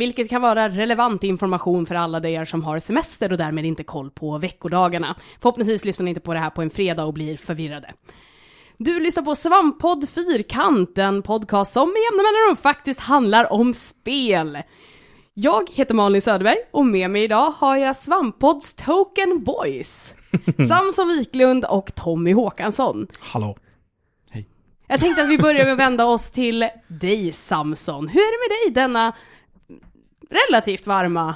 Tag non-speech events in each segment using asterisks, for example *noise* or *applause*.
Vilket kan vara relevant information för alla er som har semester och därmed inte koll på veckodagarna. Förhoppningsvis lyssnar ni inte på det här på en fredag och blir förvirrade. Du lyssnar på Svamppodd Fyrkant, en podcast som med jämna mellanrum faktiskt handlar om spel. Jag heter Malin Söderberg och med mig idag har jag Svampodds Token Boys. *laughs* Samson Wiklund och Tommy Håkansson. Hallå. Jag tänkte att vi börjar med att vända oss till dig Samson. Hur är det med dig denna relativt varma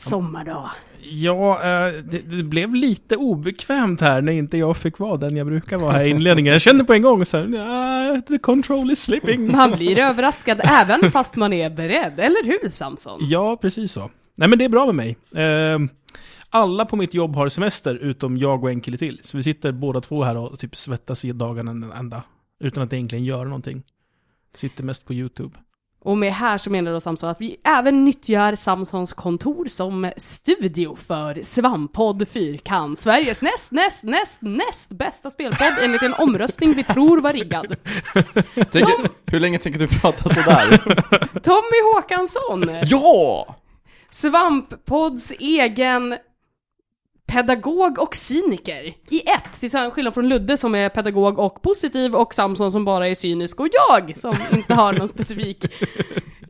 sommardag? Ja, eh, det, det blev lite obekvämt här när inte jag fick vara den jag brukar vara här i inledningen. Jag kände på en gång så här, "Ah, the control is slipping. Man blir överraskad även fast man är beredd, eller hur Samson? Ja, precis så. Nej men det är bra med mig. Eh, Alla på mitt jobb har semester utom jag och en kille till. Så vi sitter båda två här och typ svettas i dagarna ända. Utan att egentligen göra någonting. Sitter mest på YouTube. Och med här så menar då Samson att vi även nyttjar Samsons kontor som studio för Svamppodd Fyrkant, Sveriges näst, näst, näst, näst bästa spelpodd enligt en omröstning vi tror var riggad. *laughs* Tänker, hur länge tänker du prata sådär? *laughs* Tommy Håkansson! ja! Svamppodds egen pedagog och cyniker i ett, till skillnad från Ludde som är pedagog och positiv och Samson som bara är cynisk och jag som *laughs* inte har någon specifik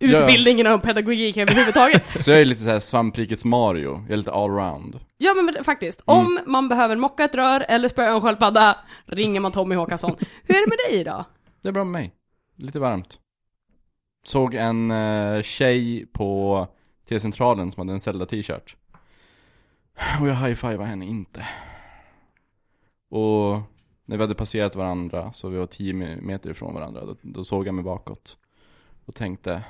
utbildning inom pedagogik överhuvudtaget. *laughs* Så jag är lite såhär svamprikets Mario, jag är lite allround. Ja men faktiskt, om man behöver mocka ett rör eller spöa en sköldpadda ringer man Tommy Håkansson. Hur är det med dig idag? Det är bra med mig. Lite varmt. Såg en uh, tjej på T-centralen som hade en Zelda-t-shirt. Och jag high-fivade henne inte. Och när vi hade passerat varandra, så vi var 10 meter ifrån varandra, då, då såg jag mig bakåt. Och tänkte,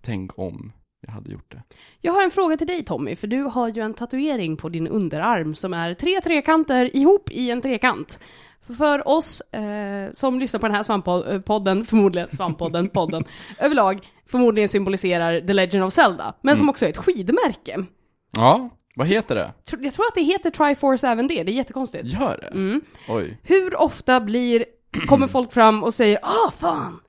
tänk om jag hade gjort det. Jag har en fråga till dig Tommy, för du har ju en tatuering på din underarm som är tre trekanter ihop i en trekant. För oss eh, som lyssnar på den här svamppodden, förmodligen svamppodden, *laughs* podden, överlag, förmodligen symboliserar The Legend of Zelda, men som också är ett skidmärke. Ja, vad heter det? Jag tror att det heter Triforce även det, det är jättekonstigt. Gör det? Mm. Oj. Hur ofta blir, kommer folk fram och säger ah fan,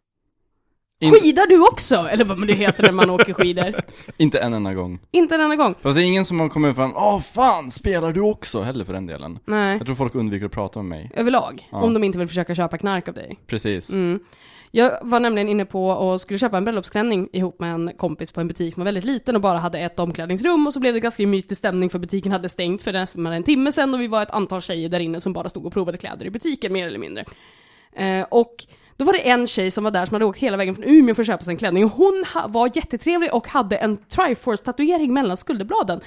skidar du också? Eller vad det heter när man åker skidor. *laughs* inte en enda gång. Inte en enda gång. Fast det är ingen som har kommit fram, åh fan, spelar du också? Heller för den delen. Nej, Jag tror folk undviker att prata med mig. överlag. Ja. Om de inte vill försöka köpa knark av dig. Precis. Mm. Jag var nämligen inne på och skulle köpa en bröllopsklänning ihop med en kompis på en butik som var väldigt liten och bara hade ett omklädningsrum och så blev det ganska gemytlig stämning för butiken hade stängt för nästan en timme sedan och vi var ett antal tjejer där inne som bara stod och provade kläder i butiken mer eller mindre. Eh, och då var det en tjej som var där som hade åkt hela vägen från Umeå för att köpa sig en klänning och hon var jättetrevlig och hade en Triforce-tatuering mellan skulderbladen.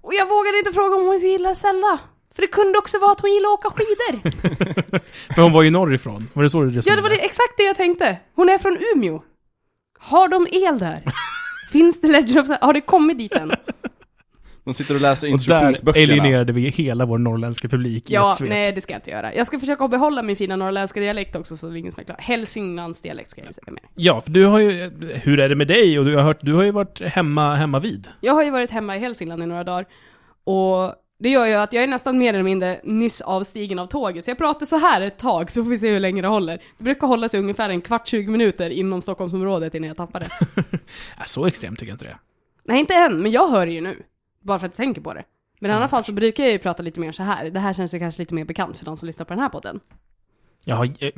Och jag vågade inte fråga om hon gillar Zelda. För det kunde också vara att hon gillar att åka skidor. *laughs* För hon var ju norrifrån. Var det så du Ja, det resonerade? var det, exakt det jag tänkte. Hon är från Umeå. Har de el där? *laughs* Finns det Legend of Zelda? Har det kommit dit än? *laughs* De sitter och läser Och där instruktionsböckerna. alienerade vi hela vår norrländska publik i Ja, ett svep. nej det ska jag inte göra. Jag ska försöka behålla min fina norrländska dialekt också så det är ingen som är klar. Hälsinglands dialekt ska jag säga mer. Ja, för du har ju... Hur är det med dig? Och du har hört, du har ju varit hemma, hemma vid. Jag har ju varit hemma i Hälsingland i några dagar. Och det gör ju att jag är nästan mer eller mindre nyss avstigen av tåget. Så jag pratar så här ett tag så får vi se hur länge det håller. Det brukar hålla sig ungefär en kvart, 20 minuter inom Stockholmsområdet innan jag tappar det. *laughs* Så extremt tycker jag inte det. Nej, inte än, men jag hör det ju nu. Bara för att jag tänker på det. Men i alla fall så brukar jag ju prata lite mer så här. Det här känns ju kanske lite mer bekant för de som lyssnar på den här podden. Jag, har, jag,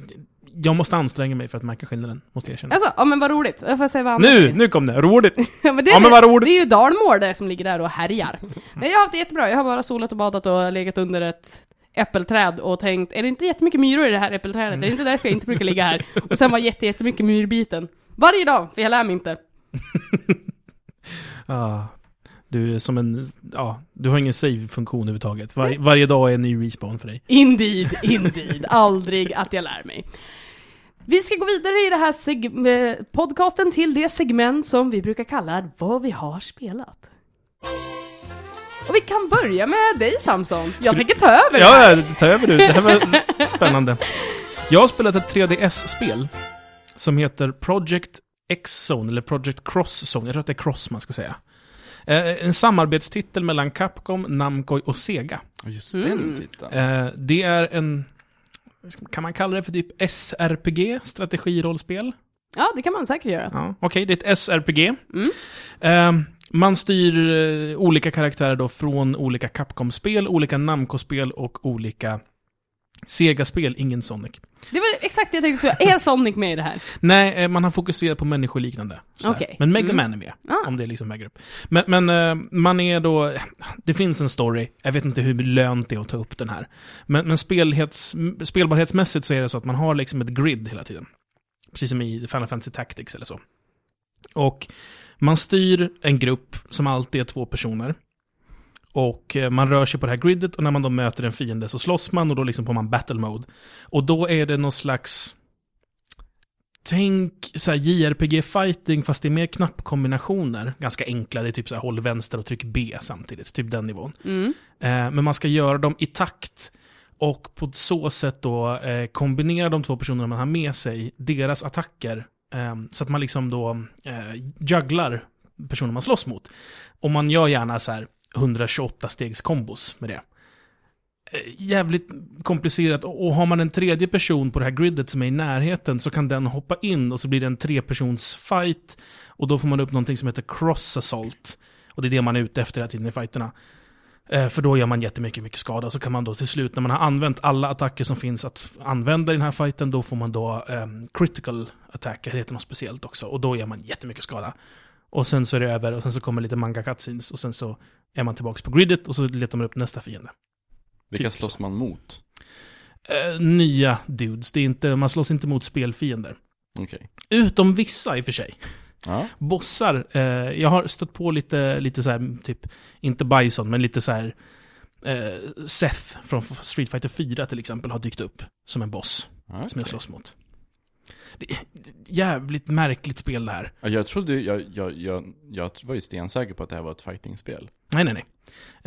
jag måste anstränga mig för att märka skillnaden, måste jag erkänna. Alltså, ja men vad roligt. Jag får se vad Nu! säger. Nu kom det! Roligt! *laughs* Ja, men det, Ja, men vad roligt. det är ju Dalmål där som ligger där och härjar. *laughs* Nej, jag har haft det jättebra. Jag har bara solat och badat och legat under ett äppelträd och tänkt, är det inte jättemycket myror i det här äppelträdet? Är det inte därför jag inte brukar ligga här? *laughs* Och sen var jätte, jättemycket myrbiten. Varje dag, för jag lär mig inte. Ah, du är som en... Ja, du har ingen save-funktion överhuvudtaget. Var, varje dag är en ny respawn för dig. Indeed, indeed. Aldrig att jag lär mig. Vi ska gå vidare i det här seg- eh, podcasten till det segment som vi brukar kalla vad vi har spelat. Och vi kan börja med dig Samson. Jag tänker ta över. Ja, ja, ta över du. Det här var *laughs* spännande. Jag har spelat ett 3DS-spel som heter Project X-Zone, eller Project Cross-Zone. Jag tror att det är Cross man ska säga. Eh, en samarbetstitel mellan Capcom, Namco och Sega. Just Mm. den titeln. Eh, det är en... Kan man kalla det för typ SRPG? Strategirollspel? Ja, det kan man säkert göra. Ja, Okej, det är ett SRPG. Mm. Eh, man styr eh, olika karaktärer då från olika Capcom-spel, olika Namco-spel och olika Sega-spel, ingen Sonic. Det var exakt det jag tänkte säga. Är Sonic med i det här? Nej, eh, man har fokuserat på människoliknande. Okej. Men Mega Mm. Man är med, Ah. om det liksom väger upp. Men, men eh, man är då... Det finns en story, jag vet inte hur lönt det är att ta upp den här. Men, men spelhets, spelbarhetsmässigt så är det så att man har liksom ett grid hela tiden. Precis som i Final Fantasy Tactics eller så. Och man styr en grupp som alltid är två personer. Och eh, man rör sig på det här gridet och när man då möter en fiende så slåss man och då liksom får man battle mode. Och då är det någon slags... Tänk så här JRPG-fighting fast det är mer knappkombinationer. Ganska enkla, det är typ så här håll vänster och tryck B samtidigt. Typ den nivån. Mm. Eh, men man ska göra dem i takt. Och på så sätt då eh, kombinera de två personerna man har med sig, deras attacker. Eh, så att man liksom då jugglar personer man slåss mot. Och man gör gärna så här 128 stegs kombos med det. Eh, jävligt komplicerat. Och har man en tredje person på det här gridet som är i närheten så kan den hoppa in och så blir det en trepersons fight. Och då får man upp någonting som heter cross assault. Och det är det man är ute efter hela tiden i fighterna. Eh, för då gör man jättemycket mycket skada. Så kan man då till slut, när man har använt alla attacker som finns att använda i den här fighten, då får man då um, critical attack, det heter något speciellt också. Och då gör man jättemycket skada. Och sen så är det över, och sen så kommer lite manga cutscenes, och sen så är man tillbaka på gridet, och så letar man upp nästa fiende. Vilka Typ slåss så. man mot? Eh, nya dudes, det är inte, man slåss inte mot spelfiender. Okej. Utom vissa i och för sig. Ja. bossar. Eh, jag har stött på lite, lite så här, typ, inte Bison, men lite så här eh, Seth från Street Fighter 4 till exempel har dykt upp som en boss ja som jag slåss mot. Det är ett jävligt märkligt spel det här. Ja, Jag trodde, jag, jag, jag, jag var ju stensäker på att det här var ett fightingspel. Nej, nej, nej.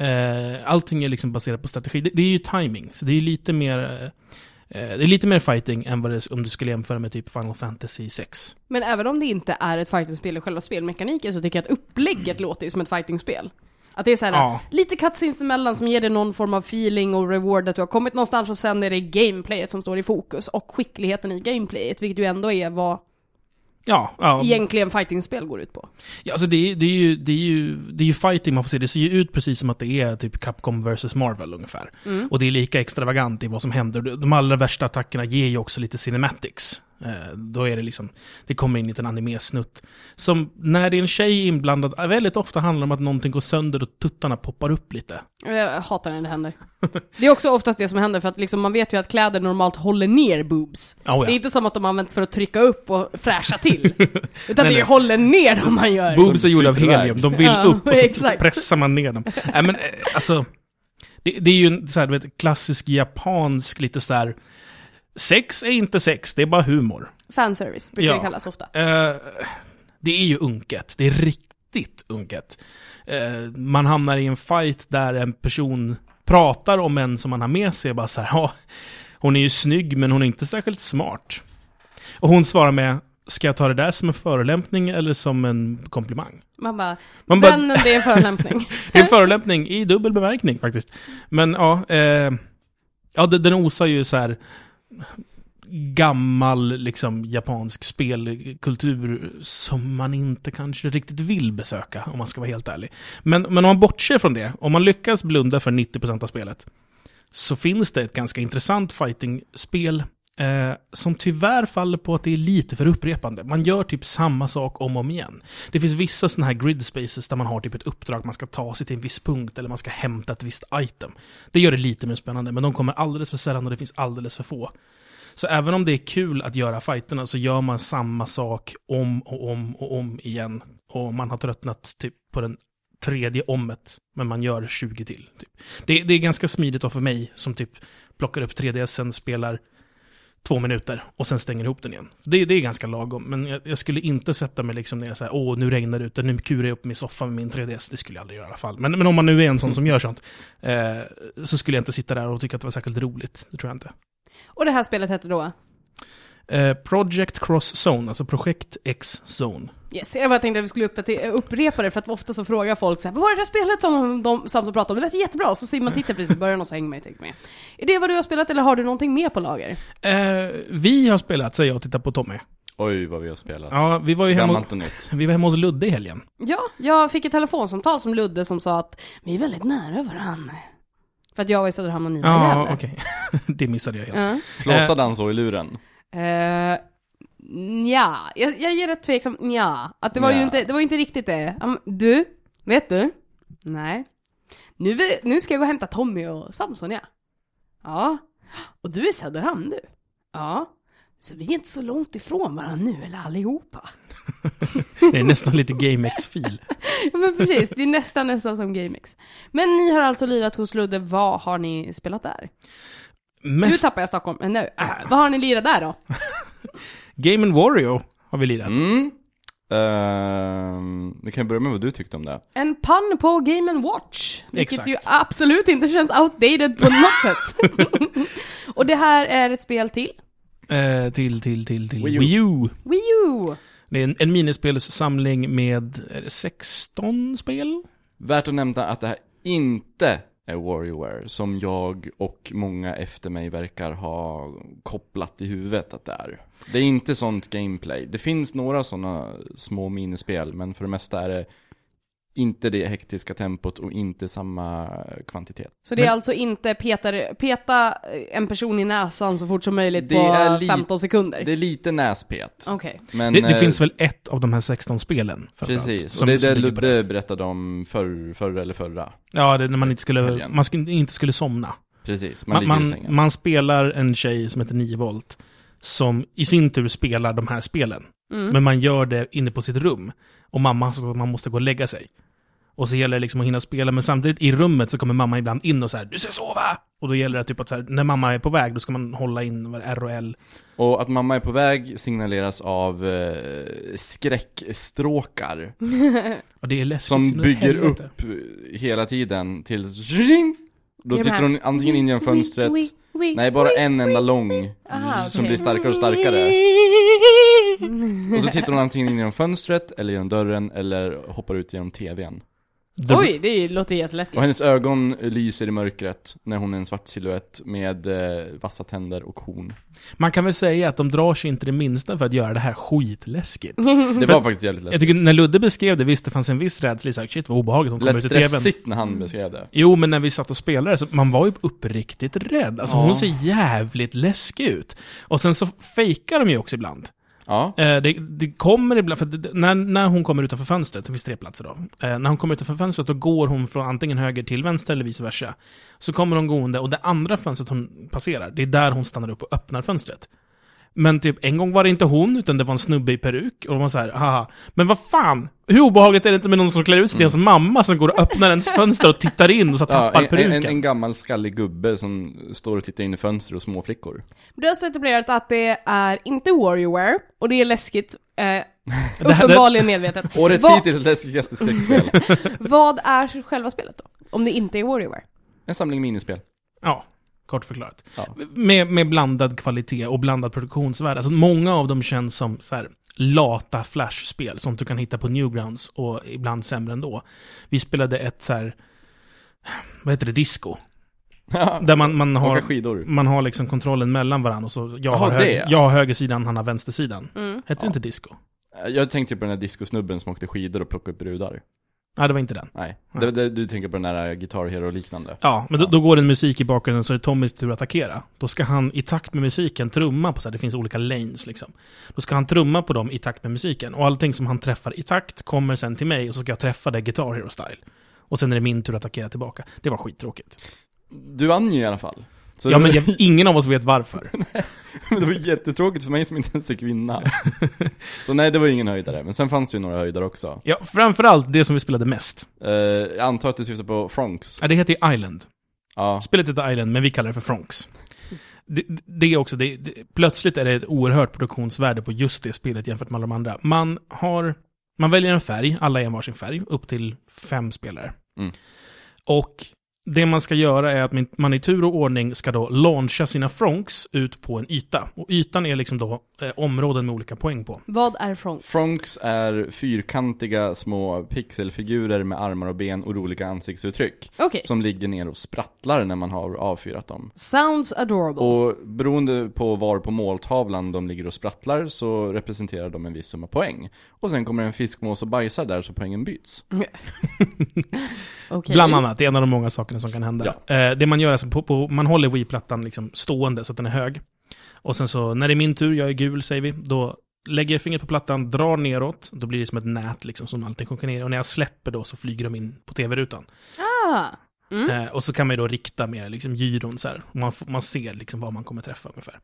Eh, allting är liksom baserat på strategi. Det, det är ju timing, så det är lite mer... Eh, eh, det är lite mer fighting än vad det är om du skulle jämföra med typ Final Fantasy 6. Men även om det inte är ett fightingspel i själva spelmekaniken så tycker jag att upplägget låter ju som ett fightingspel. Att det är så här, Ja. lite cutscenes emellan som ger dig någon form av feeling och reward att du har kommit någonstans och sen är det gameplayet som står i fokus och skickligheten i gameplayet, vilket ju ändå är vad Ja, ja. egentligen fightingspel går ut på. Ja, alltså det är, det, är ju, det, är ju, det är ju fighting man får se. Det ser ju ut precis som att det är typ Capcom vs Marvel ungefär. Mm. Och det är lika extravagant i vad som händer. De allra värsta attackerna ger ju också lite cinematics. Eh, då är det liksom, det kommer in en liten animesnutt. Som när det är en tjej inblandad, eh, väldigt ofta handlar om att någonting går sönder och tuttarna poppar upp lite. Jag hatar när det händer. *laughs* Det är också oftast det som händer för att liksom, man vet ju att kläder normalt håller ner boobs. Oh, Det är ja. inte som att de används för att trycka upp och fräscha till. *laughs* Utan Nej, det nej. håller ner om man gör. Boobs är gjorda av helium, de vill Ja, upp och så *laughs* exakt. pressar man ner dem. Nej men eh, alltså, det, det är ju en så här, du vet, klassisk japansk, lite så här. Sex är inte sex, det är bara humor. Fanservice brukar Ja. det kallas ofta. Eh, det är ju unket. Det är riktigt unket. Eh, man hamnar i en fight där en person pratar om en som man har med sig. Bara så här, ja, hon är ju snygg men hon är inte särskilt smart. Och hon svarar med, ska jag ta det där som en förolämpning eller som en komplimang? Man bara, Man bara, vännen det är en förolämpning. *laughs* det är en förolämpning i dubbel bemärkning faktiskt. Men ja, eh, ja den osar ju så här gammal liksom japansk spelkultur som man inte kanske riktigt vill besöka om man ska vara helt ärlig. Men, men om man bortser från det, om man lyckas blunda för 90% av spelet så finns det ett ganska intressant fighting-spel eh, som tyvärr faller på att det är lite för upprepande. Man gör typ samma sak om och om igen. Det finns vissa sådana här grid spaces där man har typ ett uppdrag, man ska ta sig till en viss punkt eller man ska hämta ett visst item. Det gör det lite mer spännande, men de kommer alldeles för sällan och det finns alldeles för få. Så även om det är kul att göra fighterna så gör man samma sak om och om och om igen. Och man har tröttnat typ på den tredje ommet, men man gör 20 till. Typ. Det, det är ganska smidigt då för mig som typ plockar upp 3DSen, spelar två minuter och sen stänger ihop den igen. Det, det är ganska lagom, men jag, jag skulle inte sätta mig liksom ner och säga åh nu regnar det ute, nu kurar jag upp min soffa med min 3DS. Det skulle jag aldrig göra i alla fall. Men, men om man nu är en sån som gör sånt, eh, så skulle jag inte sitta där och tycka att det var särskilt roligt. Det tror jag inte. Och det här spelet heter då? Eh, Project Cross Zone, alltså Projekt X Zone. Yes, jag bara tänkte att vi skulle upp- upprepa det för att ofta så frågar folk så här, vad var det där spelet som de samt pratar om? Det lät jättebra, och så ser man tittar precis i början och så hänger man inte med. Är det vad du har spelat eller har du någonting mer på lager? Eh, vi har spelat, säger jag och tittar på Tommy. Oj, vad vi har spelat. Ja, vi var ju hemma, och nytt. vi var hemma hos Ludde i helgen. Ja, jag fick ett telefonsamtal som Ludde som sa att vi är väldigt nära varandra. För att jag var i Söderhamn och ni var i Ja, okej. *laughs* det missade jag helt. Ja. Flossade han så i luren? Uh, ja, jag, jag ger ett tveksamt nja. Att det var ju Nja. inte, det var inte riktigt det. Ja, men Du, vet du? Nej. Nu, nu ska jag gå och hämta Tommy och Samson ja. Ja. Och du är i Söderhamn du? Ja. Så vi är inte så långt ifrån varandra nu, eller allihopa. *laughs* Det är nästan lite GameX-fil. *laughs* Ja men precis, det är nästan nästan som GameX. Men ni har alltså lirat hos Ludde, vad har ni spelat där? Nu Mest tappar jag Stockholm, men nu, äh, vad har ni lirat där då? *laughs* Game Wario har vi lirat. Mm. Ehm, vi kan börja med vad du tyckte om det. En pann på Game Watch. Vilket Exakt. ju absolut inte känns outdated på något sätt. *laughs* och det här är ett spel till Eh, till, till, till, till Wii U. Wii U. Wii U. Det är en, en minispelssamling med, är det 16 spel? Värt att nämna att det här inte är WarioWare, som jag och många efter mig verkar ha kopplat i huvudet att det är. Det är inte sånt gameplay. Det finns några sådana små minispel, men för det mesta är det inte det hektiska tempot och inte samma kvantitet. Så det är Men- alltså inte peta, peta en person i näsan så fort som möjligt Det på är li- 15 sekunder? Det är lite näspet. Okej. Men, Det, det eh, finns väl ett av de här 16 spelen? Precis, som- och det är det Ludde berättade om förr, förr eller förra. Ja, det är när man inte skulle, Helgen. man skulle, inte skulle somna. Precis, man, Man, man, man spelar en tjej som heter 9 volt, som i sin tur spelar de här spelen. Mm. Men man gör det inne på sitt rum. Och mamma man måste gå och lägga sig. Och så gäller det liksom att hinna spela, men samtidigt i rummet så kommer mamma ibland in och så här, du ska sova! Och då gäller det typ att så här, när mamma är på väg, då ska man hålla in R och L. Och att mamma är på väg signaleras av eh, skräckstråkar *laughs* Och det är läskigt. som bygger upp hela tiden tills! *laughs* Då tittar hon antingen in genom fönstret, Wii, nej bara Wii, en enda Wii. lång Aha, som okej. blir starkare och starkare. Och så tittar hon antingen in genom fönstret, eller genom dörren, eller hoppar ut genom tvn. The- Oj, det låter jätteläskigt. Och hennes ögon lyser i mörkret när hon är en svart silhuett med eh, vassa tänder och horn. Man kan väl säga att de drar sig inte det minsta för att göra det här skitläskigt. *laughs* Det var faktiskt jävligt Jag läskigt. tycker när Ludde beskrev det, visst det fanns en viss rädsla, så här, shit vad obehagligt hon Det kom lät ut ur tvn. stressigt när han beskrev det. Jo, men när vi satt och spelade, så man var ju uppriktigt rädd. Alltså Ja. hon ser jävligt läskig ut. Och sen så fejkar de ju också ibland. Ja. Eh, det, det kommer ibland, för det, när, när hon kommer utanför fönstret, det finns tre platser då. Eh, när hon kommer utanför fönstret, då går hon från antingen höger till vänster eller vice versa. Så kommer hon gående, och det andra fönstret hon passerar, det är där hon stannar upp och öppnar fönstret. Men typ, en gång var det inte hon, utan det var en snubbe i peruk. Och de var så här, haha. Men vad fan? Hur obehagligt är det inte med någon som klär ut sig till ens mamma som går och öppnar ens fönster och tittar in och så *laughs* Ja, tappar en, peruken? en, en gammal skallig gubbe som står och tittar in i fönster och småflickor. Du har etablerat att det är inte WarioWare, och det är läskigt. Eh, *laughs* uppenbarligen medvetet. *laughs* Årets Vad- hittills läskigaste skräckspel. Vad är själva spelet då? Om det inte är WarioWare? En samling minispel. Ja, kort förklarat. Ja. Med, med blandad kvalitet och blandad produktionsvärde. Alltså många av dem känns som så här, lata flashspel som du kan hitta på Newgrounds och ibland sämre ändå. Vi spelade ett så här, vad heter det, disco. Där man, man har, man har liksom kontrollen mellan varandra och så jag, Jaha, har, det, höger, ja. jag har högersidan, han har vänstersidan. Mm. Hette det Ja. inte disco? Jag tänkte på den där discosnubben som åkte skidor och plockade upp brudar. Nej, det var inte den. Nej, Nej. det, det, du tänker på den där Guitar Hero och liknande. Ja, men då, då går det en musik i bakgrunden så är det Tommys tur att attackera. Då ska han i takt med musiken trumma på så här, det finns olika lanes liksom. Då ska han trumma på dem i takt med musiken. Och allting som han träffar i takt kommer sen till mig och så ska jag träffa det Guitar Hero style. Och sen är det min tur att attackera tillbaka. Det var skittråkigt. Du vann ju i alla fall. Så ja, men jag, ingen av oss vet varför. *laughs* *laughs* *laughs* det var jättetråkigt för mig som inte ens fick vinna. så nej, det var ingen höjdare. Men sen fanns det ju några höjdare också. Ja, framförallt det som vi spelade mest. Eh, jag antar att du syftar på Fronks. Ja, det heter ju Island. Ja. Spelet heter Island, men vi kallar det för Fronks. Det, det är också, det, det, plötsligt är det ett oerhört produktionsvärde på just det spelet jämfört med alla de andra. Man har, man väljer en färg, alla är en varsin färg, upp till fem spelare. Mm. Och det man ska göra är att man- i tur och ordning ska då launcha sina Fronks ut på en yta. Och ytan är liksom då eh, områden med olika poäng på. Vad är Fronks? Fronks är fyrkantiga små pixelfigurer med armar och ben och roliga ansiktsuttryck. Okej, Som ligger ner och sprattlar när man har avfyrat dem. sounds adorable. Och beroende på var på måltavlan de ligger och sprattlar så representerar de en viss summa poäng. Och sen kommer en fiskmås och bajsar där så poängen byts. *laughs* Okej. *laughs* Bland annat, det är en av de många sakerna som kan hända. Eh, det man gör är alltså, på, på, man håller Wii-plattan liksom stående så att den är hög. Och sen så, när det är min tur, jag är gul säger vi, då lägger jag fingret på plattan, drar neråt, då blir det som ett nät liksom som alltid sjunker ner. Och när jag släpper då så flyger de in på tv-rutan. Ah. Mm. Eh, och så kan man ju då rikta med liksom gyron så här. Man, man ser liksom vad man kommer träffa ungefär.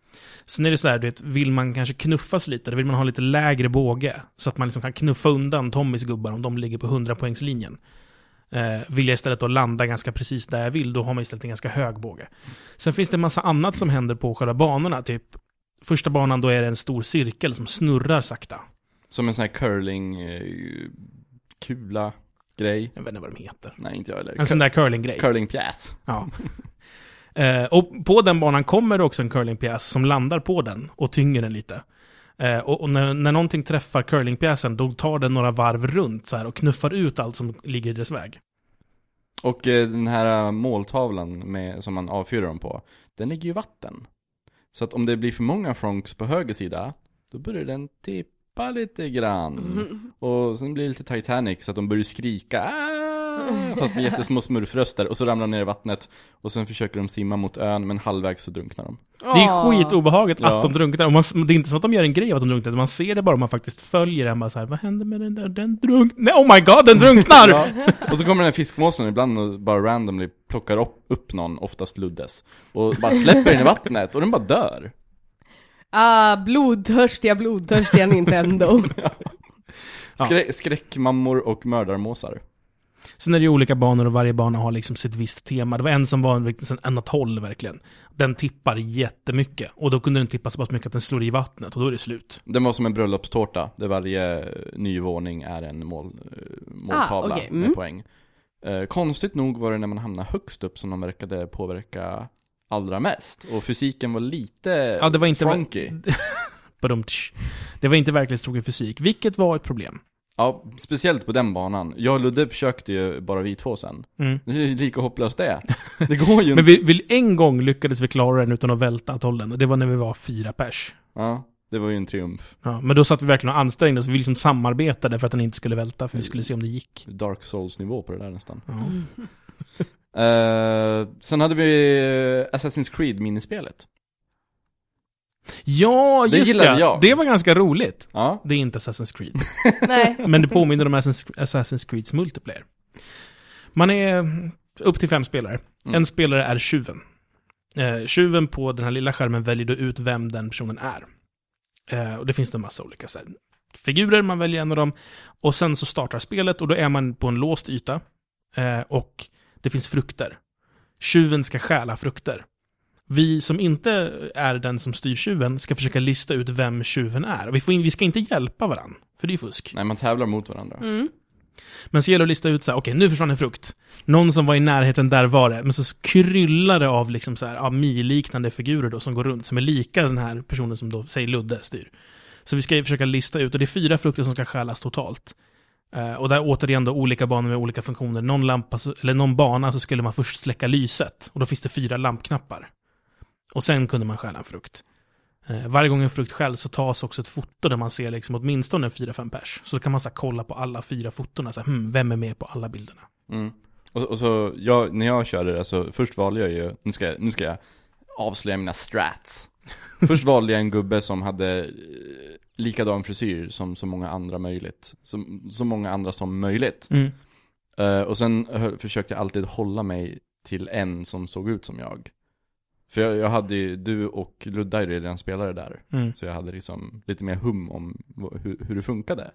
Sen är det så här, du vet, vill man kanske knuffas lite, då vill man ha lite lägre båge. Så att man liksom kan knuffa undan Tommys gubbar om de ligger på 100-poängslinjen. Eh, vill jag istället då landa ganska precis där jag vill, då har man istället en ganska hög båge. Sen finns det en massa annat som händer på själva banorna, typ Första banan då är det en stor cirkel som snurrar sakta. Som en sån här curling eh, kula grej. Jag vet inte vad de heter. Nej, inte jag heller. En sån där curlinggrej. Curlingpjäs. Ja. *laughs* Eh, och på den banan kommer det också en curlingpjäs som landar på den och tynger den lite. Eh, och och när, när någonting träffar curlingpjäsen, då tar den några varv runt så här och knuffar ut allt som ligger i dess väg. Och eh, den här eh, måltavlan med, som man avfyrar dem på, den ligger ju i vatten. Så att om det blir för många fronks på höger sida, då börjar den tippa lite grann. Mhm. Och sen blir det lite Titanic så att de börjar skrika "Ah!" *laughs* Fast med jättesmå smurfröster och så ramlar de ner i vattnet Och sen försöker de simma mot ön men halvvägs så drunknar de Det är skitobehagligt Ja. att de drunknar. Och man, det är inte som att de gör en grej av att de drunknar, man ser det bara om man faktiskt följer den. Bara så här, vad händer med den där? Den drunk... Nej, oh my god, den drunknar! *laughs* ja. Och så kommer den här fiskmåsen ibland och bara randomly plockar upp, upp någon, oftast Luddes Och bara släpper den i vattnet och den bara dör Ah, blodtörstiga, blodtörstiga Nintendo. *laughs* Ja. Skrä Skräckmammor och mördarmåsar Sen är det ju olika banor och varje bana har liksom sitt visst tema. Det var en som var en, en atoll verkligen. Den tippar jättemycket. Och då kunde den tippa så pass mycket att den slår i vattnet och då är det slut. Den var som en bröllopstårta, där varje ny våning är en mål, eh, måltavla Ah, okej, mm. med poäng. Eh, konstigt nog var det när man hamnade högst upp som de verkade påverka allra mest. Och fysiken var lite Ja, det var inte... funky. *laughs* Badumtsch. Det var inte verklighetstrogen fysik, vilket var ett problem. Ja, speciellt på den banan. Jag och Ludde försökte ju bara vi två sen. Mm. Det är ju lika hopplöst det. Det går ju *laughs* Men inte. vi, vi, en gång lyckades vi klara den utan att välta atollen. Och det var när vi var fyra pers. Ja, det var ju en triumf. Ja, men då satt vi verkligen och ansträngde oss. Vi liksom samarbetade för att den inte skulle välta, för vi skulle se om det gick. Dark Souls nivå på det där nästan. Ja. Eh, sen hade vi Assassin's Creed minispelet. Ja, Det just gillade det. jag. Det var ganska roligt. Ja, Det är inte Assassin's Creed. *laughs* Nej. Men det påminner om Assassin's Creeds multiplayer. Man är upp till fem spelare. Mm. En spelare är tjuven. Eh, tjuven på den här lilla skärmen väljer då ut vem den personen är. Eh, och det finns en massa olika så här, figurer, man väljer en av dem. Och sen så startar spelet och då är man på en låst yta. Eh, och det finns frukter. Tjuven ska stjäla frukter. Vi som inte är den som styr tjuven ska försöka lista ut vem tjuven är. Och vi, får in, vi ska inte hjälpa varandra, för det är fusk. nej man tävlar mot varandra. Mm. Men så gäller det att lista ut så här, okej nu försvann en frukt. Någon som var i närheten där var det. Men så kryllar det av liksom så här, av mi-liknande figurer då som går runt, som är lika den här personen som då, säger Ludde, styr. Så vi ska ju försöka lista ut, och det är fyra frukter som ska stjälas totalt. Eh, och där återigen då olika banor med olika funktioner. Någon lampa, eller någon bana så skulle man först släcka lyset. Och då finns det fyra lampknappar. Och sen kunde man stjäla en frukt. Eh, varje gång en frukt stjäls så tas också ett foto där man ser liksom åtminstone en fyra, fem pers. Så då kan man så kolla på alla fyra fotona, så här, hmm, vem är med på alla bilderna? Mm. Och, och så, jag, när jag körde det, så först valde jag ju, nu ska jag, nu ska jag avslöja mina strats. *laughs* Först valde jag en gubbe som hade eh, likadan frisyr som så många andra möjligt. Som, så många andra som möjligt. Mm. Eh, och sen försökte jag alltid hålla mig till en som såg ut som jag. För jag, jag hade ju, du och Ludda är redan spelare där. Mm. Så jag hade liksom lite mer hum om hur, hur det funkade.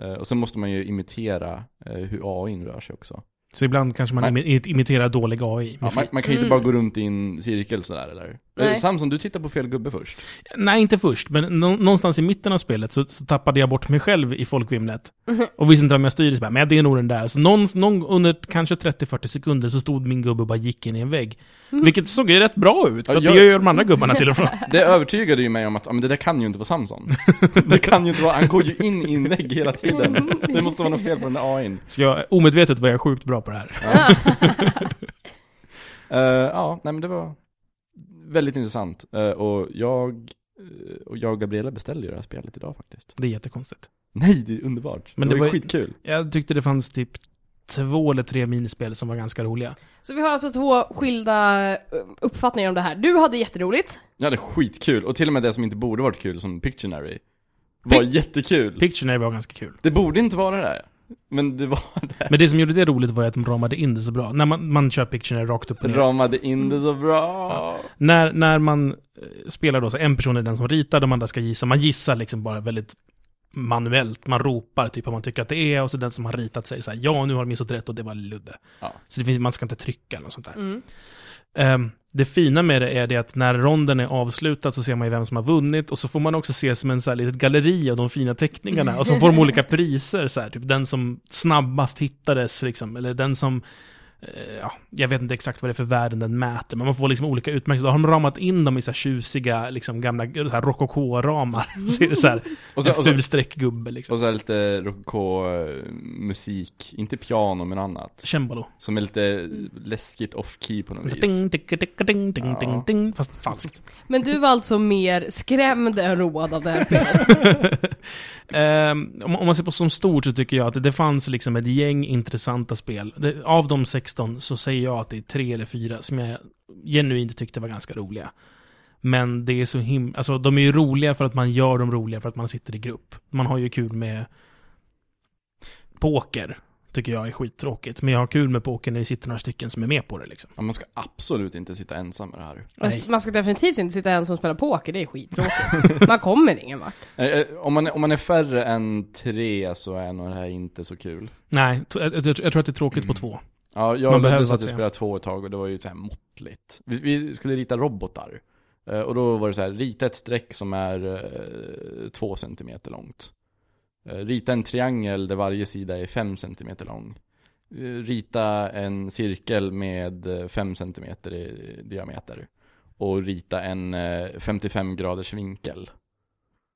Eh, och sen måste man ju imitera eh, hur AI rör sig också. Så ibland kanske man imi- imiterar dålig AI Ja, man, man kan ju inte Mm. bara gå runt i en cirkel sådär eller? Eh, Nej. Samson, du tittar på fel gubbe först. Nej, inte först, men nå- någonstans i mitten av spelet så, så tappade jag bort mig själv i folkvimlet. *laughs* Och visste inte om jag styrde, så bara, men det är nog den där. Så någon, någon, under kanske 30-40 sekunder så stod min gubbe och bara gick in i en vägg. Vilket såg ju rätt bra ut, för Ja, jag- det gör ju de andra gubbarna till och från. *laughs* Det övertygade ju mig om att, ja men det där kan ju inte vara Samson. *laughs* Det kan ju inte vara, han går ju in i en vägg hela tiden. Det måste vara något fel på den där AIn. Så jag, omedvetet var jag sjukt bra på det här. Eh, ja, nej men det var väldigt intressant. Eh, och jag, eh, och jag och Gabriella beställde ju det här spelet idag faktiskt. Det är jättekonstigt. Nej, det är underbart. Men det, det var var- skitkul. Jag tyckte det fanns typ två eller tre minispel som var ganska roliga. Så vi har alltså två skilda eh, uppfattningar om det här. Du hade jätteroligt. Jag hade skitkul, och till och med det som inte borde varit kul, som Pictionary, var Pic- jättekul. Pictionary var ganska kul. det borde inte vara det, men det var *laughs* det. Men det som gjorde det roligt var ju att de ramade in det så bra. När man, man kör Pictionary rakt upp och ner. Ramade in det så bra. När, när man eh, spelar då, så en person är den som ritar, de andra ska gissa. Man gissar liksom bara väldigt manuellt. Man ropar typ vad man tycker att det är och så den som har ritat säger så här, ja nu har de gissat rätt och det var Ludde. Ja. Så det finns, man ska inte trycka eller något sånt där. Mm. Ehm, det fina med det är det att när ronden är avslutad så ser man ju vem som har vunnit och så får man också se som en så här litet galleri av de fina teckningarna och så får de olika priser så här, typ den som snabbast hittades liksom, eller den som Ja, jag vet inte exakt vad det är för värden den mäter, men man får liksom olika utmärkelser. Då har de ramat in dem i så här tjusiga, liksom gamla här rokoko-ramar. *laughs* Så är det så här, Och så, en ful streckgubbe liksom. och så är det lite rococó-musik, inte piano men annat. Cembalo. Som är lite läskigt off-key på något vis. Ding, ding, ding, ding, ding, ding, Ja. ding, fast falskt. Men du var alltså mer skrämd än road av det här *laughs* spelet. Ehm, om, man ser på som stort så tycker jag att det fanns liksom ett gäng intressanta spel. Det, av de 16 så säger jag att det är tre eller fyra som jag genuint tyckte var ganska roliga. Men det är så himla, alltså de är ju roliga för att man gör dem roliga för att man sitter i grupp. Man har ju kul med poker, tycker jag är skittråkigt. Men jag har kul med poker när det sitter några stycken som är med på det liksom. Ja, man ska absolut inte sitta ensam med det här. Nej. Man ska definitivt inte sitta ensam och spela poker, det är skittråkigt. *laughs* Man kommer ingen vart. Eh, eh, Om man, är- om man är färre än tre så är nog det här inte så kul. Nej, jag, jag, jag tror att det är tråkigt på två. Ja, jag Man vara satt och spelade två ett tag och det var ju så här måttligt. Vi, vi skulle rita robotar. Eh, Och då var det så här, rita ett streck som är eh, två centimeter långt. Eh, Rita en triangel där varje sida är fem centimeter lång. Rita en cirkel med fem centimeter i diameter. Och rita en eh, 55 graders vinkel.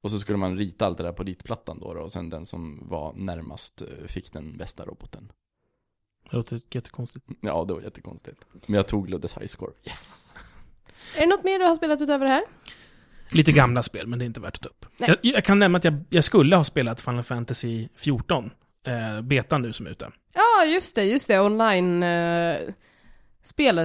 Och så skulle man rita allt det där på ritplattan då, då och sen den som var närmast fick den bästa roboten. Det låter jättekonstigt. Ja, det var jättekonstigt. Men jag tog Luddes high score. Yes! Är det något mer du har spelat utöver det här? Lite gamla spel, men det är inte värt att ta upp. Jag, jag kan nämna att jag, jag skulle ha spelat Final Fantasy 14, eh, betan nu som är ute. Ja, just det, just det, online-spelet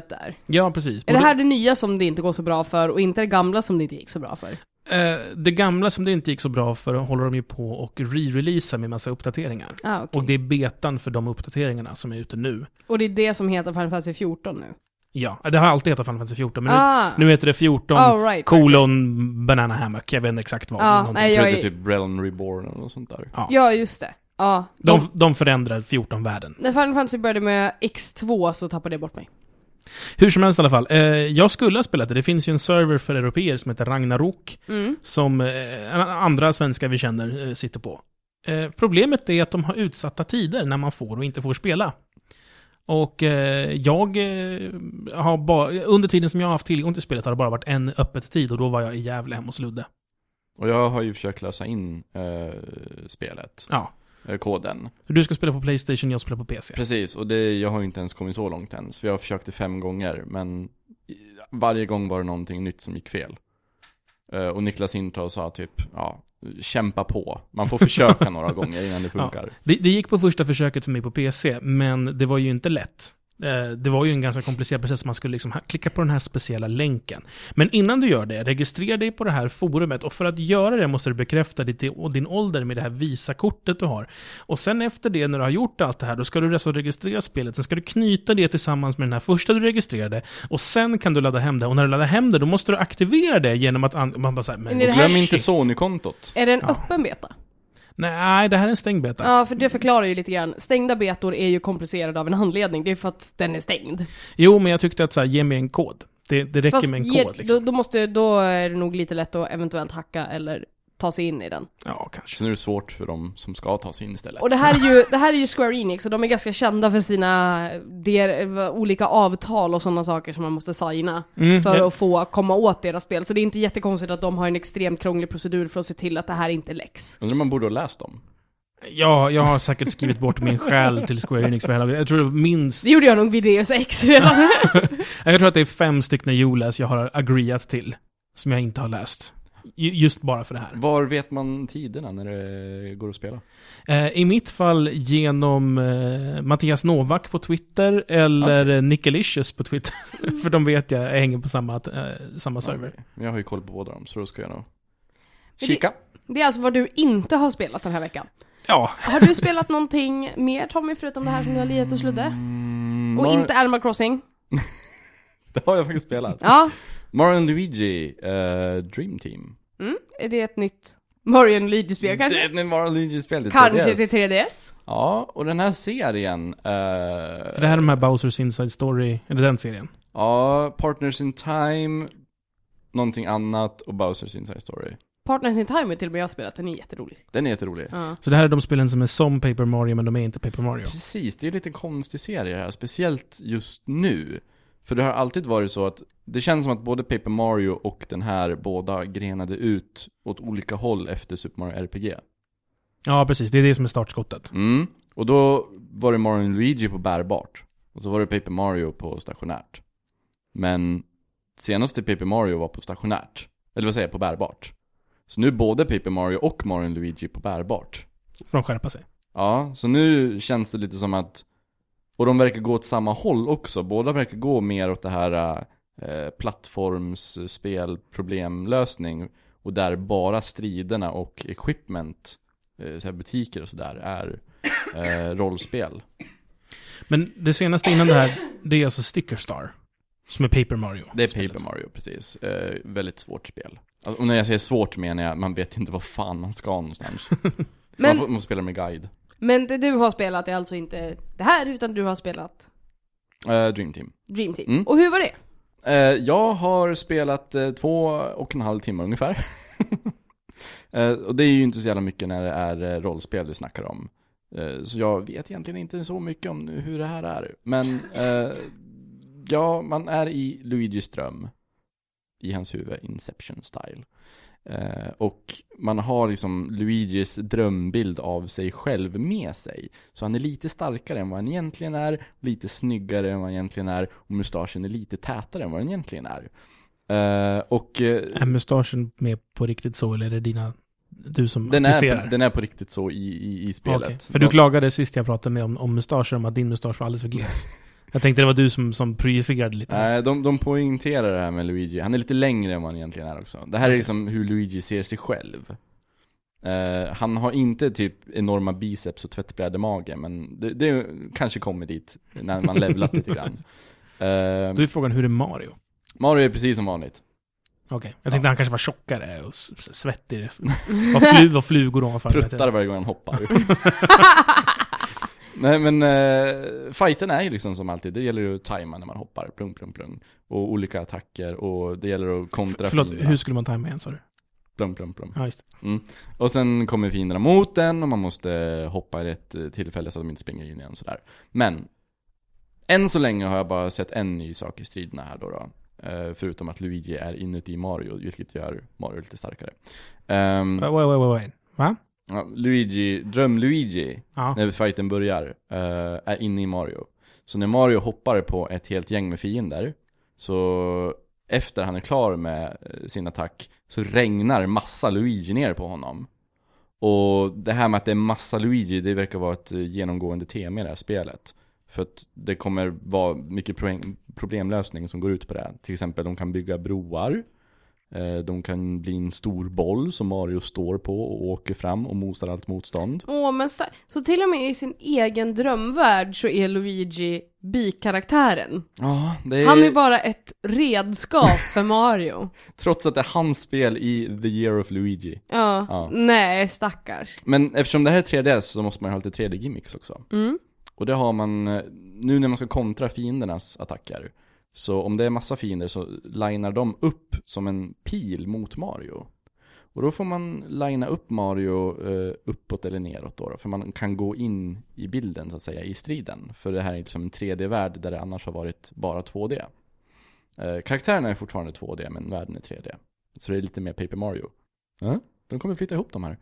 där. Ja, precis. Är det här det nya som det inte går så bra för och inte det gamla som det inte gick så bra för? Eh, det gamla som det inte gick så bra för håller de ju på och re-releasa med massa uppdateringar. Ah, okej. Och det är betan för de uppdateringarna som är ute nu. Och det är det som heter Final Fantasy 14 nu? Ja, det har alltid hetat Final Fantasy 14, men ah, nu, nu heter det 14 all right, right. kolon banana hammock. Jag vet inte exakt vad. Någonting. nej, Jag jag tror det är typ Realm Reborn eller något sånt där. ja. Ja, just det. Ja. de, De, de förändrar 14-världen. när Final Fantasy började med X2 så tappade jag bort mig. Hur som helst i alla fall. Eh, jag skulle ha spelat det. Det finns ju en server för europeer som heter Ragnarok. Mm. som eh, andra svenskar vi känner eh, sitter på. Eh, problemet är att de har utsatta tider när man får och inte får spela. Och eh, jag eh, har bara, under tiden som jag har haft tillgång till spelet har det bara varit en öppet tid och då var jag i Gävle hemma hos Ludde. Och jag har ju försökt lösa in eh, spelet, Ja. Eh, koden. Du ska spela på Playstation, jag spelar på PC. Precis, och det, jag har inte ens kommit så långt än. Så jag har försökt det fem gånger, men varje gång var det någonting nytt som gick fel. Eh, och Niklas Intra sa typ, ja, kämpa på. Man får försöka *laughs* några gånger innan det funkar. Det, det gick på första försöket för mig på PC, men det var ju inte lätt. Eh, Det var ju en ganska komplicerad process, man skulle liksom klicka på den här speciella länken. Men innan du gör det, registrera dig på det här forumet och för att göra det måste du bekräfta ditt, din ålder med det här Visa-kortet du har. Och sen efter det, när du har gjort allt det här, då ska du alltså registrera spelet, sen ska du knyta det tillsammans med den här första du registrerade, och sen kan du ladda hem det. Och när du laddar hem det, då måste du aktivera det genom att... an- Man bara så här, men Men är det här- Glöm inte. Sony-kontot. Är det en Ja. öppen beta? Nej, det här är en stängd beta. Ja, för det förklarar ju lite grann. Stängda betor är ju komplicerade av en anledning. Det är för att den är stängd. Jo, men jag tyckte att så här, ge mig en kod. Det, det räcker Fast med en ge- kod liksom. då, då, måste, då är det nog lite lätt att eventuellt hacka eller ta sig in i den. Ja, kanske. Så nu är det svårt för dem som ska ta sig in istället. Och det här är ju, det här är ju Square Enix och de är ganska kända för sina der, olika avtal och sådana saker som man måste signa Mm, för ja. att få komma åt deras spel. Så det är inte jättekonstigt att de har en extremt krånglig procedur för att se till att det här inte läcks. Undrar om man borde ha läst dem? Ja, jag har säkert skrivit bort min själ till Square Enix för hela Jag tror det minst... Det gjorde jag nog vid Deus Ex *laughs* redan. Jag tror att det är fem stycken ULAS jag har agreeat till. Som jag inte har läst. Ju- Just bara för det här. Var vet man tiderna när det går att spela? Eh, I mitt fall genom eh, Mattias Novak på Twitter eller okay. Nickelicious på Twitter. *laughs* för de vet jag hänger på samma, eh, samma server. Men jag har ju koll på båda dem, så då ska jag nog det- kika. Det är alltså vad du inte har spelat den här veckan. Ja, Har du spelat någonting mer Tommy, förutom det här som du har lirat och sludde? Mm, Och Mar- inte Animal Crossing? *laughs* Det har jag faktiskt spelat. Ja. Mario Luigi, eh, Dream Team. Mm. Är det ett nytt Mario Luigi-spel kanske? Det är ett Mario and Luigi-spel till Kanske 3DS. till 3DS? Ja, och den här serien, eh, är det här de här Bowsers Inside Story, eller den serien? Ja, Partners in Time, någonting annat och Bowsers Inside Story. Partners in Time är till och med jag har spelat, den är jätterolig. Den är jätterolig. Ja. Så det här är de spelen som är som Paper Mario, men de är inte Paper Mario. Precis, det är lite en konstig serie här, speciellt just nu. För det har alltid varit så att det känns som att både Paper Mario och den här båda grenade ut åt olika håll efter Super Mario RPG. Ja, precis. Det är det som är startskottet. Mm. Och då var det Mario Luigi på bärbart. Och så var det Paper Mario på stationärt. Men senaste Paper Mario var på stationärt. Eller vad säger jag, på bärbart. Så nu är både Paper Mario och Mario Luigi på bärbart. Får de skärpa sig. Ja, så nu känns det lite som att Och de verkar gå åt samma håll också, båda verkar gå mer åt det här eh, plattformsspel, problemlösning Och där bara striderna och equipment, eh, så här butiker och sådär, är eh, rollspel Men det senaste innan det här, det är alltså Sticker Star. Som är Paper Mario. Det är Paper Mario, precis. Eh, väldigt svårt spel. Alltså, och när jag säger svårt menar jag, man vet inte vad fan man ska någonstans. *laughs* Så Men- man får, måste spela med guide. Men det du har spelat är alltså inte det här, utan du har spelat Eh, Dream Team. Dream Team. Mm. Och hur var det? Eh, jag har spelat eh, två och en halv timme ungefär. *laughs* och det är ju inte så jävla mycket när det är rollspel vi snackar om. Så jag vet egentligen inte så mycket om hur det här är. Men ja, man är i Luigis dröm. I hans huvud, Inception style. Eh, och man har liksom Luigis drömbild av sig själv med sig. Så han är lite starkare än vad han egentligen är, lite snyggare än vad han egentligen är, och mustaschen är lite tätare än vad den egentligen är. Eh, och eh, Är mustaschen med på riktigt så, eller är det dina, du som den, applicerar? är, den är på riktigt så i, i, i spelet. Okej. För du klagade sist jag pratade med om, om mustascher, om att din mustasch var alldeles för gles. *laughs* jag tänkte det var du som, som projicerade lite. Nej, de, de poängterar det här med Luigi. Han är lite längre än vad han egentligen är också. Det här är liksom hur Luigi ser sig själv. Eh, han har inte typ enorma biceps och tvättbrädemage, men det, det kanske kommer dit när man levlat lite grann. *laughs* Eh, Då är frågan, hur är Mario? Mario är precis som vanligt. Okej, jag tänkte han kanske var tjockare och svettig. *laughs* Var, flu, var flugor ovanför. Pruttar varje gång han hoppar. *laughs* Nej men, uh, fighten är ju liksom som alltid, det gäller ju att tajma när man hoppar, plung plung plung. Och olika attacker, och det gäller att kontra Förlåt, fienderna. hur skulle man tajma igen sa du? Plum, plum, plum. Ja, just det. Och sen kommer fienderna mot den och man måste hoppa i rätt eh, tillfälle så att de inte springer in igen och sådär. Men, än så länge har jag bara sett en ny sak i striderna här då. då. Eh, förutom att Luigi är inuti Mario, vilket gör Mario lite starkare. Um, Wait, wait, wait, wait. Va? Ja, Luigi, dröm-Luigi, Ja. när fighten börjar, eh, är inne i Mario. Så när Mario hoppar på ett helt gäng med fiender, så efter han är klar med eh, sin attack, så regnar massa Luigi ner på honom. Och det här med att det är massa Luigi, det verkar vara ett eh, genomgående tema i det här spelet. För att det kommer vara mycket pro- problemlösning som går ut på det. Till exempel, de kan bygga broar. Eh, De kan bli en stor boll som Mario står på och åker fram och mosar allt motstånd. Åh, men så, så till och med i sin egen drömvärld så är Luigi bikaraktären. Ja, det är... Han är bara ett redskap för Mario. *laughs* Trots att det är hans spel i The Year of Luigi. Ja, Ja. nej stackars. Men eftersom det här är 3DS så måste man ju ha lite 3D-gimmicks också. Mm. Och det har man, eh, nu när man ska kontra fiendernas attacker, Så om det är massa fiender så linar de upp som en pil mot Mario. Och då får man lina upp Mario eh, uppåt eller neråt då, då, för man kan gå in i bilden så att säga i striden. För det här är liksom en 3D-värld där det annars har varit bara 2D. Eh, karaktärerna är fortfarande 2D men världen är 3D. Så det är lite mer Paper Mario. Ja, de kommer flytta ihop de här.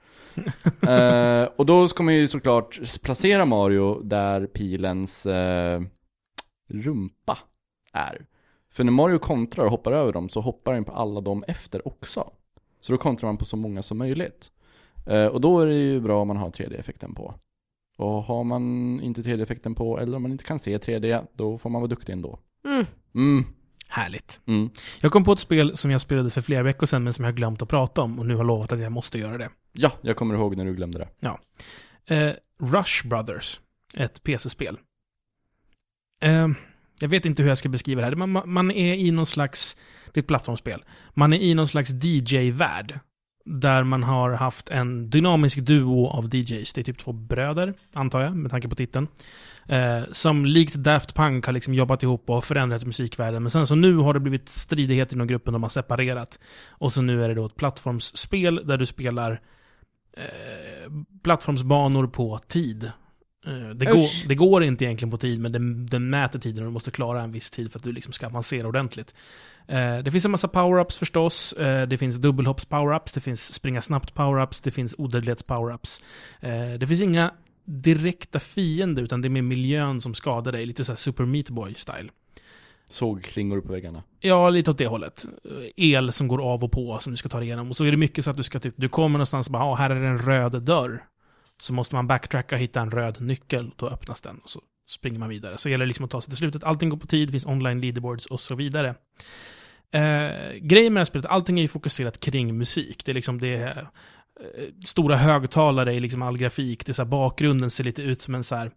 *laughs* eh, och då ska man ju såklart placera Mario där pilens eh, rumpa är. För när Mario kontrar och hoppar över dem så hoppar den på alla dem efter också. Så då kontrar man på så många som möjligt. Eh, och då är det ju bra om man har 3D-effekten på. Och har man inte 3D-effekten på, eller om man inte kan se 3D, då får man vara duktig ändå. Mm. Mm, Härligt. mm. Jag kom på ett spel som jag spelade för flera veckor sedan, men som jag har glömt att prata om och nu har lovat att jag måste göra det. Ja, jag kommer ihåg när du glömde det. Eh, Rush Brothers, ett PC-spel. Eh, jag vet inte hur jag ska beskriva det här. Man, man- är i någon slags, det är ett plattformsspel. Man är i någon slags DJ-värld. Där man har haft en dynamisk duo av DJs. Det är typ två bröder, antar jag, med tanke på titeln. Eh, som likt Daft Punk har liksom jobbat ihop och förändrat musikvärlden. Men sen så nu har det blivit stridigheter inom gruppen, de har separerat. Och så nu är det då ett plattformsspel där du spelar eh, plattformsbanor på tid. Eh, det, Usch. går, det går inte egentligen på tid, men den, den mäter tiden och du måste klara en viss tid för att du liksom ska avancera ordentligt. Eh, det finns en massa power-ups förstås. Eh, det finns dubbelhopps power-ups, det finns springa snabbt power-ups, det finns odödlighets power-ups. Eh, det finns inga direkta fiender, utan det är mer miljön som skadar dig. Lite så här Super Meat Boy-style. Såg klingor på väggarna. Ja, lite åt det hållet. Eh, El som går av och på som du ska ta dig igenom. Och så är det mycket så att du ska typ, du kommer någonstans och bara, ja, här är det en röd dörr. Så måste man backtracka och hitta en röd nyckel, då öppnas den och så springer man vidare. Så gäller det liksom att ta sig till slutet. Allting går på tid, det finns online leaderboards och så vidare. Eh, grejen med det här spelet, allting är ju fokuserat kring musik. Det är liksom det eh, stora högtalare i liksom all grafik. Det är så här, bakgrunden ser lite ut som en så här,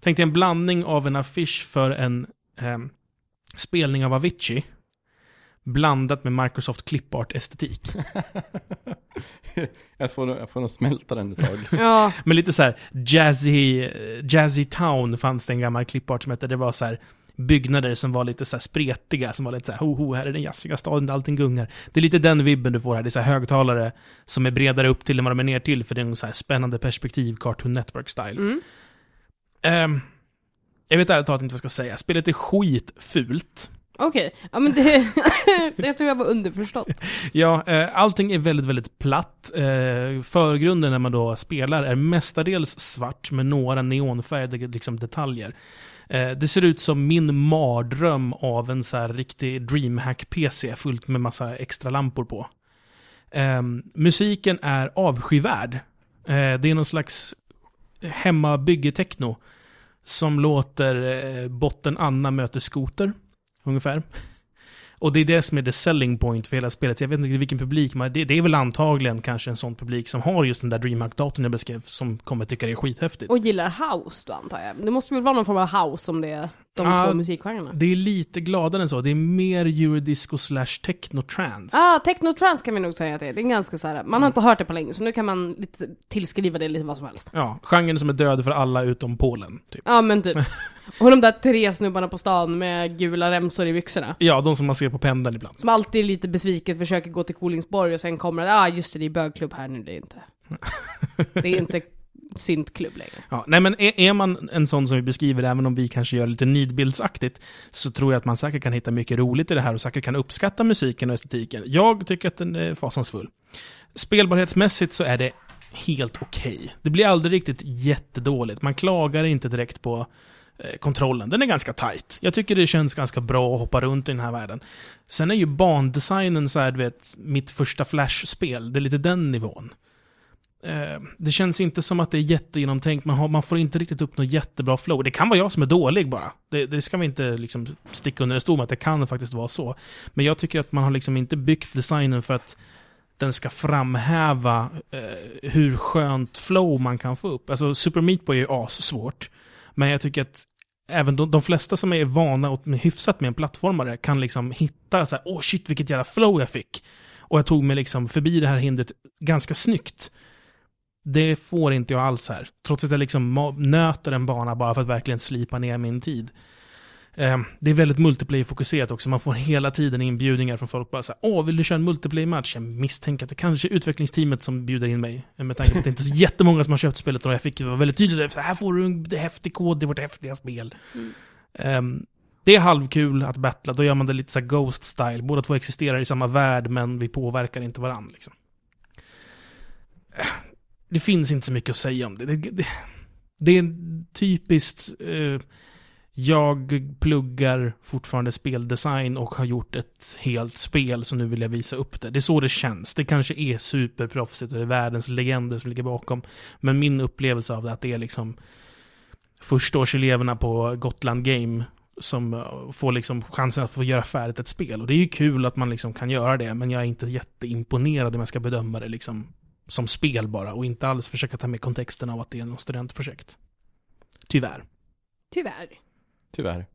tänk dig en blandning av en affisch för en eh, spelning av Avicii blandat med Microsoft Clipart-estetik. *laughs* jag, får, jag får nog smälta den ett tag. Ja, Men lite så här jazzy, jazzy town fanns det en gammal Clipart som hette. Det var så här byggnader som var lite så här spretiga, som var lite så här, ho, ho, här är den jazziga staden där allting gungar. Det är lite den vibben du får här. Det är så här högtalare som är bredare upp till än vad de är ner till, för det är en så här spännande perspektiv, Cartoon Network-style. mm. Ehm, jag vet ärligt talat inte vad jag ska säga. Spelet är skitfult okej. Ja men det, *laughs* det tror jag var underförstått. Ja, eh, allting är väldigt, väldigt platt. Eh, förgrunden när man då spelar är mestadels svart med några neonfärgade liksom, detaljer. Eh, det ser ut som min mardröm av en så här riktig DreamHack-PC fullt med massa extra lampor på. Eh, musiken är avskyvärd. Eh, det är någon slags hemmabyggetechno som låter eh, botten Anna möter skoter, ungefär. Och det är det som är the selling point för hela spelet. Jag vet inte vilken publik, men det, det är väl antagligen kanske en sån publik som har just den där DreamHack-datorn jag beskrev, som kommer tycka det är skithäftigt. Och gillar house då antar jag. Det måste väl vara någon form av house om det är de Ja, två musikgenrerna. Det är lite gladare än så. Det är mer eurodisco slash techno-trance. Ah, technotrance kan vi nog säga att det är. Det är ganska så här. man har inte hört det på länge, så nu kan man lite tillskriva det lite vad som helst. Ja, genren som är död för alla utom Polen. Typ. Ja men typ. *laughs* Och de där tre snubbarna på stan med gula remsor i byxorna. Ja, de som man ser på pendeln ibland. Som alltid är lite besviket försöker gå till Kolingsborg och sen kommer det, ah just det, det är bögklubb här nu, det är inte... *laughs* Det är inte syntklubb längre. Ja, nej men är, är man en sån som vi beskriver, även om vi kanske gör lite nidbildsaktigt, så tror jag att man säkert kan hitta mycket roligt i det här och säkert kan uppskatta musiken och estetiken. Jag tycker att den är fasansfull. Spelbarhetsmässigt så är det helt okej. Det blir aldrig riktigt jättedåligt. Man klagar inte direkt på eh, kontrollen. Den är ganska tight. Jag tycker det känns ganska bra att hoppa runt i den här världen. Sen är ju bandesignen så här, du vet, mitt första Flash-spel. Det är lite den nivån. Eh, det känns inte som att det är jättegenomtänkt. Man, har, man får inte riktigt upp något jättebra flow. Det kan vara jag som är dålig bara. Det, det ska vi inte liksom sticka under stol med att det kan faktiskt vara så. Men jag tycker att man har liksom inte byggt designen för att den ska framhäva eh, hur skönt flow man kan få upp. Alltså Super Meat Boy är ju assvårt. Men jag tycker att även de, de flesta som är vana och hyfsat med en plattformare kan liksom hitta så här, åh shit vilket jävla flow jag fick. Och jag tog mig liksom förbi det här hindret ganska snyggt. Det får inte jag alls här. Trots att jag liksom nöter en bana bara för att verkligen slipa ner min tid. Eh, det är väldigt multiplayer-fokuserat också. Man får hela tiden inbjudningar från folk bara så här, Åh, vill du köra en multiplayer-match? Jag misstänker att det kanske är utvecklingsteamet som bjuder in mig. Eh, Med tanke på att det inte är så *laughs* jättemånga som har köpt spelet och jag fick vara väldigt tydligt, så här får du en häftig kod, det är vårt häftiga spel. Ehm, det är halvkul att battla, då gör man det lite så Ghost-style. Båda två existerar i samma värld, men vi påverkar inte varandra. Liksom. Det finns inte så mycket att säga om det. Det, det, det är typiskt... Eh, jag pluggar fortfarande speldesign och har gjort ett helt spel, så nu vill jag visa upp det. Det är så det känns. Det kanske är superproffsigt och det är världens legender som ligger bakom. Men min upplevelse av det är att det är liksom förstaårseleverna på Gotland Game som eh, får liksom chansen att få göra färdigt ett spel. Och det är ju kul att man liksom kan göra det, men jag är inte jätteimponerad om jag ska bedöma det liksom som spel bara och inte alls försöka ta med kontexten av att det är något studentprojekt. Tyvärr. Tyvärr. Tyvärr.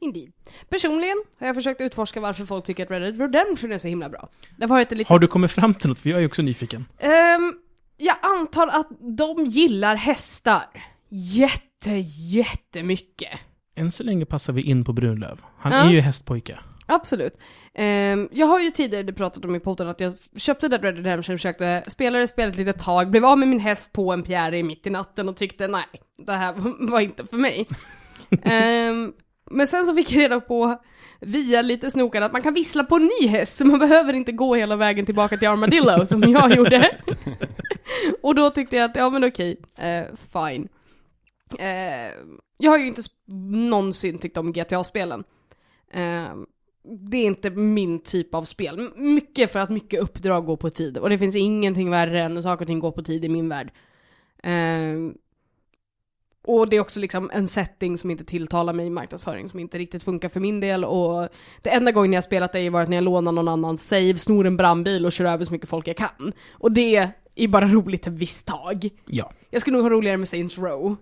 Indeed. Personligen har jag försökt utforska varför folk tycker att Red Dead Redemption är så himla bra. Det har varit lite... Har du kommit fram till något? För jag är också nyfiken. Ehm, jag antar att de gillar hästar. Jätte, jättemycket. Än så länge passar vi in på Brunlöv. Han Ja. är ju hästpojke. Absolut. Ehm, jag har ju tidigare pratat om i podden att jag köpte Dead Red Redemption, försökte spela det spelet ett litet tag, blev av med min häst på en pjäre mitt i natten och tyckte nej, det här *laughs* var inte för mig. *laughs* Ehm, men sen så fick jag reda på via lite snokan att man kan vissla på en ny häst, så man behöver inte gå hela vägen tillbaka till Armadillo som jag *laughs* gjorde. och då tyckte jag att, ja men okej, eh, fine. Eh, jag har ju inte någonsin tyckt om GTA-spelen. Eh, det är inte min typ av spel. Mycket för att mycket uppdrag går på tid. Och det finns ingenting värre än när saker och ting går på tid i min värld. Eh, och det är också liksom en setting som inte tilltalar mig i marknadsföring, som inte riktigt funkar för min del. Och det enda gången jag har spelat det har varit när jag lånar någon annans save, snor en brandbil och kör över så mycket folk jag kan. Och det är bara roligt ett visst tag. Ja, Jag skulle nog ha roligare med Saints Row.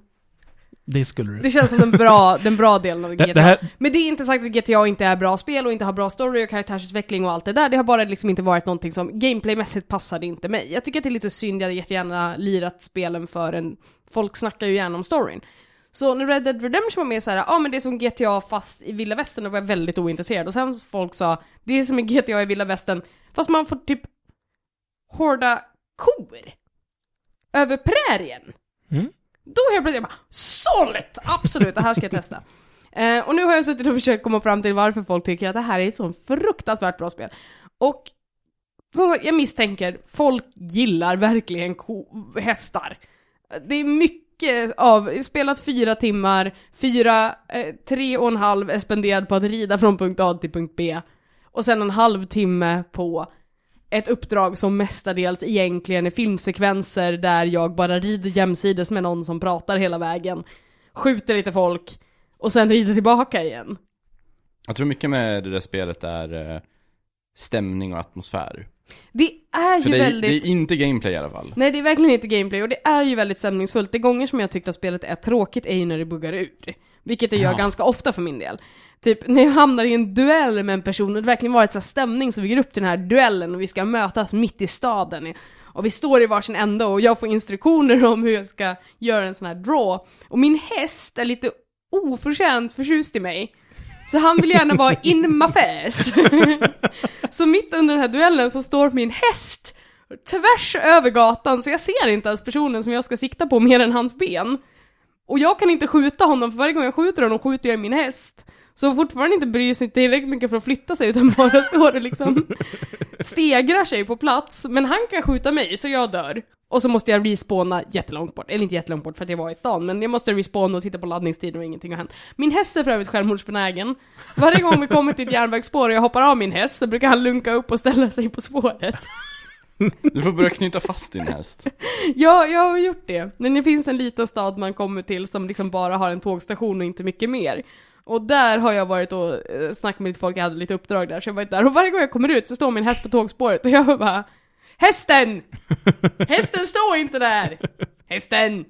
Det skulle du. Det känns som den bra, *laughs* den bra delen av GTA. Det, här, Men det är inte sagt att GTA inte är bra spel och inte har bra story och karaktärsutveckling och allt det där. Det har bara liksom inte varit någonting som gameplaymässigt passade inte mig. Jag tycker att det är lite synd, jag hade jättegärna lirat spelen för en... Folk snackar ju gärna om storyn. Så när Red Dead Redemption var med så här, ja ah, men det är som GTA fast i vilda västern, då var jag väldigt ointresserad. Och sen folk sa, det är som i GTA i vilda västern, fast man får typ hårda kor. Över prärien. Mm. Då helt plötsligt jag bara, sålt! Absolut, det här ska jag testa. *laughs* Eh, och nu har jag suttit och försökt komma fram till varför folk tycker att det här är ett så fruktansvärt bra spel. Och som sagt, jag misstänker, folk gillar verkligen ko- hästar. Det är mycket av, spelat fyra timmar, fyra, eh, tre och en halv är spenderad på att rida från punkt A till punkt B. Och sen en halv timme på ett uppdrag som mestadels egentligen är filmsekvenser där jag bara rider jämsides med någon som pratar hela vägen, skjuter lite folk och sen rider tillbaka igen. Jag tror mycket med det där spelet är eh, stämning och atmosfär. Det är För ju det är, väldigt... det är inte gameplay i alla fall. Nej, det är verkligen inte gameplay och det är ju väldigt stämningsfullt. Det gånger som jag tyckte att spelet är tråkigt är ju när det buggar ur. Vilket det gör Ja. ganska ofta för min del. Typ när jag hamnar i en duell med en person och det verkligen varit så stämning som bygger upp till den här duellen och vi ska mötas mitt i staden. Och vi står i varsin ände och jag får instruktioner om hur jag ska göra en sån här draw. Och min häst är lite oförtjänt förtjust i mig. Så han vill gärna vara in *laughs* my face. *laughs* så mitt under den här duellen så står min häst tvärs över gatan så jag ser inte ens personen som jag ska sikta på mer än hans ben. Och jag kan inte skjuta honom för varje gång jag skjuter honom skjuter jag min häst. Så fortfarande inte bryr sig tillräckligt mycket för att flytta sig utan bara *laughs* står och liksom stegrar sig på plats. Men han kan skjuta mig så jag dör. Och så måste jag respawna jättelångt bort, eller inte jättelångt bort för att jag var i stan, men jag måste respawna och titta på laddningstiden och ingenting har hänt. Min häst är för övrigt självmordsbenägen. Varje gång vi kommer till ett järnvägsspår och jag hoppar av min häst så brukar han lunka upp och ställa sig på spåret. Du får börja knyta fast din häst. Ja, jag har gjort det. Men det finns en liten stad man kommer till som liksom bara har en tågstation och inte mycket mer. Och där har jag varit och eh, snackat med lite folk, jag hade lite uppdrag där, så jag var där. Och varje gång jag kommer ut så står min häst på tågspåret och jag bara Hästen! Hästen står inte där! Hästen!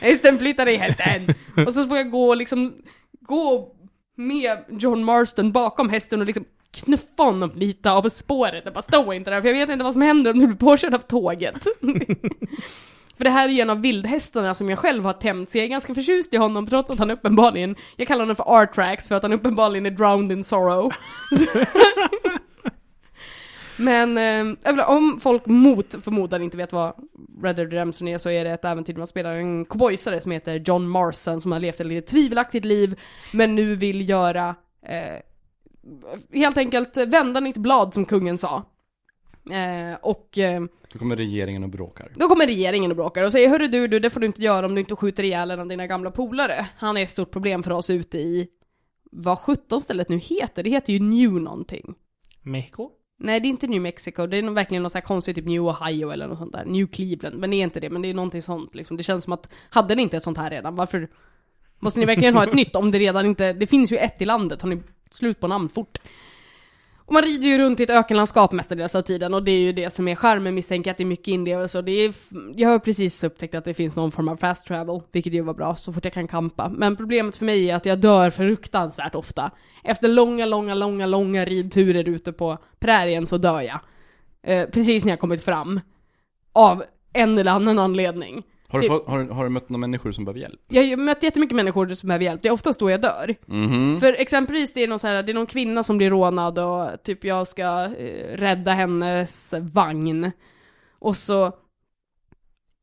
Hästen flytta dig hästen! Och så får jag gå och liksom, gå med John Marston bakom hästen och liksom knuffa honom lite av spåret. Jag bara stå inte där för jag vet inte vad som händer om du blir påkörd av tåget. *laughs* För det här är ju en av vildhästarna som jag själv har tämjt, så jag är ganska förtjust i honom trots att han uppenbarligen, jag kallar honom för Artrax för att han uppenbarligen är drowned in sorrow. *laughs* Men eh, om folk mot förmodan inte vet vad Red Dead Redemption är så är det ett äventyr där man spelar en cowboysare som heter John Marston som har levt ett lite tvivelaktigt liv men nu vill göra eh, helt enkelt vända nytt blad som kungen sa. Eh, och eh, Då kommer regeringen och bråkar. då kommer regeringen och bråkar och säger Hörru du, du, det får du inte göra om du inte skjuter ihjäl en av dina gamla polare. Han är ett stort problem för oss ute i vad 17 stället nu heter. Det heter ju New någonting. Mexiko? Nej, det är inte New Mexico. Det är verkligen något så här konstigt, typ New Ohio eller något sånt där. New Cleveland. Men det är inte det, men det är någonting sånt liksom. Det känns som att, hade ni inte ett sånt här redan? Varför måste ni verkligen ha ett nytt om det redan inte, det finns ju ett i landet. Har ni slut på namn fort? Och man rider ju runt i ett ökenlandskap mestadels av tiden och det är ju det som är charmen misstänker jag att det är mycket inlevelse och det är, jag har precis upptäckt att det finns någon form av fast travel, vilket ju var bra så fort jag kan kampa. Men problemet för mig är att jag dör fruktansvärt ofta. Efter långa, långa, långa, långa ridturer ute på prärien så dör jag. Eh, precis när jag kommit fram. Av en eller annan anledning. Har du, Typ- fått, har, du- har du mött några människor som behöver hjälp? Jag har mött jättemycket människor som behöver hjälp, det är oftast då jag dör. Mhm. För exempelvis det är någon så här, det är någon kvinna som blir rånad och typ jag ska eh, rädda hennes vagn. Och så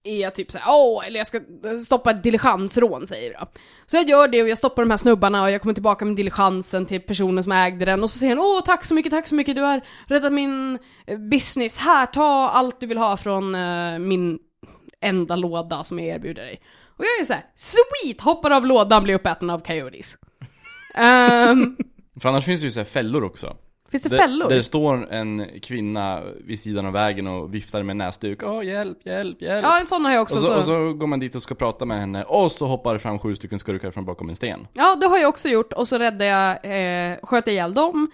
är jag typ såhär, åh, eller jag ska stoppa ett diligensrån säger då. Så jag gör det och jag stoppar de här snubbarna och jag kommer tillbaka med diligensen till personen som ägde den och så säger han, åh tack så mycket, tack så mycket, du har räddat min eh, business, här ta allt du vill ha från eh, min enda låda som jag erbjuder dig. Och jag är såhär, sweet! Hoppar av lådan, blir uppäten av coyotes. Ehm, *laughs* För annars finns det ju så här fällor också. finns det Där- fällor? Där det står en kvinna vid sidan av vägen och viftar med näsduk. Åh, hjälp, hjälp, hjälp. Ja, en sån har jag också. och, så, så. och så går man dit och ska prata med henne, och så hoppar det fram sju stycken skurkar från bakom en sten. Ja, det har jag också gjort och så räddade jag, eh, sköt ihjäl dem,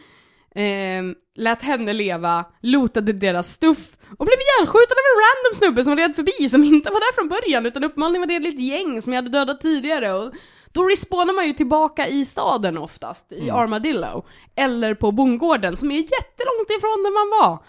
eh, lät henne leva, lootade deras stuff och blev ihjälskjuten av en random snubbe som red förbi som inte var där från början utan uppenbarligen var det ett litet gäng som jag hade dödat tidigare och då respawnar man ju tillbaka i staden oftast, i Armadillo. Eller på bondgården som är jättelångt ifrån där man var.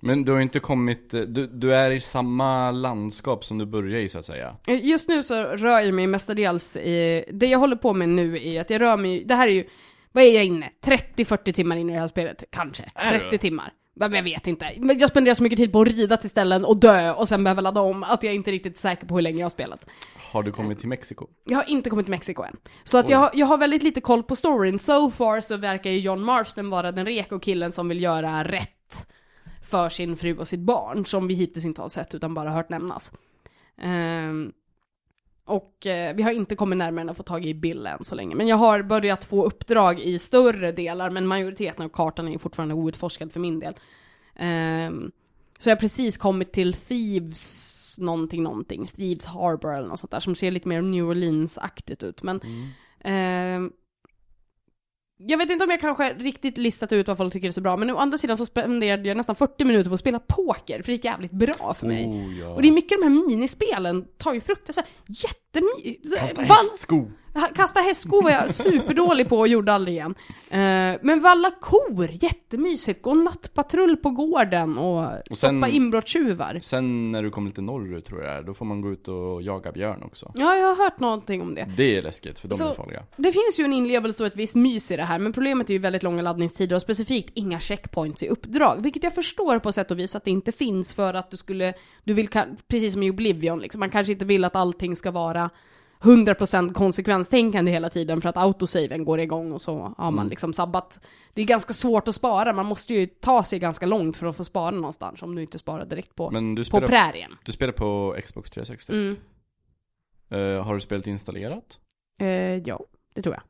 Men du har inte kommit, du, du är i samma landskap som du började i så att säga. Just nu så rör jag mig mestadels i, det jag håller på med nu är att jag rör mig, det här är ju, vad är jag inne? 30-40 timmar in i det här spelet, kanske. Är du? 30 timmar. Men jag vet inte. Men jag spenderar så mycket tid på att rida till ställen och dö och sen behöva ladda om att jag inte är riktigt säker på hur länge jag har spelat. Har du kommit till Mexiko? Jag har inte kommit till Mexiko än. Så att jag, jag har väldigt lite koll på storyn. So far så verkar ju John Marston vara den reko killen som vill göra rätt för sin fru och sitt barn, som vi hittills inte har sett utan bara hört nämnas. Ehm, och eh, vi har inte kommit närmare än att få tag i Bill än så länge. Men jag har börjat få uppdrag i större delar, men majoriteten av kartan är fortfarande outforskad för min del. Ehm, så jag har precis kommit till Thieves någonting, någonting, Thieves Harbor eller något sånt där, som ser lite mer New Orleans-aktigt ut. Men ehm, jag vet inte om jag kanske riktigt listat ut vad folk tycker är så bra, men å andra sidan så spenderade jag nästan 40 minuter på att spela poker, för det gick jävligt bra för mig. Oh, ja. Och det är mycket de här minispelen, tar ju fruktansvärt, jättemycket. Kasta hästsko! Kasta hästsko var jag superdålig på och gjorde aldrig igen. Eh, men valla kor, jättemysigt. Gå nattpatrull på gården och, Och stoppa inbrottstjuvar. Sen när du kommer lite norrut tror jag då får man gå ut och jaga björn också. Ja, jag har hört någonting om det. Det är läskigt, för de Så- är farliga. Det finns ju en inlevelse och ett visst mys i det här, men problemet är ju väldigt långa laddningstider och specifikt inga checkpoints i uppdrag. Vilket jag förstår på sätt och vis att det inte finns för att du skulle, du vill, precis som i Oblivion liksom, man kanske inte vill att allting ska vara 100% konsekvenstänkande hela tiden för att autosaven går igång och så har man Mm. liksom sabbat. Det är ganska svårt att spara, man måste ju ta sig ganska långt för att få spara någonstans om du inte sparar direkt på, Men du på spelar, prärien. du spelar på Xbox 360? Mm. Eh, har du spelet installerat? Eh, ja, det tror jag.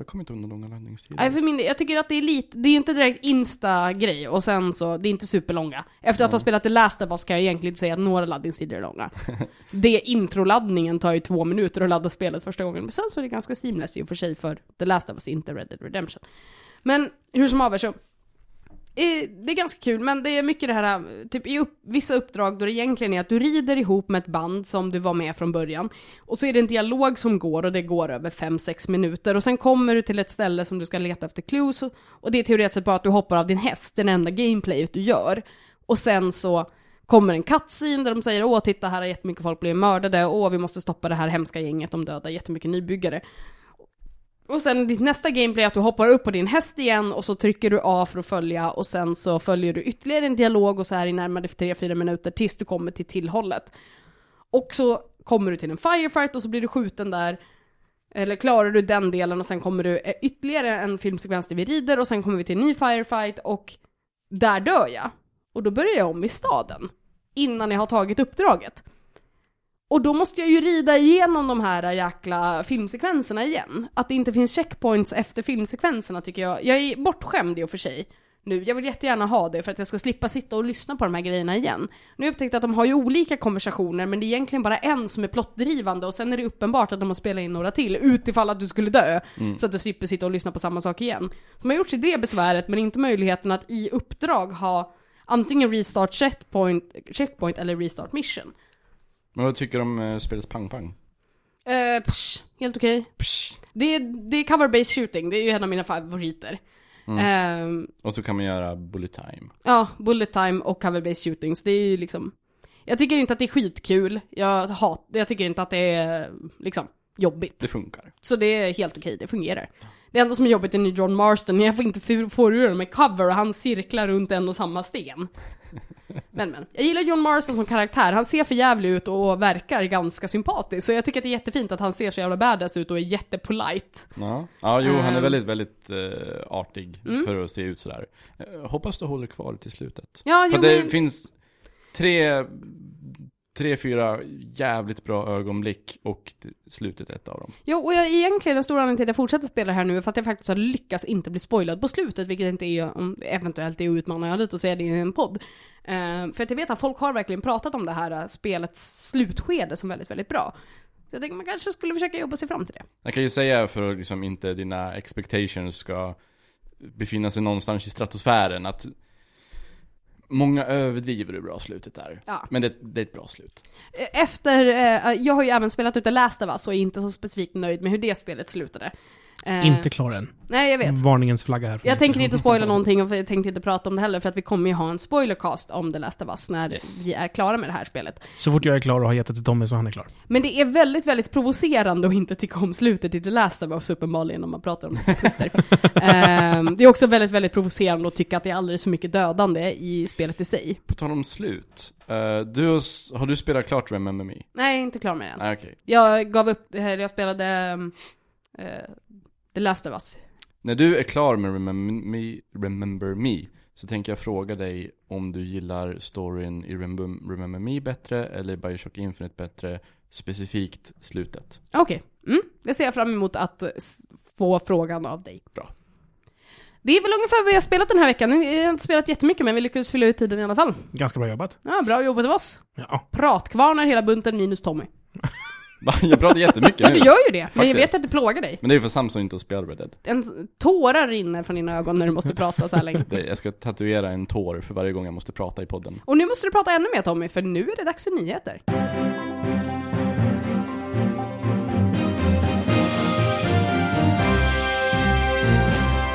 Jag kommer inte undan långa laddningstider. Nej, för min jag tycker att det är lite, det är inte direkt insta-grej och sen så, det är inte superlånga. Efter att ha spelat The Last of Us ska jag egentligen inte säga att några laddningstider är långa. *laughs* det introladdningen tar ju två minuter att ladda spelet första gången, men sen så är det ganska seamless i och för sig för The Last of Us, inte Red Dead Redemption. Men hur som haver så, Eh, det är ganska kul, men det är mycket det här, eh, typ i upp, vissa uppdrag då det egentligen är att du rider ihop med ett band som du var med från början. Och så är det en dialog som går och det går över 5-6 minuter. Och sen kommer du till ett ställe som du ska leta efter clues. Och, och det är teoretiskt sett bara att du hoppar av din häst, den enda gameplayet du gör. Och sen så kommer en cutscene där de säger åh titta här har jättemycket folk blivit mördade, åh vi måste stoppa det här hemska gänget, de dödar jättemycket nybyggare. Och sen ditt nästa gameplay är att du hoppar upp på din häst igen och så trycker du A för att följa och sen så följer du ytterligare en dialog och så här i närmare 3-4 minuter tills du kommer till tillhållet. Och så kommer du till en firefight och så blir du skjuten där. Eller klarar du den delen och sen kommer du eh, ytterligare en filmsekvens där vi rider och sen kommer vi till en ny firefight och där dör jag. Och då börjar jag om i staden. Innan jag har tagit uppdraget. Och då måste jag ju rida igenom de här jäkla filmsekvenserna igen. Att det inte finns checkpoints efter filmsekvenserna tycker jag. Jag är bortskämd i och för sig nu. Jag vill jättegärna ha det för att jag ska slippa sitta och lyssna på de här grejerna igen. Nu har jag upptäckt att de har ju olika konversationer men det är egentligen bara en som är plottdrivande och sen är det uppenbart att de har spelat in några till utifall att du skulle dö. Så att du slipper sitta och lyssna på samma sak igen. Så man har gjort sig det besväret men inte möjligheten att i uppdrag ha antingen restart checkpoint, checkpoint eller restart mission. Men vad tycker du om uh, spelets pang-pang? Uh, psh, helt okej. Det, är, det är cover-based shooting, det är ju en av mina favoriter. Ehm, Och så kan man göra bullet time. Ja, bullet time och cover-based shooting, så det är ju liksom... Jag tycker inte att det är skitkul, jag, hat, jag tycker inte att det är liksom jobbigt. Det funkar. Så det är helt okej, det fungerar. Det enda som är jobbigt är nu John Marston, jag får inte få ur med cover och han cirklar runt en och samma sten. *laughs* Men men, jag gillar John Marston som karaktär, han ser för jävlig ut och verkar ganska sympatisk. Så jag tycker att det är jättefint att han ser så jävla badass ut och är jättepolite. Ja, ja jo han är Ehm. väldigt, väldigt eh, artig Mm. för att se ut sådär. Uh, hoppas du håller kvar till slutet. Ja, För jo, det men... finns tre, tre, fyra jävligt bra ögonblick och det- slutet ett av dem. Jo, och jag, egentligen den stora anledningen till att jag fortsätter spela här nu är för att jag faktiskt har lyckats inte bli spoilad på slutet, vilket inte är, om, eventuellt är att utmana jag lite och säga det i en podd. Eh, för att jag vet att folk har verkligen pratat om det här uh, spelets slutskede som väldigt, väldigt bra. Så jag tänker man kanske skulle försöka jobba sig fram till det. Jag kan ju säga för att liksom inte dina expectations ska befinna sig någonstans i stratosfären att Många överdriver hur bra slutet är. Ja. Men det, det är ett bra slut. Eh, Efter, eh, jag har ju även spelat ut The Last of Us och är inte så specifikt nöjd med hur det spelet slutade. Eh, Inte klar än. Nej, jag vet. Varningens flagga här. Jag tänker inte spoila någonting och jag tänkte inte prata om det heller för att vi kommer ju ha en spoilercast om The Last of Us när Yes. vi är klara med det här spelet. Så fort jag är klar och har gett det till Tommy så han är klar. Men det är väldigt, väldigt provocerande att inte tycka om slutet i The Last of Us uppenbarligen om man pratar om det på. *laughs* Ehm, det är också väldigt, väldigt provocerande att tycka att det är alldeles för mycket dödande i spelet i sig. På tal om slut. eh, du har, har du spelat klart Remember Me? Nej, inte klar med det än. Nej okej. Jag gav upp, här, jag spelade eh, The Last of Us. När du är klar med Remember Me, Remember Me så tänker jag fråga dig om du gillar storyn i Remember, Remember Me bättre eller Bioshock Infinite bättre, specifikt slutet. Okej, mm. det ser jag fram emot att få frågan av dig. Bra. Det är väl ungefär vad jag har spelat den här veckan. Jag har inte spelat jättemycket men vi lyckades fylla ut tiden i alla fall. Ganska bra jobbat. Ja, bra jobbat av oss. Ja. Pratkvarnar hela bunten minus Tommy. *laughs* Jag pratar jättemycket Ja, nu. du gör ju det. Men jag Faktiskt. vet att det plågar dig. Men det är ju för Samson inte att spela Red Dead. En tårar rinner från dina ögon när du måste prata så här länge. Det, jag ska tatuera en tår för varje gång jag måste prata i podden. Och nu måste du prata ännu mer Tommy, för nu är det dags för nyheter.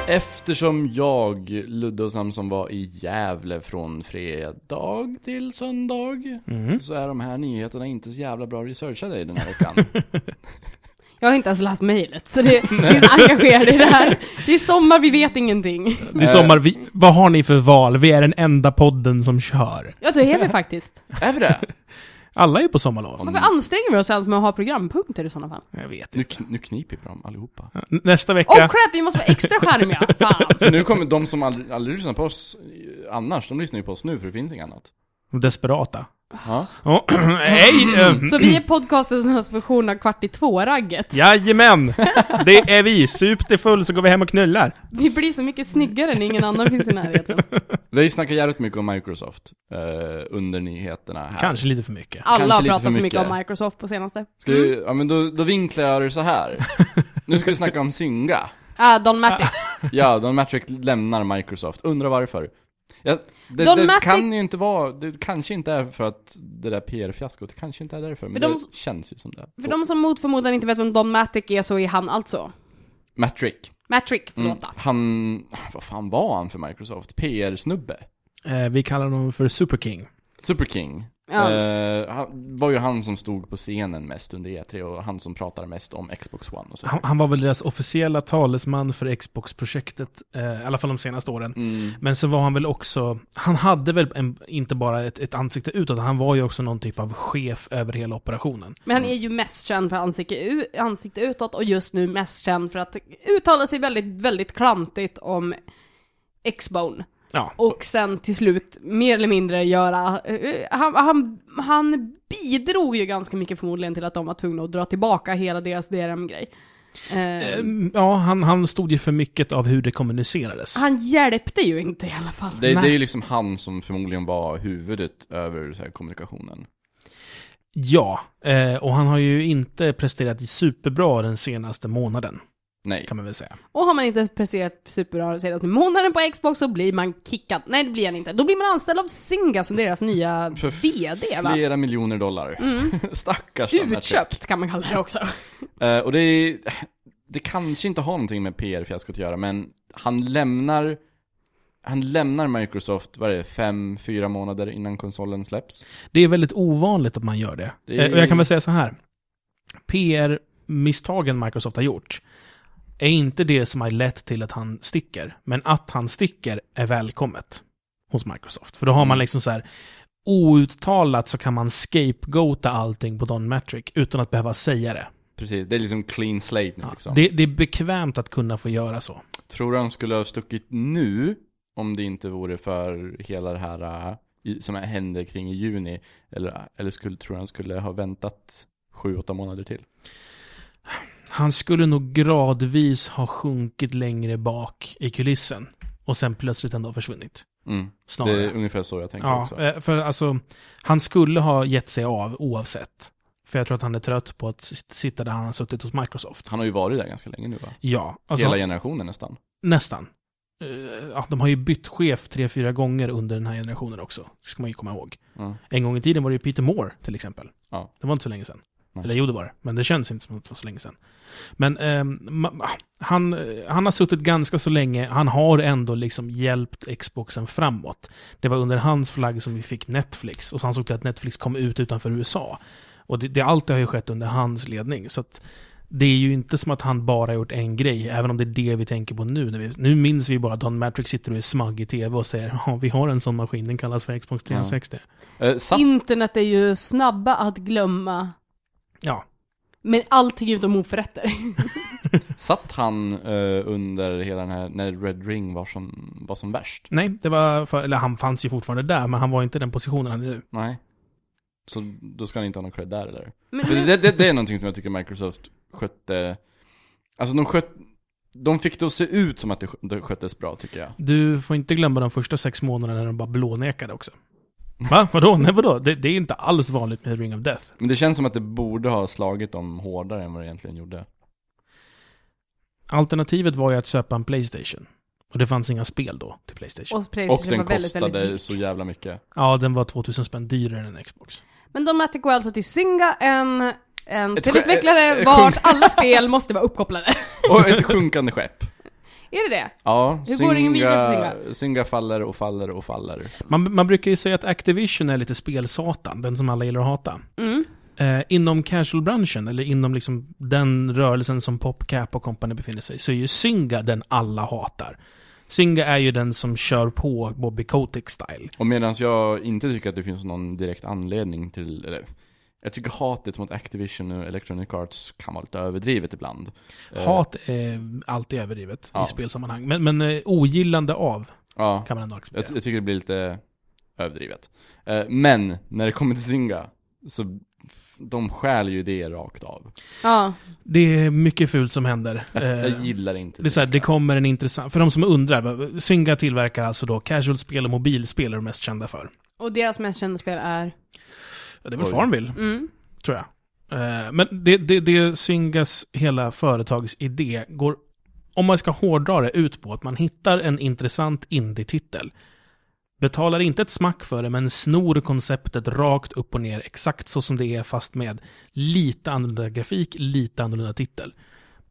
Eftersom jag, Ludde och Samson var i Gävle från fredag till söndag Mm. Så är de här nyheterna inte så jävla bra researchade i den här veckan. *laughs* Jag har inte ens läst mejlet, så det finns *laughs* engagerade i det här. Det är sommar, vi vet ingenting. Det är sommar, vi, vad har ni för val? Vi är den enda podden som kör. Ja, det är vi faktiskt. är vi det? *laughs* Alla är på sommarlov. Varför anstränger vi oss ens med att ha programpunkter i sådana fall? Jag vet Nu, inte. kn- nu kniper vi dem allihopa. N- Nästa Oh vecka... crap, vi måste vara extra skärmiga! *laughs* Fan! För nu kommer de som aldrig, aldrig lyssnar på oss eh, annars, de lyssnar ju på oss nu för det finns inget annat. Desperata. Ja. *clears throat* Hej! eh, Så vi är podcastens version av Kvart i två-ragget. Jajamän! *laughs* Det är vi. Sup dig full så går vi hem och knullar. Vi blir så mycket snyggare när ingen annan finns i närheten. *laughs* Vi har ju snackat jävligt mycket om Microsoft eh, under nyheterna här. Kanske lite för mycket. Alla Kanske har pratat för för mycket mycket. om Microsoft på senaste. Ska vi, ja men då, då vinklar jag det så här. *laughs* Nu ska vi snacka om Synga. Ah, Don Matic. Ja, Don Matrick lämnar Microsoft. Undrar varför. Ja, det, det Matic- kan ju inte vara, det kanske inte är för att det där PR-fiaskot, det kanske inte är därför, men För de- det känns ju som det. För de som mot förmodan inte vet vem Don Matic är så är han alltså. Matrick. Matrick, Mm. förlåt då. Han, vad fan var han för Microsoft? PR-snubbe? Eh, vi kallar honom för Super King. Super King. Ja. Eh, han, var ju han som stod på scenen mest under E3 och han som pratade mest om Xbox One och så. Han, han var väl deras officiella talesman för Xbox-projektet, eh, i alla fall de senaste åren. Mm. Men så var han väl också, han hade väl en, inte bara ett, ett ansikte utåt, han var ju också någon typ av chef över hela operationen. Men han är ju mest känd för ansikte, ansikte utåt och just nu mest känd för att uttala sig väldigt, väldigt klantigt om X-Bone. Ja, Och sen till slut mer eller mindre göra, eh, han, han, han bidrog ju ganska mycket förmodligen till att de var tvungna att dra tillbaka hela deras DRM-grej. Eh, Eh, ja han, han stod ju för mycket av hur det kommunicerades. han hjälpte ju inte i alla fall. Det, det är ju liksom han som förmodligen var huvudet över så här, kommunikationen. Ja, eh, och han har ju inte presterat superbra den senaste månaden, Nej. kan man väl säga. Och har man inte presterat superbra senaste månaden på Xbox så blir man kickad. Nej det blir han inte. Då blir man anställd av Singa som deras nya För VD va? Flera miljoner dollar. Mm. *laughs* Stackars Utköpt kan man kalla det också. *laughs* Eh, och det är, det kanske inte har någonting med PR-fiaskot att göra, men han lämnar, han lämnar Microsoft, vad är det, fem, fyra månader innan konsolen släpps. Det är väldigt ovanligt att man gör det. Det är- Eh, och jag kan väl säga så här. PR-misstagen Microsoft har gjort är inte det som har lett till att han sticker. Men att han sticker är välkommet hos Microsoft. För då har man Mm. liksom så här outtalat så kan man scapegoata allting på Don Matrick utan att behöva säga det. Precis, det är liksom clean slate nu Ja, liksom. det, det är bekvämt att kunna få göra så. Tror du han skulle ha stuckit nu, om det inte vore för hela det här äh, som hände kring i juni? Eller, eller skulle, tror du han skulle ha väntat sju, åtta månader till? Han skulle nog gradvis ha sjunkit längre bak i kulissen. Och sen plötsligt ändå försvunnit. Mm. Det är ungefär så jag tänker Ja, också. eh, för alltså, han skulle ha gett sig av oavsett. För jag tror att han är trött på att sit- sitta där han har suttit hos Microsoft. Han har ju varit där ganska länge nu va? Ja, alltså Hela generationen nästan. nästan. Eh, Ja, de har ju bytt chef tre, fyra gånger under den här generationen också. Det ska man ju komma ihåg. Ja. En gång i tiden var det ju Peter Moore till exempel. Ja. Det var inte så länge sedan. Nej. Eller jo, det var det. Men det känns inte som att det var så länge sedan. Men ma- han, eh, han har suttit ganska så länge. Han har ändå liksom hjälpt Xboxen framåt. Det var under hans flagg som vi fick Netflix. Och så han såg till att Netflix kom ut utanför USA. Och det, det, allt det har ju skett under hans ledning. Så att det är ju inte som att han bara gjort en grej, även om det är det vi tänker på nu. När vi, nu minns vi bara att Don Matrix sitter och är smagg i tv och säger ja, vi har en sån maskin, den kallas för Xbox 360. Eh, satt, Internet är ju snabba att glömma. Ja. Men allting utom oförrätter. *laughs* satt han eh, under hela den här, när Red Ring var som, var som värst? Nej, det var för, eller han fanns ju fortfarande där, men han var inte i den positionen han är nu. Nej. Så då ska han inte ha någon cred där eller? Men, För det, det, det är någonting som jag tycker Microsoft skötte, alltså de skött, de fick det att se ut som att det, skö- det sköttes bra tycker jag. Du får inte glömma de första sex månaderna när de bara blånekade också. Va? Vadå? Nej vadå? Det, det är inte alls vanligt med Ring of Death. Men det känns som att det borde ha slagit dem hårdare än vad det egentligen gjorde. Alternativet var ju att köpa en Playstation. Och det fanns inga spel då till Playstation. och Playstation Och den var väldigt, väldigt kostade dyrt. så jävla mycket. Ja, den var 2000 spänn dyrare än en Xbox. Men de går alltså till Zynga, en, en Ett spelutvecklare skä- ett- vart alla spel måste vara uppkopplade. *laughs* Och ett sjunkande skepp. Är det det? Ja, Hur går det vidare för Zynga faller och faller och faller. Man, man brukar ju säga att Activision är lite spelsatan, den som alla gillar att hata. Mm. Eh, inom casual-branschen, eller inom liksom den rörelsen som PopCap och company befinner sig, så är ju Zynga den alla hatar. Zynga är ju den som kör på Bobby Kotick-style. Och medan jag inte tycker att det finns någon direkt anledning till, eller jag tycker hatet mot Activision och Electronic Arts kan vara lite överdrivet ibland. Eh, Hat är alltid överdrivet Ja. i spelsammanhang. Men, men eh, ogillande av Ja, kan man ändå jag, acceptera. jag tycker det blir lite överdrivet. Eh, Men, när det kommer till Zynga, så de stjäl ju det rakt av. Ja. Det är mycket fult som händer. Jag, jag gillar inte det, är så här, det kommer en intressant... För de som undrar, Zynga tillverkar alltså då casual-spel och mobilspel är de mest kända för. Och deras mest kända spel är? Ja, Det är väl Oj. Farmville, Mm. tror jag. Eh, Men det, det, det Zyngas hela företags idé går, om man ska hårdra det, ut på att man hittar en intressant indie-titel. Betalar inte ett smack för det, men snor konceptet rakt upp och ner, exakt så som det är, fast med lite annorlunda grafik, lite annorlunda titel.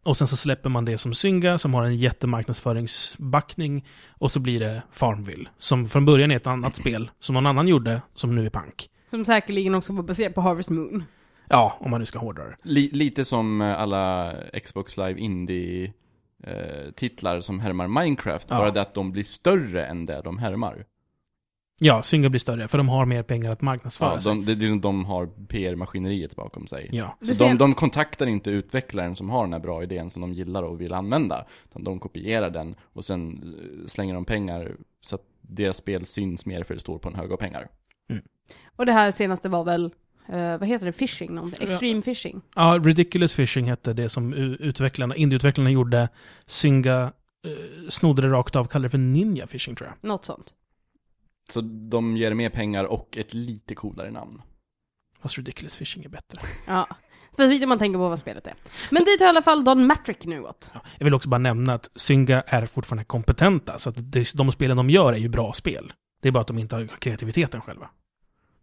Och sen så släpper man det som Zynga, som har en jättemarknadsföringsbackning. Och så blir det Farmville, som från början är ett annat spel, som någon annan gjorde, som nu är pank. Som säkerligen också var baserad på Harvest Moon. Ja, om man nu ska hårdra det. Li lite som eh, alla Xbox Live Indie eh, titlar som härmar Minecraft, Ja. bara det att de blir större än det de härmar. Ja, Zynga blir större, för de har mer pengar att marknadsföra Ja, sig. de, det, det, är som de har PR-maskineriet bakom sig. Ja. Så de, de kontaktar inte utvecklaren som har den här bra idén som de gillar och vill använda. Utan de kopierar den och sen eh, slänger de pengar så att deras spel syns mer för det står på en hög av pengar. Och det här senaste var väl, eh, vad heter det, phishing? Någonting? Extreme phishing. Ja, Ridiculous Fishing hette det som utvecklarna, indieutvecklarna gjorde. Zynga eh, snodde det rakt av, kallade det för Ninja Fishing tror jag. Något sånt. Så de ger mer pengar och ett lite coolare namn. Fast Ridiculous Fishing är bättre. Ja. Speciellt om man tänker på vad spelet är. Men dit har i alla fall Don Matrick nu. Ja, jag vill också bara nämna att Zynga är fortfarande kompetenta, så att de spelen de gör är ju bra spel. Det är bara att de inte har kreativiteten själva.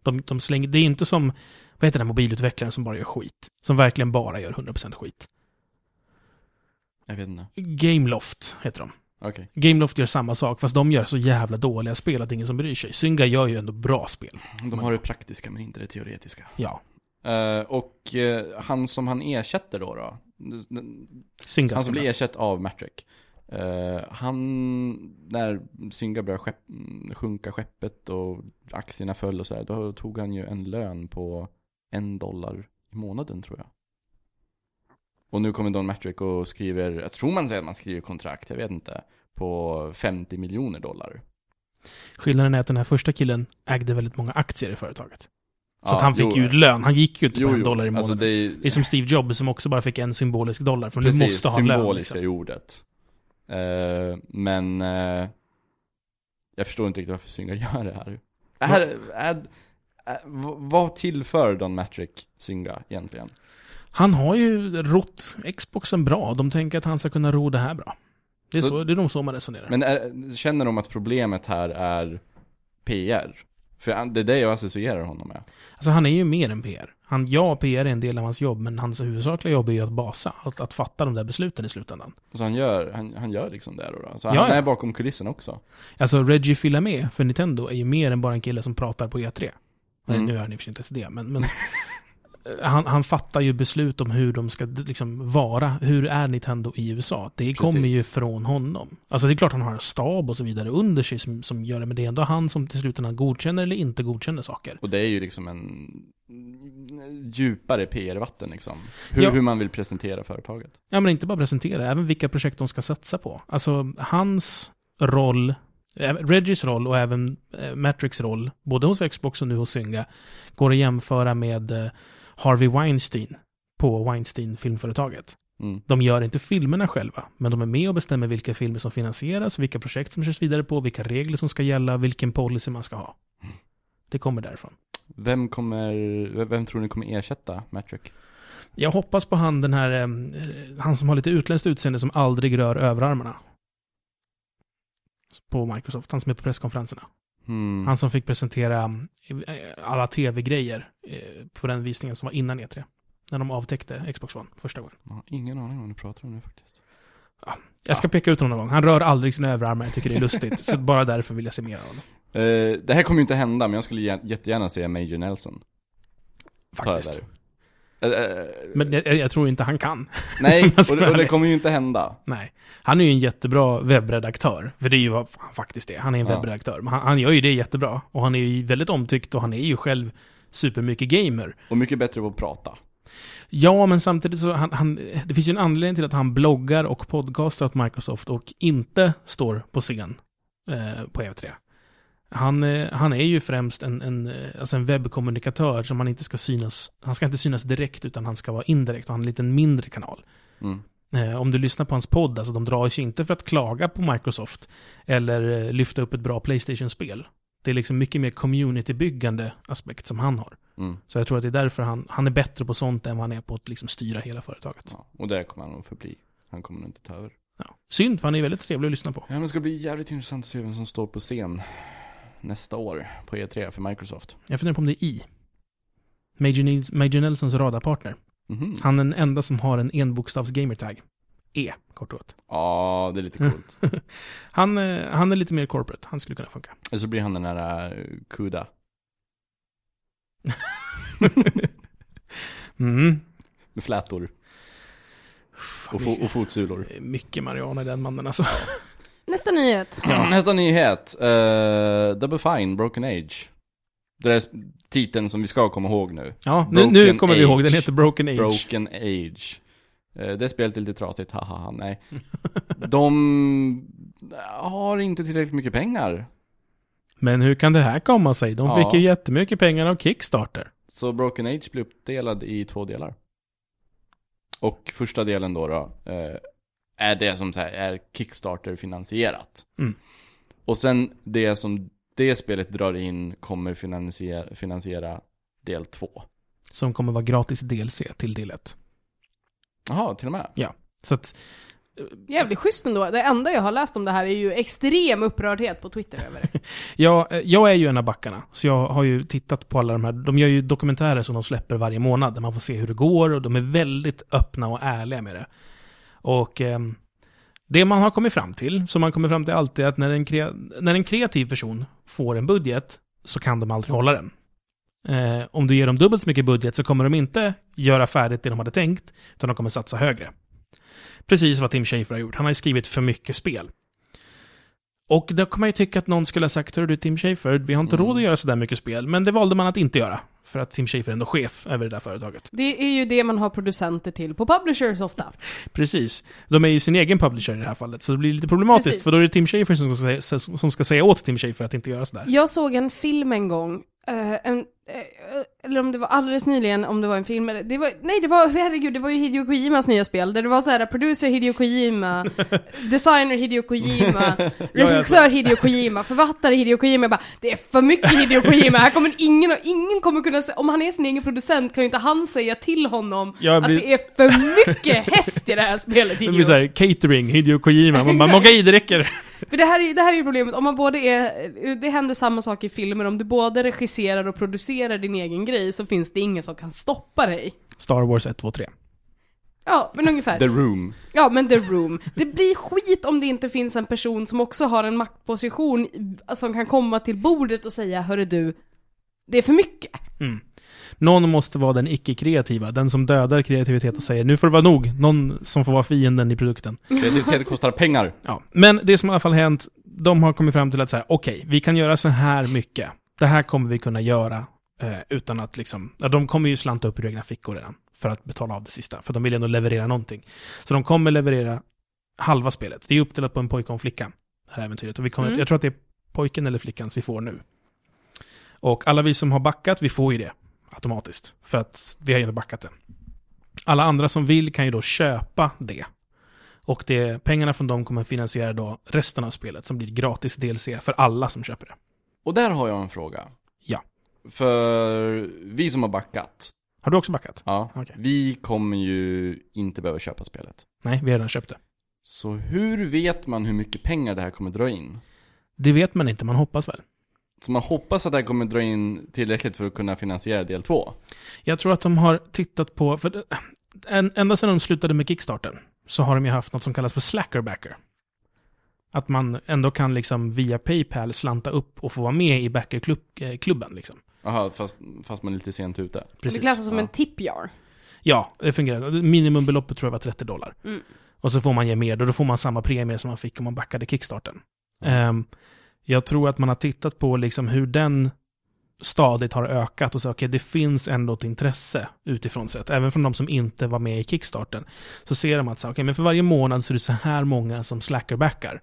De, de slänger, det är inte som, vad heter den mobilutvecklaren som bara gör skit? Som verkligen bara gör 100% skit. Jag vet inte. Gameloft heter de. Okej. Gameloft gör samma sak, fast de gör så jävla dåliga spel att ingen som bryr sig. Zynga gör ju ändå bra spel. De har det praktiska men inte det teoretiska. Ja. Eh, och eh, han som han ersätter då då? Zynga Han som blir ersatt av Matrick. Eh, han, när Synga började skepp, sjunka skeppet och aktierna föll och så här, då tog han ju en lön på en dollar i månaden tror jag. Och nu kommer Don Matrick och skriver, jag tror man säger att man skriver kontrakt, jag vet inte, på 50 miljoner dollar. Skillnaden är att den här första killen ägde väldigt många aktier i företaget. Så Ja, att han fick jo, ju lön. Han gick ju inte jo, på en jo. dollar i månaden. Alltså det är, Det är som Steve Jobs som också bara fick en symbolisk dollar, för precis, måste ha lön. symboliska Liksom. i ordet. Eh, men eh, jag förstår inte riktigt varför Synga gör det här. Är, är, är, vad tillför Don Matrick Synga egentligen? Han har ju rott Xboxen bra. De tänker att han ska kunna ro det här bra. Det är, Så- så, det är nog så man resonerar. Men är, känner de att problemet här är PR? För det är det jag associerar honom med. Alltså han är ju mer än PR. Han, ja, PR är en del av hans jobb, men hans huvudsakliga jobb är ju att basa. Att, att fatta de där besluten i slutändan. Så han gör, han, han gör liksom det då? då. Så han är bakom kulissen också? Alltså Reggie Fils-Aimé för Nintendo är ju mer än bara en kille som pratar på E3. Nej, Mm. Nu är han i och för sig inte ens det, men, men *laughs* han, han fattar ju beslut om hur de ska liksom vara. Hur är Nintendo i USA? Det Precis. kommer ju från honom. Alltså det är klart han har en stab och så vidare under sig som, som gör det, men det är ändå han som till slutändan godkänner eller inte godkänner saker. Och det är ju liksom en djupare PR-vatten liksom. Hur, Ja. hur man vill presentera företaget. Ja, men inte bara presentera, även vilka projekt de ska satsa på. Alltså, hans roll, eh, Reggies roll och även eh, Matrix roll, både hos Xbox och nu hos Zynga, går att jämföra med eh, Harvey Weinstein på Weinstein-filmföretaget. Mm. De gör inte filmerna själva, men de är med och bestämmer vilka filmer som finansieras, vilka projekt som körs vidare på, vilka regler som ska gälla, vilken policy man ska ha. Det kommer därifrån. Vem kommer, vem- vem tror ni kommer ersätta Matrick? Jag hoppas på han den här, eh, han som har lite utländskt utseende som aldrig rör överarmarna. På Microsoft, han som är på presskonferenserna. Hmm. Han som fick presentera eh, alla tv-grejer eh, på den visningen som var innan E3. När de avtäckte Xbox One första gången. Jag har ingen aning om vad ni pratar om nu faktiskt. Jag ska peka ut honom någon gång. Han rör aldrig sina överarmar, jag tycker det är lustigt. så *laughs* bara därför vill jag se mer av honom. Eh, det här kommer ju inte hända, men jag skulle jä- jättegärna se Major Nelson Faktiskt. Eh, eh, Men jag, jag tror inte han kan. nej, *laughs* och det, och det kommer ju inte hända. Nej. Han är ju en jättebra webbredaktör. För det är ju vad han faktiskt är. Han är en Ja. webbredaktör. Men han, han gör ju det jättebra. Och han är ju väldigt omtyckt och han är ju själv supermycket gamer. Och mycket bättre på att prata. Ja, men samtidigt så, han, han, det finns ju en anledning till att han bloggar och podcastar åt Microsoft och inte står på scen eh, på E3. Han, eh, han är ju främst en, en, eh, alltså en webbkommunikatör som han inte ska synas, han ska inte synas direkt utan han ska vara indirekt och han är en liten mindre kanal. Mm. Eh, om du lyssnar på hans podd, alltså de drar sig inte för att klaga på Microsoft eller lyfta upp ett bra Playstation-spel. Det är liksom mycket mer communitybyggande aspekt som han har. Mm. Så jag tror att det är därför han, han är bättre på sånt än vad han är på att liksom styra hela företaget. Ja, och där kommer han nog förbli. Han kommer nog inte ta över. Ja. Synd, för han är väldigt trevlig att lyssna på. Ja, men det ska bli jävligt intressant att se vem som står på scen nästa år på E3 för Microsoft. Jag funderar på om det är I. Major, Nils, Major Nelsons radarpartner. Mhm. Han är den enda som har en enbokstavs gamertag. E, kort och gott. Ja, det är lite *laughs* coolt. Han, eh, han är lite mer corporate, han skulle kunna funka. Eller så blir han den där Kuda. *laughs* Mm. Med flätor. Och, fo- och fotsulor. Mycket marijuana i den mannen alltså. *laughs* Nästa nyhet. Ja. Nästa nyhet. Uh, Double Fine, Broken Age. Det är titeln som vi ska komma ihåg nu. Ja, nu, nu kommer vi ihåg, den Age. heter Broken Age. Broken Age. Eh, Det spelet är lite trasigt, haha, nej. *laughs* De har inte tillräckligt mycket pengar. Men hur kan det här komma sig? De Ja. fick ju jättemycket pengar av Kickstarter. Så Broken Age blir uppdelad i två delar. Och första delen då, då eh, är det som så här, är Kickstarter-finansierat. Mm. Och sen det som det spelet drar in kommer finansiera, finansiera del två. Som kommer vara gratis DLC till del 1. Jaha, till och med. Så att, Jävligt schysst ändå. Det enda jag har läst om det här är ju extrem upprördhet på Twitter över det. *laughs* jag, eh, jag är ju en av backarna. Så jag har ju tittat på alla de här. De gör ju dokumentärer som de släpper varje månad. Där man får se hur det går och de är väldigt öppna och ärliga med det. Och ehm, det man har kommit fram till, som man kommer fram till alltid, är att när en, när en kreativ person får en budget så kan de aldrig hålla den. Eh, om du ger dem dubbelt så mycket budget så kommer de inte göra färdigt det de hade tänkt, utan de kommer satsa högre. Precis vad Tim Schafer har gjort. Han har ju skrivit för mycket spel. Och då kan man ju tycka att någon skulle ha sagt, hör du Tim Schafer, vi har inte Mm. råd att göra sådär mycket spel. Men det valde man att inte göra. För att Tim Schafer är ändå chef över det där företaget. Det är ju det man har producenter till på publishers ofta. *laughs* Precis. De är ju sin egen publisher i det här fallet, så det blir lite problematiskt. Precis. För då är det Tim Schafer som ska, säga, som ska säga åt Tim Schafer att inte göra sådär. Jag såg en film en gång, eh, en, eh, eller om det var alldeles nyligen, om det var en film, eller, det var, nej det var, herregud, det var ju Hideo Kojimas nya spel, där det var så här producer Hideo Kojima, *laughs* designer Hideo Kojima, *laughs* regissör Hideo Kojima, författare Hideo Kojima, jag bara, det är för mycket Hideo Kojima, här kommer ingen, ingen kommer kunna säga, om han är sin egen producent kan ju inte han säga till honom blir- att det är för mycket *laughs* häst i det här spelet Det Hideo. blir såhär, catering, Hideo Kojima. Man bara, okej det räcker. För det här, är, det här är ju problemet, om man både är, det händer samma sak i filmer, om du både regisserar och producerar din egen grej så finns det ingen som kan stoppa dig. Star Wars 1, 2, 3. Ja, men ungefär. The Room. Ja, men The Room. Det blir skit om det inte finns en person som också har en maktposition som kan komma till bordet och säga, hörru du, det är för mycket. Mm. Någon måste vara den icke-kreativa, den som dödar kreativitet och säger nu får det vara nog. Någon som får vara fienden i produkten. Kreativitet kostar pengar. Ja. Men det som i alla fall hänt, de har kommit fram till att säga, okej, vi kan göra så här mycket. Det här kommer vi kunna göra eh, utan att liksom, ja, de kommer ju slanta upp ur egna fickor redan för att betala av det sista. För de vill ändå leverera någonting. Så de kommer leverera halva spelet. Det är uppdelat på en pojke och en flicka, det här äventyret. Och vi kommer, Mm. jag tror att det är pojken eller flickan som vi får nu. Och alla vi som har backat, vi får ju det automatiskt. För att vi har ju backat det. Alla andra som vill kan ju då köpa det. Och det, pengarna från dem kommer finansiera då resten av spelet som blir gratis DLC för alla som köper det. Och där har jag en fråga. Ja. För vi som har backat, Har du också backat? ja, Okej. vi kommer ju inte behöva köpa spelet. Nej, vi har redan köpt det. Så hur vet man hur mycket pengar det här kommer dra in? Det vet man inte, man hoppas väl. Så man hoppas att det här kommer dra in tillräckligt för att kunna finansiera del två. Jag tror att de har tittat på, för en, ända sedan de slutade med Kickstarten så har de ju haft något som kallas för slackerbacker. Att man ändå kan liksom via Paypal slanta upp och få vara med i backerklubben liksom. Jaha, fast, fast man är lite sent ute. Det klassas som ja. en tip-jar. Ja, det fungerar. Minimumbeloppet tror jag var 30 dollar. Mm. Och så får man ge mer, och då får man samma premie som man fick om man backade Kickstarten. Ehm, jag tror att man har tittat på liksom hur den stadigt har ökat och så okej, det finns ändå ett intresse utifrån sett. Även från de som inte var med i Kickstarten. Så ser de att så, okej, men för varje månad så är det så här många som slackerbackar.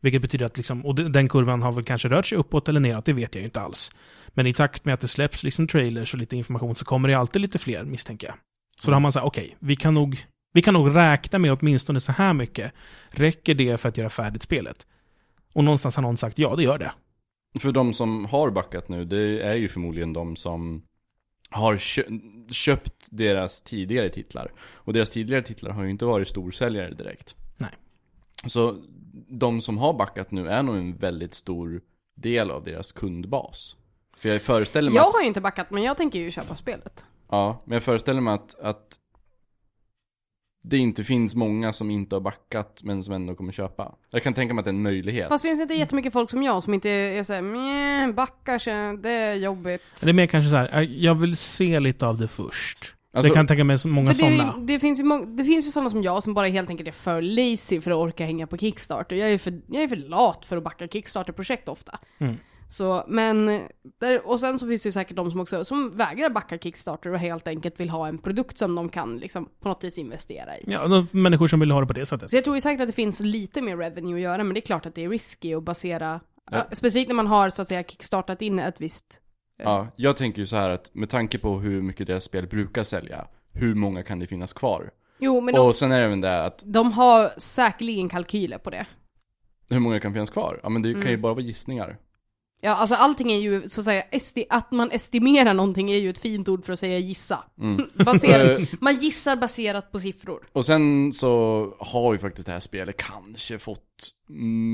Vilket betyder att liksom, och den kurvan har väl kanske rört sig uppåt eller neråt, det vet jag ju inte alls. Men i takt med att det släpps liksom trailers och lite information så kommer det alltid lite fler, misstänker jag. Så då har man sagt, okej, vi kan nog vi kan nog räkna med åtminstone så här mycket. Räcker det för att göra färdigt spelet? Och någonstans har någon sagt, ja det gör det. För de som har backat nu, det är ju förmodligen de som har kö köpt deras tidigare titlar. Och deras tidigare titlar har ju inte varit storsäljare direkt. Nej. Så de som har backat nu är nog en väldigt stor del av deras kundbas. För jag föreställer mig Jag att... har ju inte backat, men jag tänker ju köpa spelet. Ja, men jag föreställer mig att, att det inte finns många som inte har backat men som ändå kommer köpa. Jag kan tänka mig att det är en möjlighet. Fast finns det inte jättemycket folk som jag som inte är såhär, backar sig, det är jobbigt. Det är mer kanske så här, äh, jag vill se lite av det först. Alltså- det kan jag tänka mig så många det, sådana. det, finns ju mång- det finns ju sådana som jag som bara helt enkelt är för lazy för att orka hänga på Kickstarter. Jag är för, jag är för lat för att backa Kickstarter-projekt ofta. Mm. Så, men, där, och sen så finns det ju säkert de som också, som vägrar backa Kickstarter och helt enkelt vill ha en produkt som de kan liksom på något vis investera i. Ja, de människor som vill ha det på det sättet. Så jag tror ju säkert att det finns lite mer revenue att göra, men det är klart att det är risky att basera, Ja. ja, specifikt när man har så att säga kickstartat in ett visst Ja, jag tänker ju så här att med tanke på hur mycket deras spel brukar sälja, hur många kan det finnas kvar? Jo, men de, Och sen är det även det att, de har säkerligen kalkyler på det. hur många kan finnas kvar? Ja men det kan ju Mm. bara vara gissningar. Ja, alltså allting är ju så att säga, esti- att man estimerar någonting är ju ett fint ord för att säga gissa. Mm. *laughs* Baserat, Eh, man gissar baserat på siffror. Och sen så har ju faktiskt det här spelet kanske fått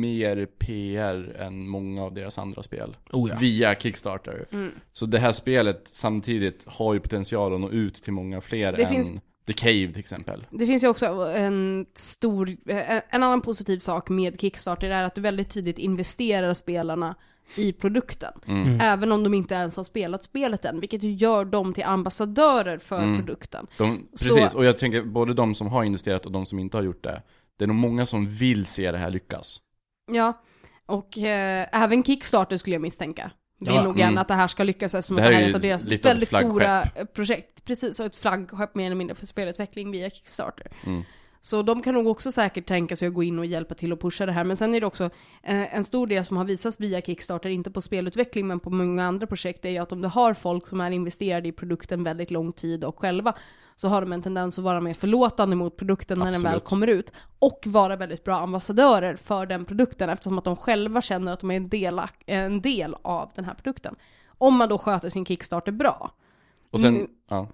mer PR än många av deras andra spel. Oh ja. Via Kickstarter. Mm. Så det här spelet samtidigt har ju potential att nå ut till många fler Det än finns- The Cave till exempel. Det finns ju också en stor, eh, en annan positiv sak med Kickstarter är att du väldigt tidigt investerar spelarna i produkten. Mm. Mm. Även om de inte ens har spelat spelet än, vilket ju gör dem till ambassadörer för Mm. produkten. De, Så- precis, och jag tänker både de som har investerat och de som inte har gjort det. Det är nog många som vill se det här lyckas. Ja, och eh, även Kickstarter skulle jag misstänka. Vill Ja, nog gärna mm. att det här ska lyckas eftersom Det att det här här är är ett av deras väldigt stora projekt. Precis, och ett flaggskepp mer eller mindre för spelutveckling via Kickstarter. Mm. Så de kan nog också säkert tänka sig att gå in och hjälpa till och pusha det här. Men sen är det också eh, en stor del som har visats via Kickstarter, inte på spelutveckling men på många andra projekt, är ju att om du har folk som är investerade i produkten väldigt lång tid och själva, så har de en tendens att vara mer förlåtande mot produkten när den väl Absolut. kommer ut. Och vara väldigt bra ambassadörer för den produkten eftersom att de själva känner att de är en del, en del av den här produkten. Om man då sköter sin Kickstarter bra. Och sen, Mm. ja.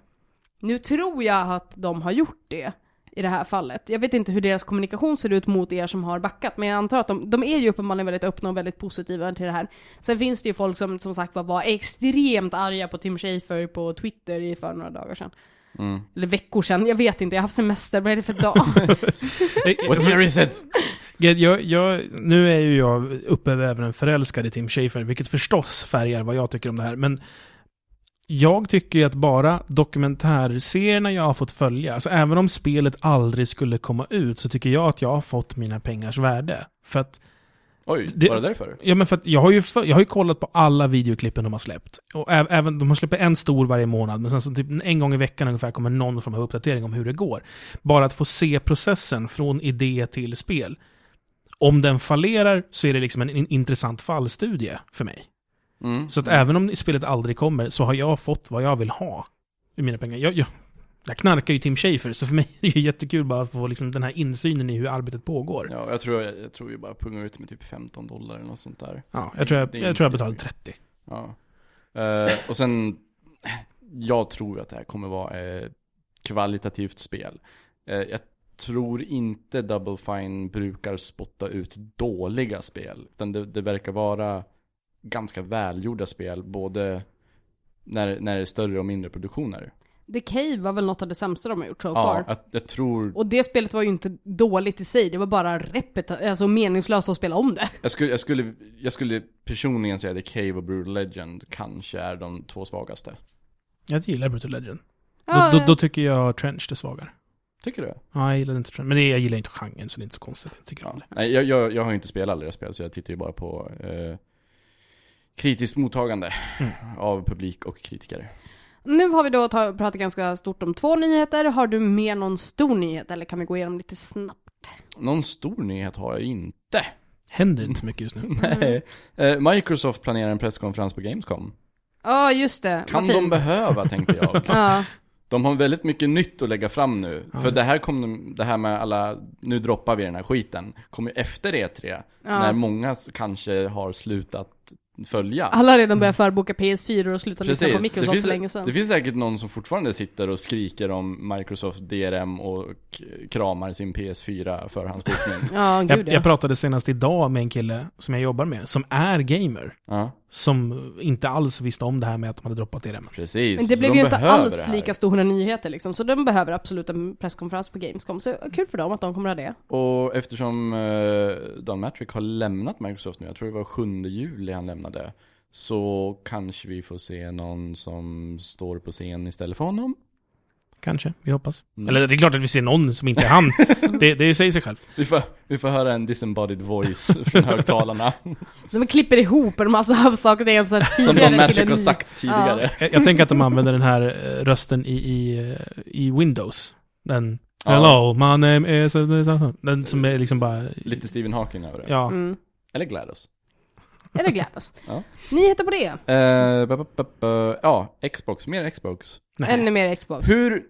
Nu tror jag att de har gjort det i det här fallet. Jag vet inte hur deras kommunikation ser ut mot er som har backat, men jag antar att de, de är ju uppenbarligen väldigt öppna och väldigt positiva till det här. Sen finns det ju folk som som sagt var, extremt arga på Tim Schafer på Twitter i för några dagar sedan. Mm. Eller veckor sedan, jag vet inte, jag har haft semester, vad är det för dag? What year is it? Jag, jag, nu är ju jag uppe över en förälskad i Tim Schafer, vilket förstås färgar vad jag tycker om det här, men jag tycker ju att bara dokumentärserierna jag har fått följa, alltså även om spelet aldrig skulle komma ut, så tycker jag att jag har fått mina pengars värde. För att, Oj, Det- var det därför? ja men för att jag har ju, för, jag har ju kollat på alla videoklippen de har släppt. Och även, de har släppt en stor varje månad, men sen så typ en gång i veckan ungefär kommer någon form av uppdatering om hur det går. Bara att få se processen från idé till spel. Om den fallerar så är det liksom en, en intressant fallstudie för mig. Mm. Så att även om spelet aldrig kommer så har jag fått vad jag vill ha i mina pengar. Jag, jag, jag knarkar ju Tim Schafer, så för mig är det ju jättekul bara att få liksom den här insynen i hur arbetet pågår. Ja, Ja, jag tror, jag, jag tror ju bara punga ut med typ 15 dollar eller något sånt där. jag tror jag, jag, tror jag betalade jättemycket. 30. Ja. Eh, och sen, jag tror att det här kommer vara ett kvalitativt spel. Eh, jag tror inte Double Fine brukar spotta ut dåliga spel. Utan det, det verkar vara ganska välgjorda spel, både när, när det är större och mindre produktioner. The Cave var väl något av det sämsta de har gjort so Ja, far. jag, jag tror, Och det spelet var ju inte dåligt i sig, det var bara repet- alltså meningslöst att spela om det. jag skulle, jag skulle, jag skulle personligen säga The Cave och Brutal Legend kanske är de två svagaste. Jag gillar Brutal Legend. Ja, då, då, då tycker jag Trench är svagare. Tycker du? Ja, jag gillar inte Trench. Men det, jag gillar inte genren, så det är inte så konstigt. Jag tycker om Ja. det. Nej, jag, jag, jag har ju inte spelat alla deras spel, så jag tittar ju bara på eh, kritiskt mottagande Mm. av publik och kritiker. Nu har vi då ta, pratat ganska stort om två nyheter. Har du mer någon stor nyhet eller kan vi gå igenom lite snabbt? Någon stor nyhet har jag inte. Händer inte så mycket just nu. *laughs* Nej. Eh, Microsoft planerar en presskonferens på Gamescom. Ja, just det. Kan de behöva, tänkte jag. *laughs* Ja, De har väldigt mycket nytt att lägga fram nu. Ja. För det här kom, de- det här med alla, nu droppar vi den här skiten, kommer ju efter E3. När ja. många s- kanske har slutat följa. Alla har redan börjat förboka PS4 och slutat lyssna på. Microsoft det, finns, för länge sedan. det finns säkert någon som fortfarande sitter och skriker om Microsoft DRM och kramar sin PS4 förhandsbokning. *laughs* Ja, gud Jag, ja. jag pratade senast idag med en kille som jag jobbar med, som är gamer. ja. Som inte alls visste om det här med att de hade droppat DRM. Precis. Men det blev de ju inte alls lika stora nyheter liksom, så de behöver absolut en presskonferens på Gamescom. Så kul för dem att de kommer ha det. Och eftersom uh, Don Matrick har lämnat Microsoft nu, jag tror det var 7 juli han lämnade, så kanske vi får se någon som står på scen istället för honom. Kanske, vi hoppas. Mm. Eller det är klart att vi ser någon som inte är han. *laughs* det, det säger sig självt. Vi får, vi får höra en disembodied voice från högtalarna. *laughs* De klipper ihop en massa saker det är så här som Don en har sagt tidigare. Jag, jag tänker att de använder den här eh, rösten i, i, eh, i Windows. Den Ja. Hello, my name is... Den som är liksom bara... Lite Stephen Hawking över det. Ja. Mm. Eller GLaDOS. Eller GLaDOS. *laughs* Ja. Nyheter på det. Uh, ja, Xbox, mer Xbox. Nej. Ännu mer Xbox. Hur,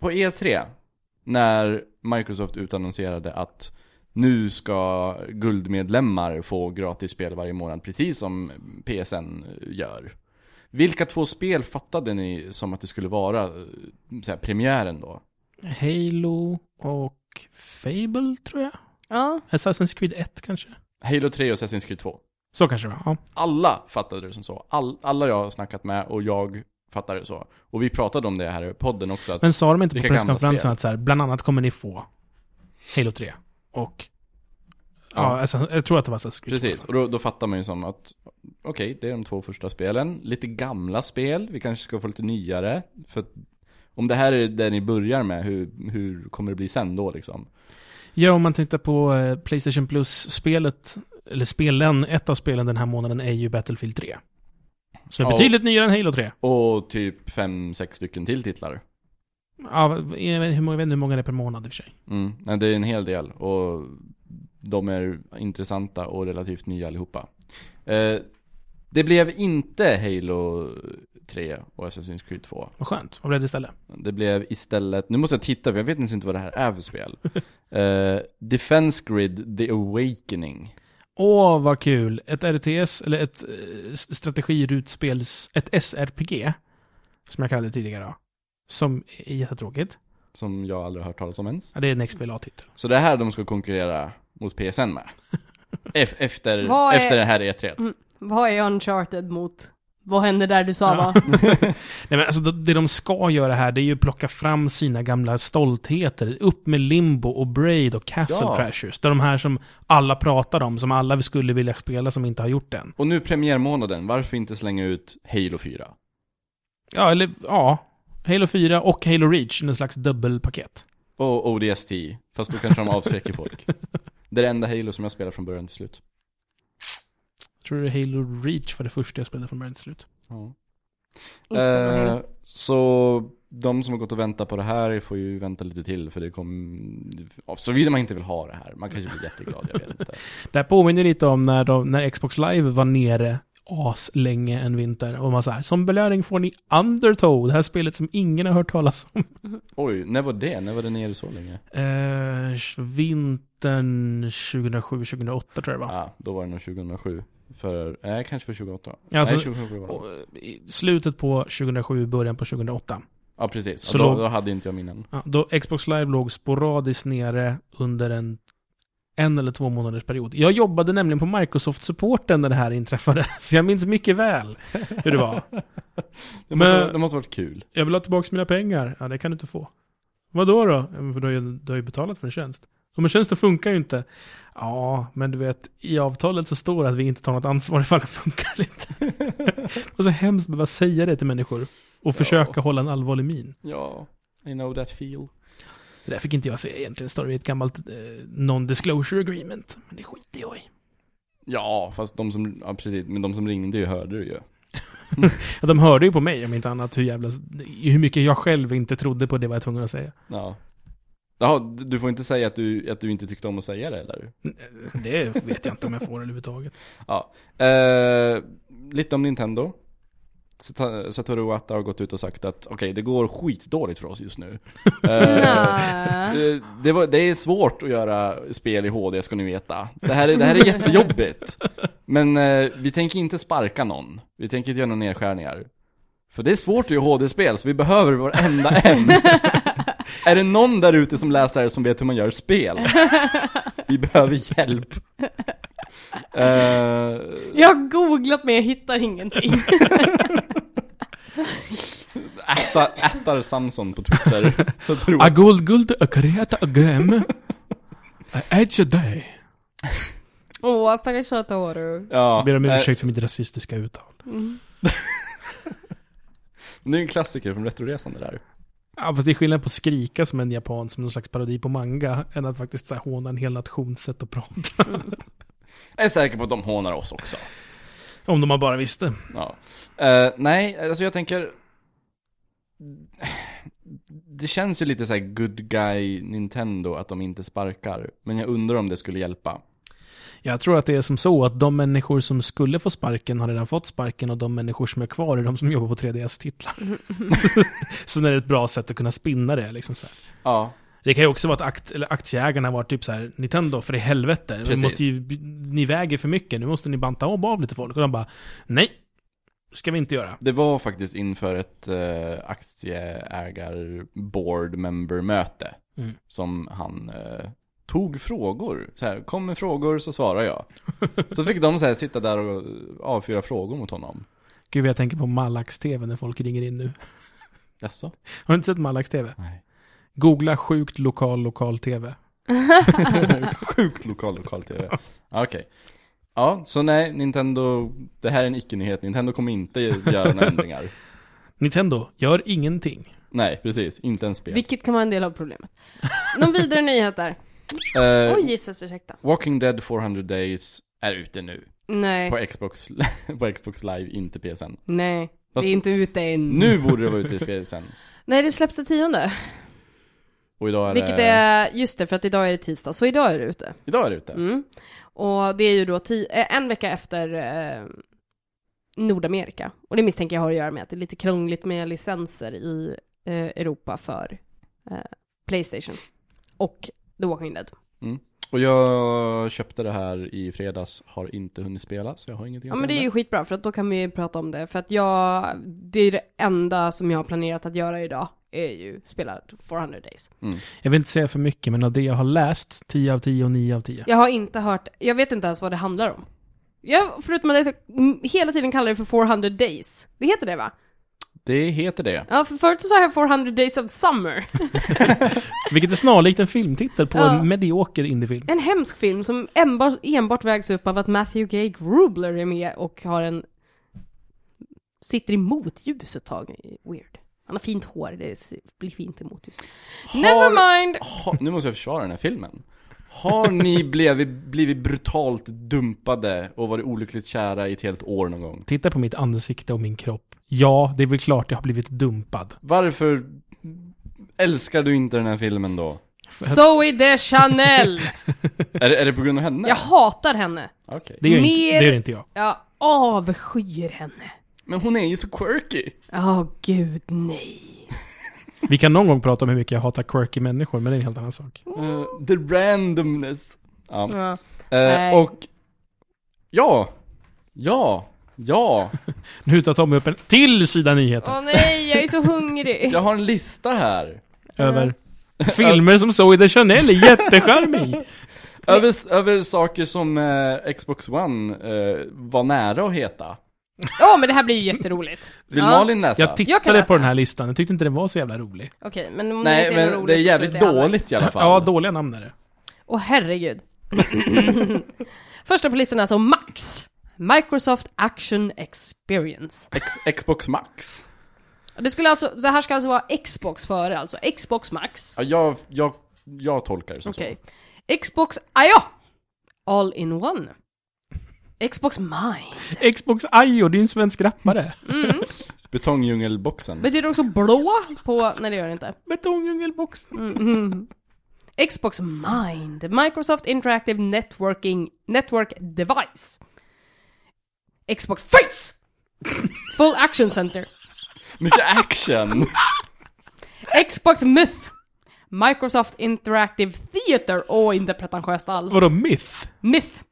på E3, när Microsoft utannonserade att nu ska guldmedlemmar få gratis spel varje månad, precis som PSN gör. Vilka två spel fattade ni som att det skulle vara så här, premiären då? Halo och Fable, tror jag. Ja. Assassin's Creed 1 kanske. Halo 3 och Assassin's Creed 2. Så kanske det var. Ja. Alla fattade det som så. All, alla jag har snackat med och jag fattade det så. Och vi pratade om det här i podden också. Men sa de inte på presskonferensen att så här, bland annat kommer ni få Halo 3 och... Ja, Ja. Assassin- jag tror att det var 2. Precis, och då, då fattar man ju som att Okej, det är de två första spelen. Lite gamla spel, vi kanske ska få lite nyare. För att om det här är det ni börjar med, hur, hur kommer det bli sen då liksom? Ja, om man tittar på eh, Playstation Plus-spelet, eller spelen, ett av spelen den här månaden är ju Battlefield 3. Så Ja. betydligt nyare än Halo 3. Och typ fem, sex stycken till titlar. Ja, jag vet, hur många, jag vet inte hur många det är per månad i och för sig. Mm, nej, det är en hel del och de är intressanta och relativt nya allihopa. Eh, det blev inte Halo 3 och Assassin's Creed 2. Vad skönt. Vad blev det istället? Det blev istället, nu måste jag titta för jag vet inte ens vad det här är för spel. *laughs* Eh, Defense Grid The Awakening. Åh, vad kul! Ett RTS, eller ett eh, strategirutspels... Ett SRPG. Som jag kallade det tidigare då. Som är jättetråkigt. Som jag aldrig har hört talas om ens. Ja, det är en XBLA-titel. Så det är här de ska konkurrera mot PSN med. *laughs* Ef- efter, är- efter det här E3. Mm. Vad är Uncharted mot... Vad hände där du sa Ja. va? *laughs* Nej men alltså det, det de ska göra här, det är ju plocka fram sina gamla stoltheter. Upp med Limbo och Braid och Castle Ja. Crashers. Det är de här som alla pratar om, som alla skulle vilja spela som inte har gjort det än. Och nu premiärmånaden, varför inte slänga ut Halo 4? Ja, eller ja. Halo 4 och Halo Reach, en slags dubbelpaket. Och ODST, fast då kanske de avskräcker folk. *laughs* Det är det enda Halo som jag spelar från början till slut. Tror Halo Reach var det första jag spelade från början till slut. Ja. Eh, så de som har gått och väntat på det här får ju vänta lite till för det kommer, såvida man inte vill ha det här. Man kanske blir jätteglad, jag vet inte. *laughs* Det här påminner lite om när, de, när Xbox Live var nere as länge en vinter. Och man så som belöning får ni Undertow, det här spelet som ingen har hört talas om. *laughs* Oj, när var det? När var det nere så länge? Eh, vintern 2007-2008 tror jag det var. Ja, då var det nog 2007. För, nej kanske för 2008. Ja, alltså- nej, 2007 var det. Och, eh, slutet på 2007, början på 2008. Ja, precis. Så då, då hade inte jag minnen. Ja, då Xbox Live låg sporadiskt nere under en en eller två månaders period. Jag jobbade nämligen på Microsoft-supporten när det här inträffade, *laughs* så jag minns mycket väl hur det var. Det Men- måste, det måste varit kul. Jag vill ha tillbaka mina pengar. Ja, det kan du inte få. Vad då då? Men för du har, ju, du har ju betalat för en tjänst. Men tjänsten funkar ju inte. Ja, men du vet, i avtalet så står det att vi inte tar något ansvar ifall det funkar inte. *laughs* det var så hemskt att behöva säga det till människor. Och försöka hålla en allvarlig min. Ja, I know that feel. Det där fick inte jag säga egentligen. Det står i ett gammalt eh, non-disclosure agreement. Men det skiter jag i. Ja, fast de som, ja precis, men de som ringde ju hörde det ju. *laughs* Ja, de hörde ju på mig om inte annat hur jävla... Hur mycket jag själv inte trodde på det var jag tvungen att säga. Ja. Jaha, du får inte säga att du, att du inte tyckte om att säga det eller? Det vet jag inte om jag får överhuvudtaget. Ja. Eh, lite om Nintendo. Satoru Iwata har gått ut och sagt att okej, det går skitdåligt för oss just nu. *laughs* Eh. Eh, Det, var, det är svårt att göra spel i HD ska ni veta. Det här är, det här är jättejobbigt. Men eh, vi tänker inte sparka någon. Vi tänker inte göra några nedskärningar. För det är svårt att göra HD-spel, så vi behöver varenda en. *laughs* är det någon där ute som läser som vet hur man gör spel? *laughs* Vi behöver hjälp. Eh, Jag har googlat men jag hittar ingenting. *laughs* äta, ätar Samson på Twitter. *laughs* Så tror A jag. guld guld game. A edge a day. Åh, stackars söta Åru. Ja, Ber om eh, ursäkt för mitt rasistiska uttal. Mm. det är en klassiker från Retroresan det där. Ja, fast det är skillnad på att skrika som en japan som någon slags parodi på manga, än att faktiskt så här, håna en hel nations sätt att prata. Jag är säker på att de hånar oss också. Om de bara visste. Ja. Eh, nej, alltså jag tänker... Det känns ju lite så här good guy Nintendo att de inte sparkar. Men jag undrar om det skulle hjälpa. Jag tror att det är som så att de människor som skulle få sparken har redan fått sparken och de människor som är kvar är de som jobbar på 3DS-titlar. *laughs* så det är ett bra sätt att kunna spinna det liksom så här. Ja. Det kan ju också vara att akt, eller aktieägarna var typ så här, Nintendo, för i helvete, vi Precis. måste ju, ni väger för mycket, nu måste ni banta av, av lite folk. Och de bara, nej, ska vi inte göra. Det var faktiskt inför ett uh, aktieägar-board member-möte. Mm. Som han eh, tog frågor. Så här, kom med frågor så svarar jag. så fick de så här sitta där och avfyra frågor mot honom. Gud, jag tänker på Malax-TV när folk ringer in nu. Jaså? Har du inte sett Malax-TV? Nej. Googla sjukt lokal lokal-TV. *laughs* Sjukt lokal lokal-tv. Okej. Ja, så nej, Nintendo, det här är en icke-nyhet. Nintendo kommer inte göra några ändringar. *laughs* Nintendo, gör ingenting. Nej, precis. Inte en spel. Vilket kan vara en del av problemet. Någon vidare nyhet där? Eh, Oj, gissas, ursäkta. Walking Dead 400 Days är ute nu. Nej, På Xbox, *laughs* på Xbox Live, inte PSN. nej. Fast- Det är inte ute än. Nu borde det vara ute i PSN. *laughs* Nej, det släpps den tionde. Och idag är Vilket det... är, just det, för att idag är det tisdag, så idag är det ute. Idag är det ute. Mm. Och det är ju då eh, en vecka efter eh, Nordamerika. Och det misstänker jag har att göra med att det är lite krångligt med licenser i eh, Europa för eh, Playstation. Och The Walking Dead. Och jag köpte det här i fredags, har inte hunnit spela, så jag har ingenting Ja att men det är ju skitbra för att då kan vi prata om det. För att jag, det är det enda som jag har planerat att göra idag är ju spela 400 days. Mm. Jag vill inte säga för mycket, men av det jag har läst, 10 av 10 och 9 av 10. Jag har inte hört, jag vet inte ens vad det handlar om. Jag, förutom att jag mm, hela tiden kallar det för 400 days. Det heter det va? Det heter det. Ja, för förut så sa jag 400 days of summer. *laughs* Vilket är snarlikt en filmtitel på Ja. en medioker indiefilm. En hemsk film som enbart, enbart vägs upp av att Matthew Gay Grubler är med och har en... Sitter i motljus ett tag. Weird. Han har fint hår, det blir fint i motljus. Never mind! Ha, nu måste jag försvara den här filmen. Har ni blivit, blivit brutalt dumpade och varit olyckligt kära i ett helt år någon gång? Titta på mitt ansikte och min kropp. Ja, det är väl klart jag har blivit dumpad. Varför älskar du inte den här filmen då? Zoe de Chanel! *laughs* Är, det- är det på grund av henne? Jag hatar henne. Okej. Det gör, inte, Mer- det gör inte jag. Jag avskyr henne. Men hon är ju så quirky. Åh gud, nej. *laughs* Vi kan någon gång prata om hur mycket jag hatar quirky människor, men det är en helt annan sak. Uh, the randomness. Ja. Ja. Eh, Nej. och... Ja! Ja! Ja! *laughs* Nu tar Tommy upp en till sida nyheter. Åh nej, jag är så hungrig. *laughs* Jag har en lista här. Över *laughs* filmer som Zoe de Chanel är jättecharmig. Över, över saker som eh, Xbox One eh, var nära att heta. Ja, men det här blir ju jätteroligt. Vill Ja. Malin läsa? Jag Jag kan tittade läsa. på den här listan, jag tyckte inte den var så jävla rolig. Okej, men om Nej, det inte är men roligt det är så jävligt slutar jag halvvägs. dåligt i alla fall. Ja, dåliga namn är det. Åh herregud. Första på listan är alltså Max. Microsoft Action Experience. X- Xbox Max. Det skulle alltså, det här ska alltså vara Xbox före, alltså Xbox Max. Ja, jag, jag, jag tolkar det som Okej. Xbox, ah ja! All in one. Xbox Mind. Xbox Ayo, det är en svensk rappare. Mm. så. Betongdjungelboxen. Betyder också blå på, nej det gör det inte. Betongdjungelboxen. Mm. Xbox Mind, Microsoft Interactive Networking Network Device. Xbox Face! Full Action Center. Mycket action! Xbox Myth. Microsoft Interactive Theater. Åh, inte pretentiöst alls. Vadå myth? Myth.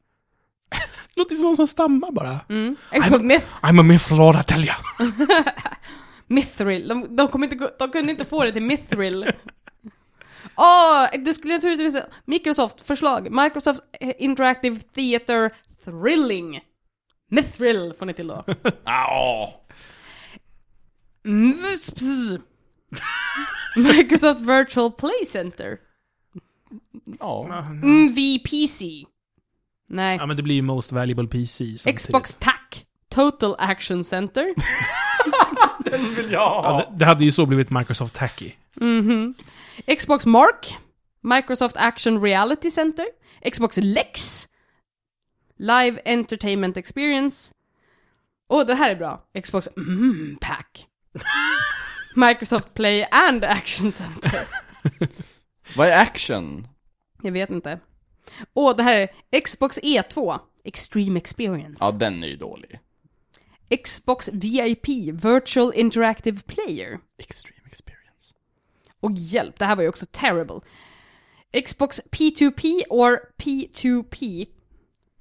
Låter som någon som stammar bara. Mm. Xbox Myth. I'm a myth lord, I tell ya. *laughs* Mithril. De, de, kom inte, de kunde inte få det till Mithril. *laughs* Åh, du skulle naturligtvis... Microsoft, förslag. Microsoft Interactive Theater thrilling. Mithril får ni till då. *laughs* Ja. Microsoft Virtual Play Center. Ja. MVPC. Nej. Ja men det blir ju Most Valuable PC samtidigt. Xbox TAC. Total Action Center. *laughs* Ja, det, det hade ju så blivit Microsoft Tacky. Mhm. Xbox Mark. Microsoft Action Reality Center. Xbox Lex. Live Entertainment Experience. Och det här är bra. Xbox mm, Pack. *laughs* Microsoft Play and Action Center. *laughs* Vad är action? Jag vet inte. Och det här är Xbox E2. Extreme Experience. Ja, den är ju dålig. Xbox VIP. Virtual Interactive Player. Extreme experience. Och hjälp, det här var ju också terrible. Xbox P2P or P2P.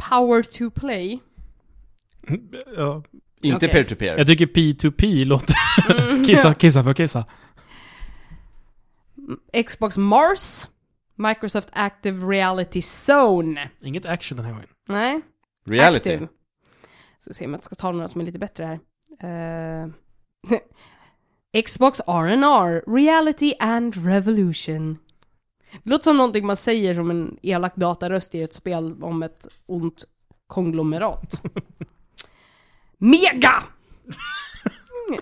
Power to play. Ja, Inte Okej. peer-to-peer. jag tycker P2P låter... *laughs* kissa, kissa för kissa. Xbox Mars. Microsoft Active Reality Zone. Inget action den här gången. Nej. Reality. Active. Ska se om jag ska ta några som är lite bättre här. Eh, *laughs* Xbox R&R Reality and Revolution. Det låter som någonting man säger som en elak dataröst i ett spel om ett ont konglomerat. *laughs* Mega!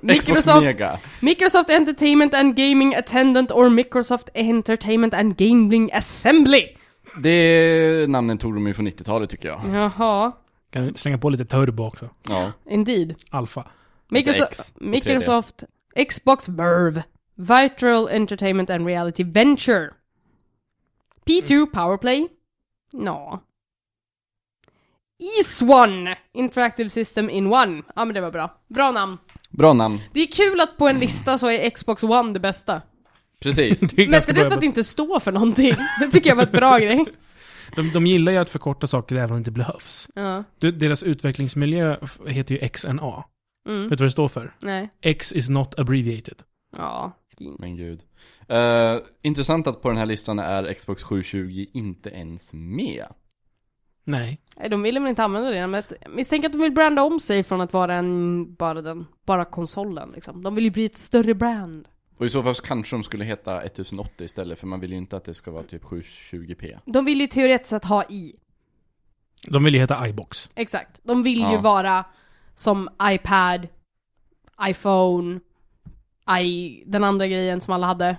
Microsoft, Mega. Microsoft Entertainment and Gaming Attendant or Microsoft Entertainment and Gaming Assembly. Det namnen tog de ju från 90-talet tycker jag. Jaha, Kan du slänga på lite turbo också? Ja. indeed. Alfa. Microsoft, Microsoft Xbox Verve, Virtual Entertainment and Reality Venture. P2 Powerplay? Nå. Ease Interactive System in One. Ja men det var bra. Bra namn. Bra namn. Det är kul att på en lista så är Xbox One det bästa. Precis. Det är ganska Mestadels för att det inte står för någonting. *laughs* Det tycker jag var ett bra grej. de, de gillar ju att förkorta saker även om det inte behövs. Ja. Du, deras utvecklingsmiljö heter ju XNA. Mm. Vet du vad det står för? Nej. X is not abbreviated. Ja, fint. Men gud. Eh, intressant att på den här listan är Xbox 720 inte ens med. Nej. Nej, de ville väl inte använda det, men jag misstänker att de vill branda om sig från att vara en, bara den, bara konsolen liksom. De vill ju bli ett större brand. Och i så fall så kanske de skulle heta 1080 istället, för man vill ju inte att det ska vara typ 720p. De vill ju teoretiskt sett ha i. De vill ju heta iBox. Exakt. De vill ju Ja. vara som iPad, iPhone, i, den andra grejen som alla hade.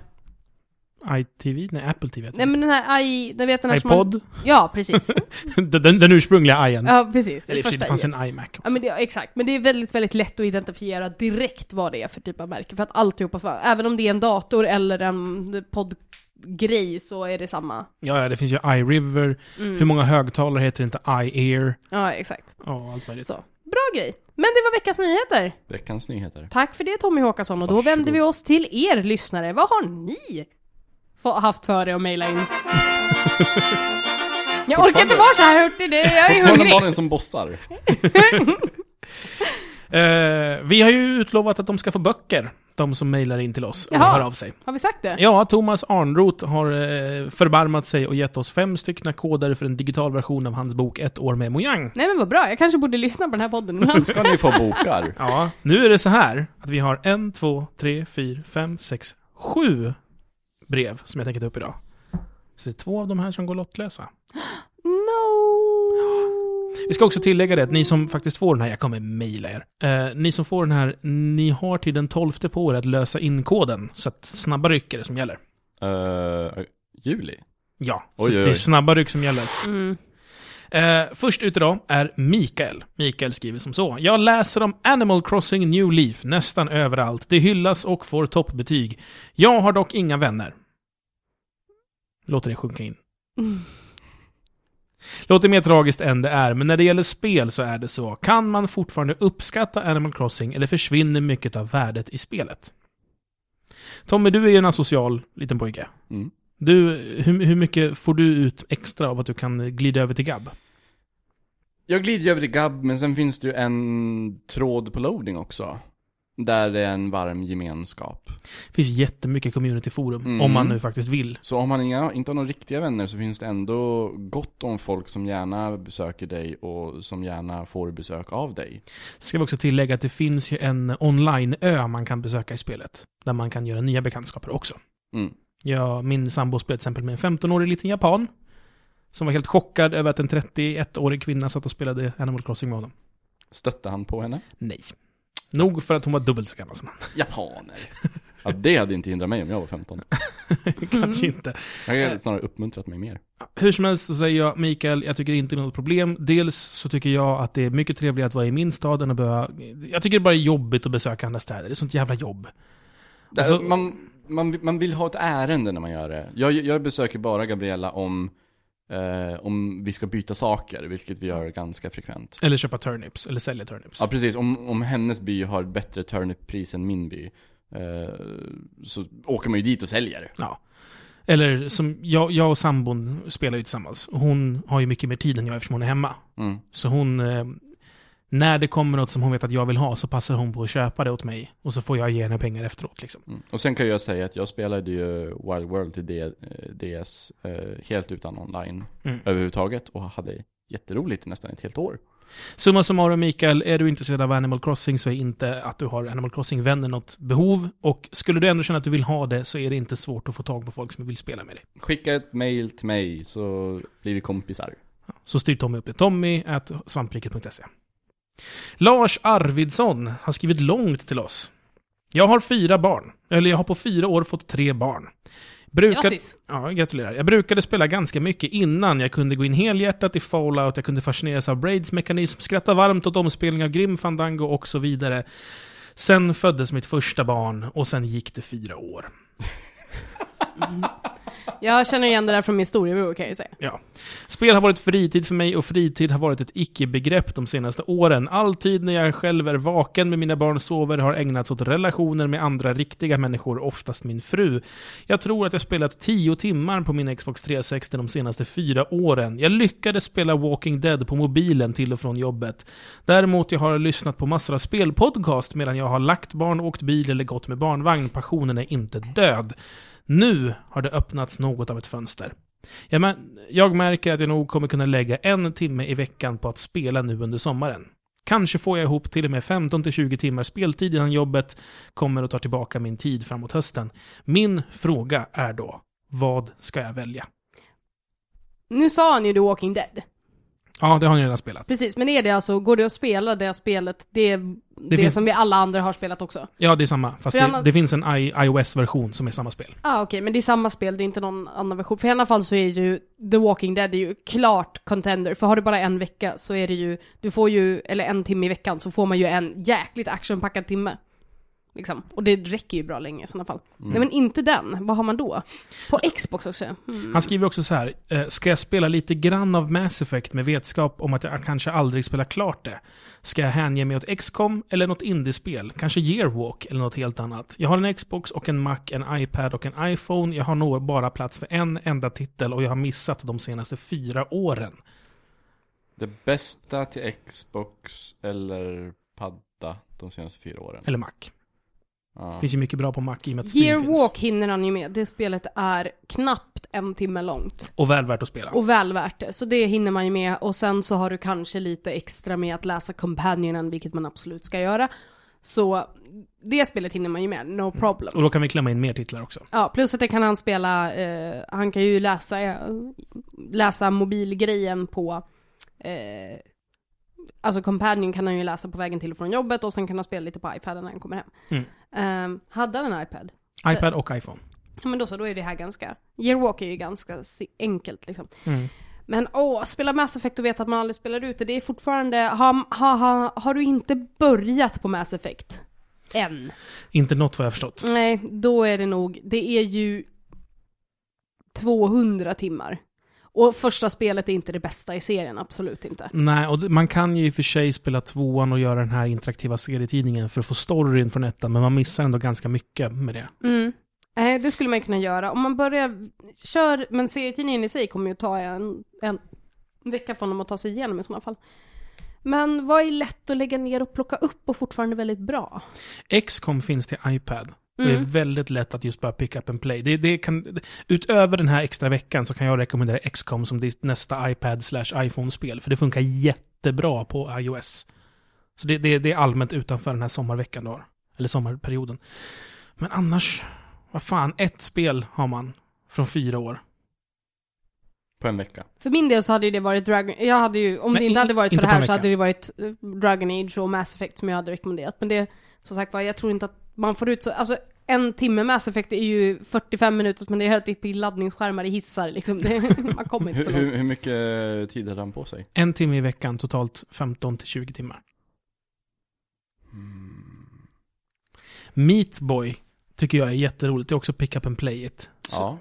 iTV? Nej, Apple TV Nej det. men den här i, du vet den här som man, iPod? Ja, precis. *laughs* den, den, den ursprungliga i:en. Ja, precis. Det Eller första det fanns en iMac Ja också. men det, exakt, men det är väldigt, väldigt lätt att identifiera direkt vad det är för typ av märke. För att alltihopa, för, även om det är en dator eller en poddgrej så är det samma. Ja, ja, det finns ju iRiver. Mm. Hur många högtalare heter inte iAir? Ja, exakt. Ja, allt möjligt. Så. Bra grej. Men det var veckans nyheter. Veckans nyheter. Tack för det Tommy Håkansson och då Varsågod. vänder vi oss till er lyssnare. Vad har ni haft för er att mejla in? *laughs* Jag orkar inte vara så här hurtig, det- jag är Fortfarande hungrig. Malin som bossar. *laughs* Eh, vi har ju utlovat att de ska få böcker. De som mejlar in till oss och Jaha. hör av sig. Har vi sagt det? Ja, Thomas Arnroth har eh, förbarmat sig och gett oss fem stycken koder för en digital version av hans bok Ett år med Mojang. Nej men vad bra, jag kanske borde lyssna på den här podden ibland. Ska ni få bokar. *laughs* Ja, nu är det så här att vi har en, två, tre, fyra, fem, sex, sju brev som jag tänker ta upp idag. Så det är två av de här som går lottlösa. *gasps* *gasps* Vi ska också tillägga det att ni som faktiskt får den här, jag kommer mejla er. Eh, ni som får den här, ni har till den 12 på er att lösa in koden. Så att snabba ryck är det som gäller. Uh, juli? Ja, Oj, så oj, det är oj. snabba ryck som gäller. Mm. Eh, först ut idag är Mikael. Mikael skriver som så. Jag läser om Animal Crossing New Leaf nästan överallt. Det hyllas och får toppbetyg. Jag har dock inga vänner. Låter det sjunka in. Mm. *laughs* Låter mer tragiskt än det är, men när det gäller spel så är det så. Kan man fortfarande uppskatta Animal Crossing eller försvinner mycket av värdet i spelet? Tommy, du är ju en asocial liten pojke. Mm. Du, hur, hur mycket får du ut extra av att du kan glida över till Gab? Jag glider ju över till Gab, men sen finns det ju en tråd på loading också. Där det är en varm gemenskap. Det finns jättemycket communityforum, Mm. om man nu faktiskt vill. Så om man inga, inte har några riktiga vänner så finns det ändå gott om folk som gärna besöker dig och som gärna får besök av dig. Ska vi också tillägga att det finns ju en online-ö man kan besöka i spelet. Där man kan göra nya bekantskaper också. Mm. Ja, min sambo spelade till exempel med en 15-årig liten japan. Som var helt chockad över att en 31-årig kvinna satt och spelade Animal Crossing med honom. Stötte han på henne? Nej. Nog för att hon var dubbelt så gammal som han. Japaner. *laughs* Ja, det hade inte hindrat mig om jag var 15. *laughs* Kanske inte. Jag Eh. hade snarare uppmuntrat mig mer. Hur som helst så säger jag, Mikael, jag tycker inte det är något problem. Dels så tycker jag att det är mycket trevligare att vara i min stad än att behöva... Jag tycker det bara är jobbigt att besöka andra städer. Det är sånt jävla jobb. Där, Alltså- man, man, man vill ha ett ärende när man gör det. Jag, jag besöker bara Gabriella om, eh, om vi ska byta saker, vilket vi gör ganska frekvent. Eller köpa turnips, eller sälja turnips. Ja, precis. Om, om hennes by har ett bättre turnippris än min by, eh, så åker man ju dit och säljer. Ja. Eller som, jag, jag och sambon spelar ju tillsammans. Hon har ju mycket mer tid än jag eftersom hon är hemma. Mm. Så hon... Eh, när det kommer något som hon vet att jag vill ha så passar hon på att köpa det åt mig. Och så får jag ge henne pengar efteråt liksom. Mm. Och sen kan jag säga att jag spelade ju Wild World till D- eh, DS eh, helt utan online Mm. överhuvudtaget och hade jätteroligt i nästan ett helt år. Summa summarum Mikael, är du intresserad av Animal Crossing så är inte att du har Animal Crossing-vänner något behov. Och skulle du ändå känna att du vill ha det så är det inte svårt att få tag på folk som vill spela med dig. Skicka ett mail till mig så blir vi kompisar. Så styr Tommy upp det. Tommy at svampriket.se. Lars Arvidsson har skrivit långt till oss. Jag har fyra barn. Eller jag har på fyra år fått tre barn. Brukar... Grattis! Ja, gratulerar. Jag brukade spela ganska mycket innan. Jag kunde gå in helhjärtat i Fallout, jag kunde fascineras av Braids mekanism, skratta varmt åt omspelning av Grim Fandango och så vidare. Sen föddes mitt första barn och sen gick det fyra år. Mm. Jag känner igen det där från min storebror kan jag ju säga. Ja. Spel har varit fritid för mig och fritid har varit ett icke-begrepp de senaste åren. All tid när jag själv är vaken med mina barn sover har ägnats åt relationer med andra riktiga människor, oftast min fru. Jag tror att jag spelat 10 timmar på min Xbox 360 de senaste fyra åren. Jag lyckades spela Walking Dead på mobilen till och från jobbet. Däremot jag har lyssnat på massor av spelpodcast medan jag har lagt barn, åkt bil eller gått med barnvagn. Passionen är inte död. Nu har det öppnats något av ett fönster. Jag, jag märker att jag nog kommer kunna lägga en timme i veckan på att spela nu under sommaren. Kanske får jag ihop till och med 15-20 timmar speltid innan jobbet kommer och tar tillbaka min tid framåt hösten. Min fråga är då, vad ska jag välja? Nu sa han ju The Walking Dead. Ja, det har ni redan spelat. Precis, men är det alltså, går det att spela det spelet, det, det, finns- som vi alla andra har spelat också? Ja, det är samma. Fast det, annars- det finns en iOS-version som är samma spel. ah, okej, men det är samma spel, det är inte någon annan version. För i alla fall så är ju The Walking Dead är ju klart contender, för har du bara en vecka så är det ju, du får ju, eller en timme i veckan, så får man ju en jäkligt actionpackad timme. Liksom. Och det räcker ju bra länge i sådana fall. Nej men inte den, vad har man då? På Xbox också? Mm. Han skriver också så här, eh, ska jag spela lite grann av Mass Effect med vetskap om att jag kanske aldrig spelar klart det? Ska jag hänge mig åt XCOM eller något indiespel? Kanske Yearwalk eller något helt annat? Jag har en Xbox och en Mac, en iPad och en iPhone. Jag har nog bara plats för en enda titel och jag har missat de senaste fyra åren. Det bästa till Xbox eller padda de senaste fyra åren. Eller Mac. Det finns ju mycket bra på Mac i och med att Steam finns. Yearwalk hinner han ju med, det spelet är knappt en timme långt. Och väl värt att spela. Och väl värt det, så det hinner man ju med. Och sen så har du kanske lite extra med att läsa Companionen, vilket man absolut ska göra. Så det spelet hinner man ju med, no problem. Och då kan vi klämma in mer titlar också. Ja, plus att det kan han spela, eh, han kan ju läsa, eh, läsa mobilgrejen på, eh, alltså Companion kan han ju läsa på vägen till och från jobbet och sen kan han spela lite på iPaden när han kommer hem. Mm. Eh, hade han en iPad? iPad och iPhone. Ja men då så, då är det här ganska, Yearwalk är ju ganska enkelt liksom. Mm. Men åh, spela Mass Effect och veta att man aldrig spelar ut det, det är fortfarande, har, har, har, har du inte börjat på Mass Effect? Än? Inte något vad jag förstått. Nej, då är det nog, det är ju 200 timmar. Och första spelet är inte det bästa i serien, absolut inte. Nej, och man kan ju i och för sig spela tvåan och göra den här interaktiva serietidningen för att få storyn från ettan, men man missar ändå ganska mycket med det. Mm. Nej, det skulle man kunna göra. Om man börjar, kör, men serietidningen i sig kommer ju ta en, en vecka för honom att ta sig igenom i sådana fall. Men vad är lätt att lägga ner och plocka upp och fortfarande väldigt bra? XCOM finns till iPad. Och det är Mm. väldigt lätt att just bara pick up and play. Det, det kan, utöver den här extra veckan så kan jag rekommendera XCOM som ditt nästa iPad slash iPhone-spel. För det funkar jättebra på iOS. Så det, det, det är allmänt utanför den här sommarveckan du har. Eller sommarperioden. Men annars, vad fan, ett spel har man från fyra år. På en vecka. För min del så hade ju det varit Dragon... Jag hade ju, om Men det inte hade varit inte för det på en här så hade det varit eh, Dragon Age och Mass Effect som jag hade rekommenderat. Men det, som sagt var, jag tror inte att man får ut så... Alltså en timme Mass Effect är ju 45 minuter men det är helt i laddningsskärmar i hissar liksom. Det, man kommer inte Hur, så hur, långt. hur mycket tid hade han på sig? En timme i veckan, totalt 15 till 20 timmar. Mm. Meatboy tycker jag är jätteroligt. Det är också pick up and play it. Så, Ja.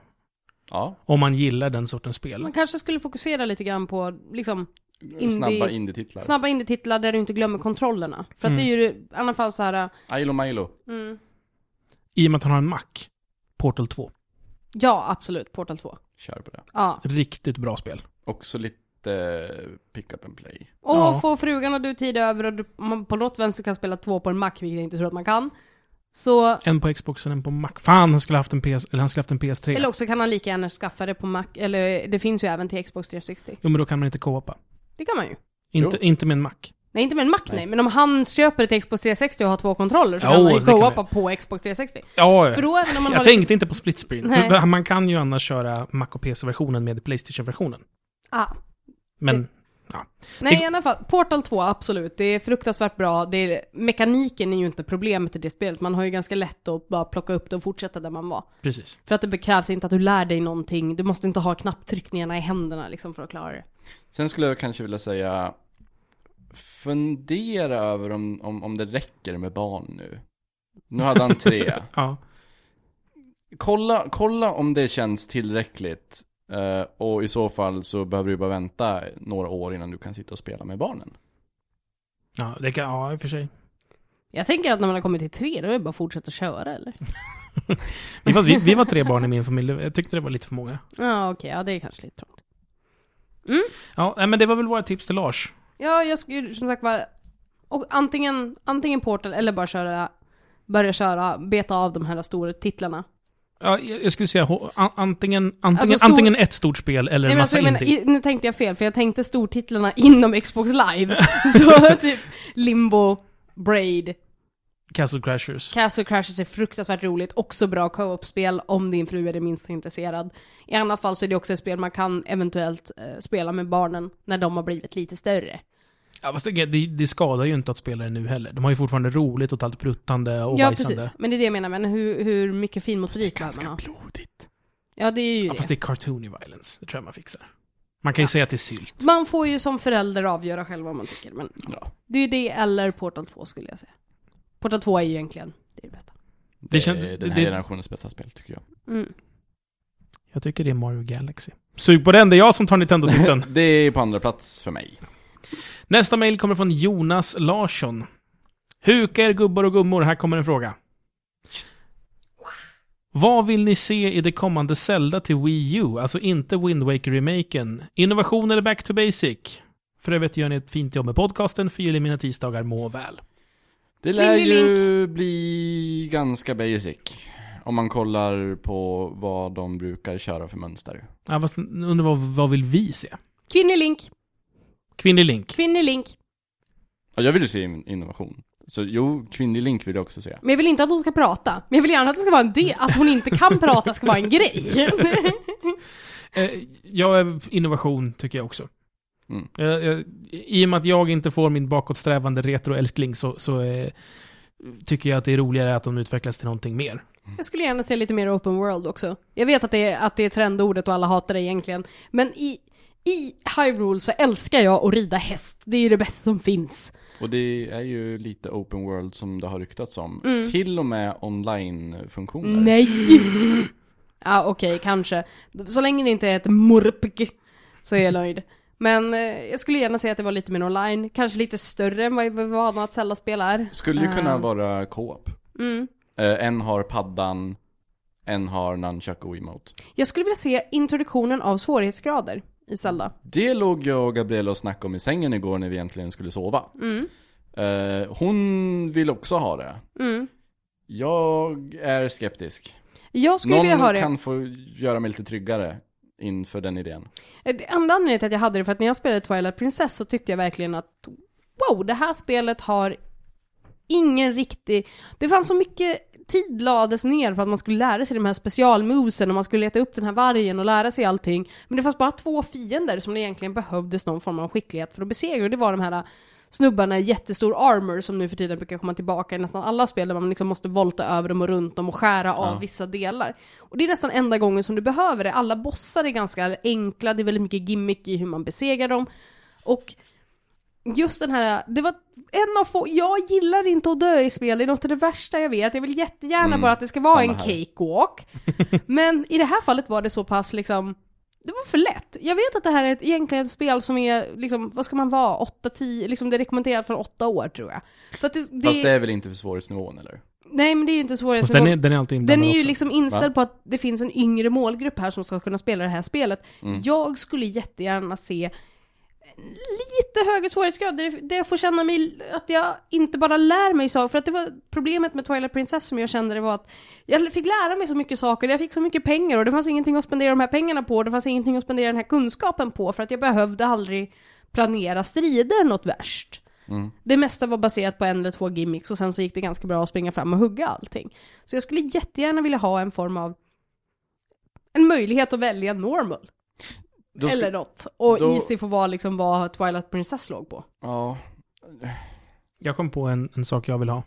Ja. Om man gillar den sortens spel. Man kanske skulle fokusera lite grann på liksom Indie- Snabba indie-titlar. snabba indie-titlar där du inte glömmer kontrollerna. För att Mm. det är ju i alla fall så här. Ilo Milo. Mm, I och med att han har en Mac. Portal 2. ja, absolut. Portal 2. Kör på det. Ja. Riktigt bra spel. Också lite pick up and play. Och Ja. få frugan och du tid över och du, man på något vänster kan spela två på en Mac, vilket jag inte tror att man kan. Så, En på Xbox och en på Mac. Fan, han skulle haft en, PS, eller han skulle haft en PS3. eller också kan han lika gärna skaffa det på Mac, eller det finns ju även till Xbox 360. Jo, men då kan man inte co-opa. Det kan man ju. Inte, inte med en Mac. Nej, inte med en Mac nej. Nej. men om han köper ett Xbox 360 och har två kontroller så Jo, kan han ju co-opa på Xbox 360. Ja, För då även om man jag har tänkte inte på split screen. Nej. För man kan ju annars köra Mac och PC-versionen med Playstation-versionen. Ah. Men, Nej, Det- i alla fall. Portal 2, absolut. Det är fruktansvärt bra. Det är, mekaniken är ju inte problemet i det spelet. Man har ju ganska lätt att bara plocka upp det och fortsätta där man var. precis. För att det krävs inte att du lär dig någonting. Du måste inte ha knapptryckningarna i händerna liksom för att klara det. Sen skulle jag kanske vilja säga Fundera över om, om, om det räcker med barn nu. Nu hade han tre. *laughs* Ja. kolla, kolla om det känns tillräckligt. eh, och i så fall så behöver du bara vänta några år innan du kan sitta och spela med barnen. Ja, det kan, ja, i och för sig. Jag tänker att när man har kommit till tre, då är det bara att fortsätta köra eller? *laughs* Vi var, vi, vi var tre barn i min familj. Jag tyckte det var lite för många. Ja, okej. ja, det är kanske lite trångt. Ja, nej, men det var väl våra tips till Lars. Ja, jag skulle som sagt vara... Och antingen, antingen Portal eller bara köra... Börja köra, beta av de här stora titlarna. Ja, jag skulle säga antingen, antingen, Alltså, stor- antingen ett stort spel eller Nej, en men alltså, massa menar, indie. i, nu tänkte jag fel, för jag tänkte stortitlarna *laughs* inom Xbox live. *laughs* så typ Limbo, Braid, Castle Crashers. Castle Crashes är fruktansvärt roligt, också bra co-op-spel om din fru är det minsta intresserad. I annat fall så är det också ett spel man kan eventuellt eh, spela med barnen när de har blivit lite större. Ja, fast det, det, det skadar ju inte att spela det nu heller. De har ju fortfarande roligt och allt pruttande och ja, bajsande. precis. Men det är det jag menar, men hur, hur mycket finmotorik man ha? blodigt. Ja, det är ju Ja, det. fast det är cartoony violence. Det tror jag man fixar. Man kan ju Ja. säga att det är sylt. Man får ju som förälder avgöra själv vad man tycker, men Ja. det är ju det eller Portal 2 skulle jag säga. Portal 2 är ju egentligen det, är det bästa. Det, Det kän- är det- den här det- generationens bästa spel tycker jag. Mm. Jag tycker det är Mario Galaxy. Sug på den, det är jag som tar Nintendo-titeln. *laughs* Det är på andra plats för mig. Nästa mail kommer från Jonas Larsson. Huka er gubbar och gummor, här kommer en fråga. Vad vill ni se i det kommande Zelda till Wii U? Alltså inte Wind Waker-remaken. Innovation eller back to basic? För övrigt gör ni ett fint jobb med podcasten, fyller mina tisdagar må väl. Det lär ju bli ganska basic. Om man kollar på vad de brukar köra för mönster. Ja, fast undrar vad, vad vill vi se? Kvinnlig Link, Kvinnlig Link. kvinnlig Link. Ja, jag vill ju se in- innovation. Så jo, kvinnlig Link vill jag också se. Men jag vill inte att hon ska prata. Men jag vill gärna att det ska vara en del, att hon inte kan prata ska vara en grej. *laughs* Eh, jag är innovation, tycker jag också. Mm. Jag, jag, I och med att jag inte får min bakåtsträvande retro-älskling så, så eh, tycker jag att det är roligare att de utvecklas till någonting mer. Jag skulle gärna se lite mer open world också. Jag vet att det är, att det är trendordet och alla hatar det egentligen. Men i, i Hyrule så älskar jag att rida häst. Det är ju det bästa som finns. Och det är ju lite open world som det har ryktats om. Mm. Till och med online-funktioner. Nej! Ja okej, kanske. Så länge det inte är ett morpg så är jag nöjd. Men eh, jag skulle gärna se att det var lite mer online. Kanske lite större än vad vi var vana att Zelda-spel är. Skulle ju kunna Eh, vara co-op. Mm. Eh, en har paddan, en har nunchuck och emote. Jag skulle vilja se introduktionen av svårighetsgrader i Zelda. Det låg jag och Gabriella och snackade om i sängen igår när vi egentligen skulle sova. Mm. Eh, hon vill också ha det. Mm. Jag är skeptisk. Jag skulle Någon vilja ha det. kan få göra mig lite tryggare inför den idén. Eh, det enda anledningen till att jag hade det för att när jag spelade Twilight Princess så tyckte jag verkligen att wow, det här spelet har ingen riktig... Det fanns så mycket tid lades ner för att man skulle lära sig de här specialmovesen och man skulle leta upp den här vargen och lära sig allting. Men det fanns bara två fiender som det egentligen behövdes någon form av skicklighet för att besegra och det var de här snubbarna i jättestor armor som nu för tiden brukar komma tillbaka i nästan alla spel där man liksom måste volta över dem och runt dem och skära av Ja. vissa delar. Och det är nästan enda gången som du behöver det. Alla bossar är ganska enkla, det är väldigt mycket gimmick i hur man besegrar dem. Och just den här, det var en av få, jag gillar inte att dö i spel, det är något av det värsta jag vet. Jag vill jättegärna Mm, bara att det ska vara en här. cakewalk. *laughs* Men i det här fallet var det så pass liksom, det var för lätt. Jag vet att det här är ett, egentligen ett spel som är, liksom, vad ska man vara, 8-10, liksom det är rekommenderat för 8 år tror jag. Så att det, det, Fast det är väl inte för svårighetsnivån eller? nej men det är ju inte Fast svårighetsnivå. den är, den är alltid Den är ju också. liksom inställd Va? på att det finns en yngre målgrupp här som ska kunna spela det här spelet. Mm. Jag skulle jättegärna se lite högre svårighetsgrad, där där jag får känna mig, att jag inte bara lär mig saker, för att det var problemet med Twilight Princess som jag kände det var att jag fick lära mig så mycket saker, jag fick så mycket pengar och det fanns ingenting att spendera de här pengarna på, det fanns ingenting att spendera den här kunskapen på, för att jag behövde aldrig planera strider något värst. Mm. Det mesta var baserat på en eller två gimmicks och sen så gick det ganska bra att springa fram och hugga allting. Så jag skulle jättegärna vilja ha en form av en möjlighet att välja normal. Ska- eller något. Och då- Easy får vara liksom vad Twilight Princess låg på. Ja. Jag kom på en, en sak jag vill ha.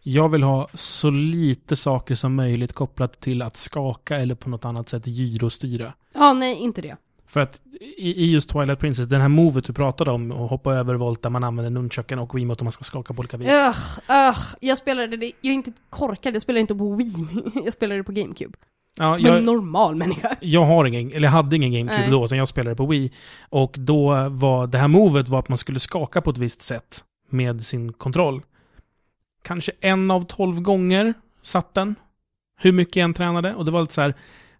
Jag vill ha så lite saker som möjligt kopplat till att skaka eller på något annat sätt gyrostyra. Ja, nej, inte det. För att i, i just Twilight Princess, den här movet du pratade om, och hoppa över volt där man använder nunchucken och Wiimote och man ska skaka på olika vis. Ugh, ugh. Jag spelade det, jag är inte korkad, jag spelar inte på Wii, *laughs* jag spelade det på GameCube. Ja, Som en jag, normal människa. jag har ingen, eller jag hade ingen GameCube Nej. då, utan jag spelade på Wii. Och då var det här movet var att man skulle skaka på ett visst sätt med sin kontroll. Kanske en av tolv gånger satt den. Hur mycket jag än tränade. Och det var lite så här,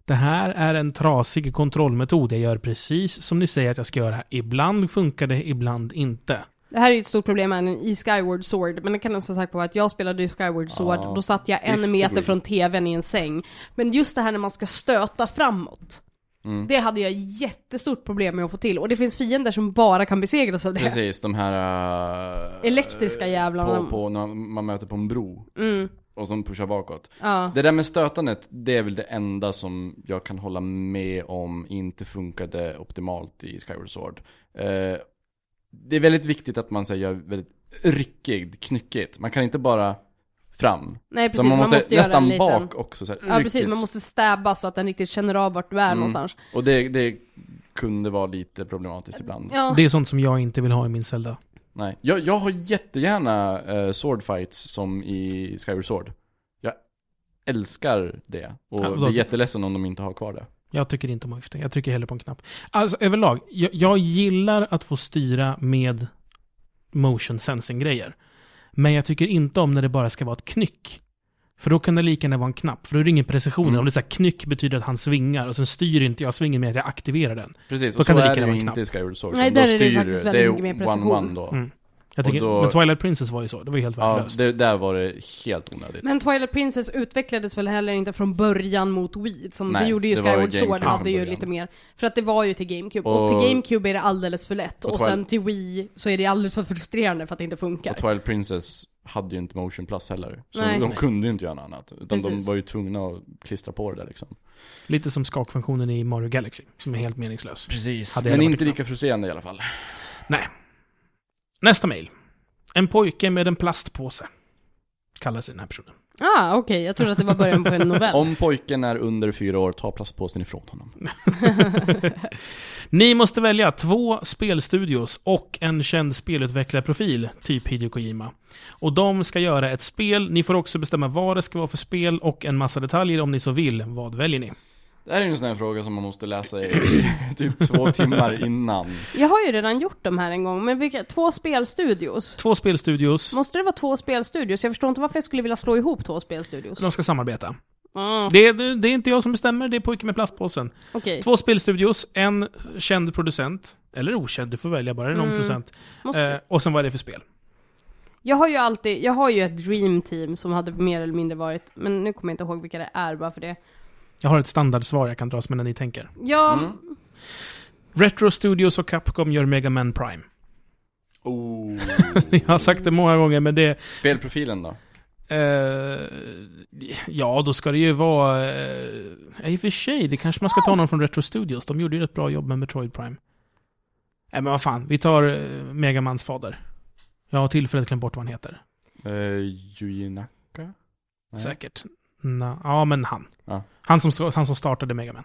det här är en trasig kontrollmetod. Jag gör precis som ni säger att jag ska göra. Ibland funkar det, ibland inte. Det här är ju ett stort problem även i Skyward Sword, men det kan som sagt på att jag spelade ju Skyward Sword, Ja, då satt jag en meter från tvn i en säng. Men just det här när man ska stöta framåt, Mm. det hade jag jättestort problem med att få till. Och det finns fiender som bara kan besegras av det. Precis, de här... äh, Elektriska jävlarna. På, på, när man möter på en bro. Mm, Och som pushar bakåt. ja. Det där med stötandet, det är väl det enda som jag kan hålla med om inte funkade optimalt i Skyward Sword. Eh, det är väldigt viktigt att man säger väldigt ryckigt, knyckigt. Man kan inte bara fram. Nej precis, man måste, göra nästan en liten... bak också. Så här, Ja precis, man måste stäba så att den riktigt känner av vart du är Mm. någonstans. Och det, det kunde vara lite problematiskt ibland. Ja. Det är sånt som jag inte vill ha i min Zelda. Nej, jag, jag har jättegärna uh, swordfights som i Skyward Sword. Jag älskar det. Och Ja, blir så- jätteledsen om de inte har kvar det. Jag tycker inte om att Jag trycker hellre på en knapp. Alltså överlag, jag, jag gillar att få styra med motion sensing-grejer. Men jag tycker inte om när det bara ska vara ett knyck. För då kan det lika gärna vara en knapp, för då är det ingen precision. Mm. Om det är så här, knyck betyder att han svingar och sen styr inte jag svingen med att jag aktiverar den. Precis, Då och kan så det är lika det gärna ju vara en inte i Skyward Sword. Nej, där då är det faktiskt väldigt det är mycket mer precision. one-one då. Mm. Jag tycker, då- men Twilight Princess var ju så, det var ju helt Ja, värdelöst. det, där var det helt onödigt. Men Twilight Princess utvecklades väl heller inte från början mot Wii, som Nej, det gjorde ju det Skyward Sword, hade ju lite mer. För att det var ju till GameCube, och, Och- till GameCube är det alldeles för lätt. och Och, sen till Wii så är det alldeles för frustrerande för att det inte funkar. Och Twilight Princess hade ju inte motion plus heller. Så Nej. de Nej. kunde ju inte göra något annat. Utan de Precis. var ju tvungna att klistra på det där liksom. Lite som skakfunktionen i Mario Galaxy, som är helt meningslös. Precis. Hade Men inte lika frustrerande i alla fall. Nästa mail. En pojke med en plastpåse. Kallar sig den här personen. Ah, okej, jag trodde att det var början på en novell. *laughs* Om pojken är under fyra år, ta plastpåsen ifrån honom. *laughs* Ni måste välja två spelstudios och en känd spelutvecklarprofil, typ Hideo Kojima. Och de ska göra ett spel, ni får också bestämma vad det ska vara för spel och en massa detaljer om ni så vill. Vad väljer ni? Det här är ju en sån här fråga som man måste läsa i *clears throat* typ två timmar innan. Jag har ju redan gjort de här en gång, men vilka, två spelstudios? Två spelstudios, Måste det vara två spelstudios? Jag förstår inte varför jag skulle vilja slå ihop två spelstudios. de ska samarbeta. Ah, Det, är- det är inte jag som bestämmer, det är pojken med plastpåsen. Okej, Två spelstudios, en känd producent, eller okänd, du får välja bara, någon Mm. producent. måste Eh, och sen vad är det för spel? Jag har ju alltid, jag har ju ett dream team som hade mer eller mindre varit, men nu kommer jag inte ihåg vilka det är bara för det. Jag har ett standardsvar jag kan dras med när ni tänker. Ja, Mm. Retro Studios och Capcom gör Mega Man Prime. Oh. *laughs* Jag har sagt det många gånger, men det... Spelprofilen då? Eh, ja, då ska det ju vara... Eh, I och för sig, det kanske man ska ta någon från Retro Studios. De gjorde ju ett bra jobb med Metroid Prime. Nej, men vad fan. Vi tar eh, Megamans fader. Jag har tillfället glömt bort vad han heter. Uh, Yuji Naka? Nej. Säkert. Na, ja, men han. Ja. Han, som, han som startade Megaman.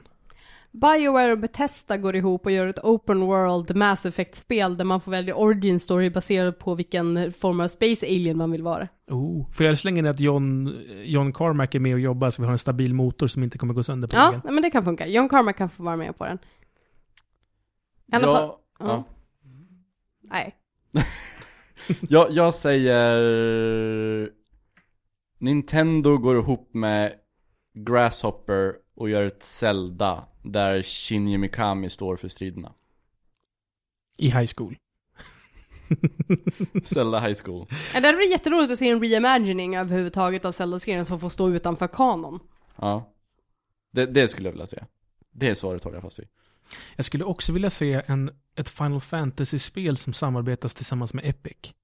Bioware och Bethesda går ihop och gör ett open world Mass Effect-spel där man får välja origin story baserat på vilken form av space alien man vill vara. Oh. Får jag slänga in att John, John Carmack är med och jobbar så vi har en stabil motor som inte kommer gå sönder på Ja, men det kan funka. John Carmack kan få vara med på den. I alla ja, fall, ja. ja. nej. *laughs* Jag, jag säger... Nintendo går ihop med Grasshopper och gör ett Zelda där Shinji Mikami står för striderna. I high school. *laughs* Zelda High School. Ja, Det hade varit jätteroligt att se en reimagining överhuvudtaget av Zelda-serien som får stå utanför kanon. Ja. Det, det skulle jag vilja se. Det svaret håller jag fast vid. Jag skulle också vilja se en, ett Final Fantasy-spel som samarbetas tillsammans med Epic.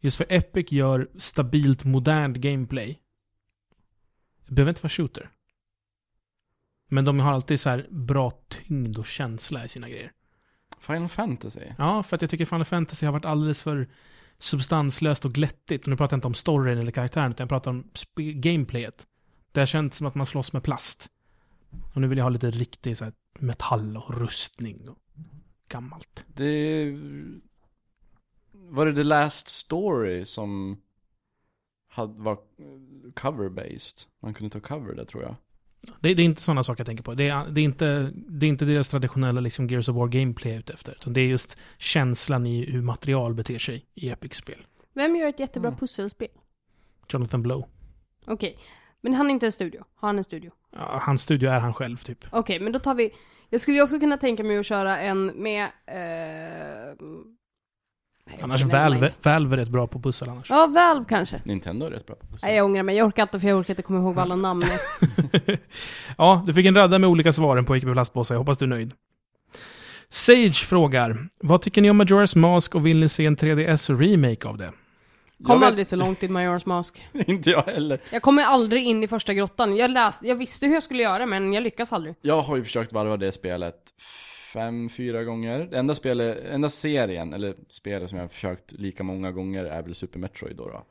Just för Epic gör stabilt modernt gameplay. Behöver inte vara shooter. Men de har alltid så här bra tyngd och känsla i sina grejer. Final Fantasy? Ja, för att jag tycker Final Fantasy har varit alldeles för substanslöst och glättigt. Och nu pratar jag inte om storyn eller karaktären, utan jag pratar om gameplayet. Det har känts som att man slåss med plast. Och nu vill jag ha lite riktig så här, metall och rustning och gammalt. Det... Var det The Last Story som hade, var cover-based? Man kunde ta cover där tror jag. Det, det är inte sådana saker jag tänker på. Det är, det är, inte, det är inte deras traditionella liksom Gears of War gameplay jag är ute efter. Utan det är just känslan i hur material beter sig i Epic-spel. Vem gör ett jättebra Mm. pusselspel? Jonathan Blow. Okej. Men han är inte en studio. Har han en studio? Ja, hans studio är han själv typ. Okej, men då tar vi... Jag skulle ju också kunna tänka mig att köra en med... Eh... nej, Annars Valve, är rätt bra på pussel annars. Ja, Valve kanske. Nintendo är rätt bra på pussel. Nej, jag ångrar mig. Jag orkar inte för jag orkar inte komma ihåg vad alla namn är. *laughs* ja, du fick en radda med olika svaren på Ike med plastpåsar. Jag hoppas du är nöjd. Sage frågar, vad tycker ni om Majora's Mask och vill ni se en 3DS-remake av det? Kom vet- aldrig så långt i Majora's Mask. *laughs* inte jag heller. Jag kommer aldrig in i första grottan. Jag läste, jag visste hur jag skulle göra men jag lyckas aldrig. Jag har ju försökt varva det spelet fem, fyra gånger. Det enda spelet, enda serien, eller spelet som jag har försökt lika många gånger är väl Super Metroid då. då.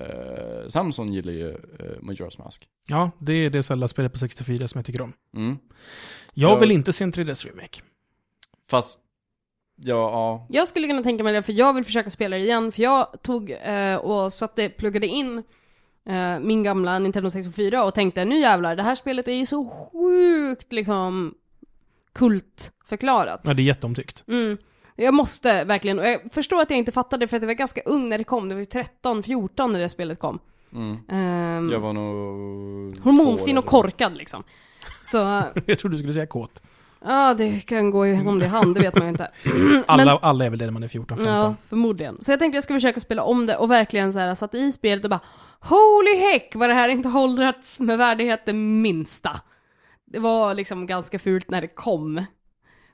Eh, Samson gillar ju uh, Majora's Mask. Ja, det är det Zelda-spelet på 64 som jag tycker om. Mm. Jag Ja. vill inte se en 3DS-remake. Fast, ja, ja. Jag skulle kunna tänka mig det för jag vill försöka spela det igen för jag tog eh, och satte, pluggade in min gamla Nintendo 64 och tänkte nu jävlar, det här spelet är ju så sjukt liksom kultförklarat. Ja, det är jätteomtyckt. Mm. Jag måste verkligen, och jag förstår att jag inte fattade för att jag var ganska ung när det kom, det var ju 13, 14 när det spelet kom. Mm. Ehm, Jag var nog... hormonstinn och korkad liksom. Så, *laughs* jag trodde du skulle säga kåt. ja det kan gå om det är hand, det vet man ju inte. *clears throat* Alla, alla är väl det när man är 14-15. Ja, förmodligen. Så jag tänkte jag ska försöka spela om det och verkligen så här satt i spelet och bara Holy heck vad det här inte har åldrats med värdighet det minsta. Det var liksom ganska fult när det kom.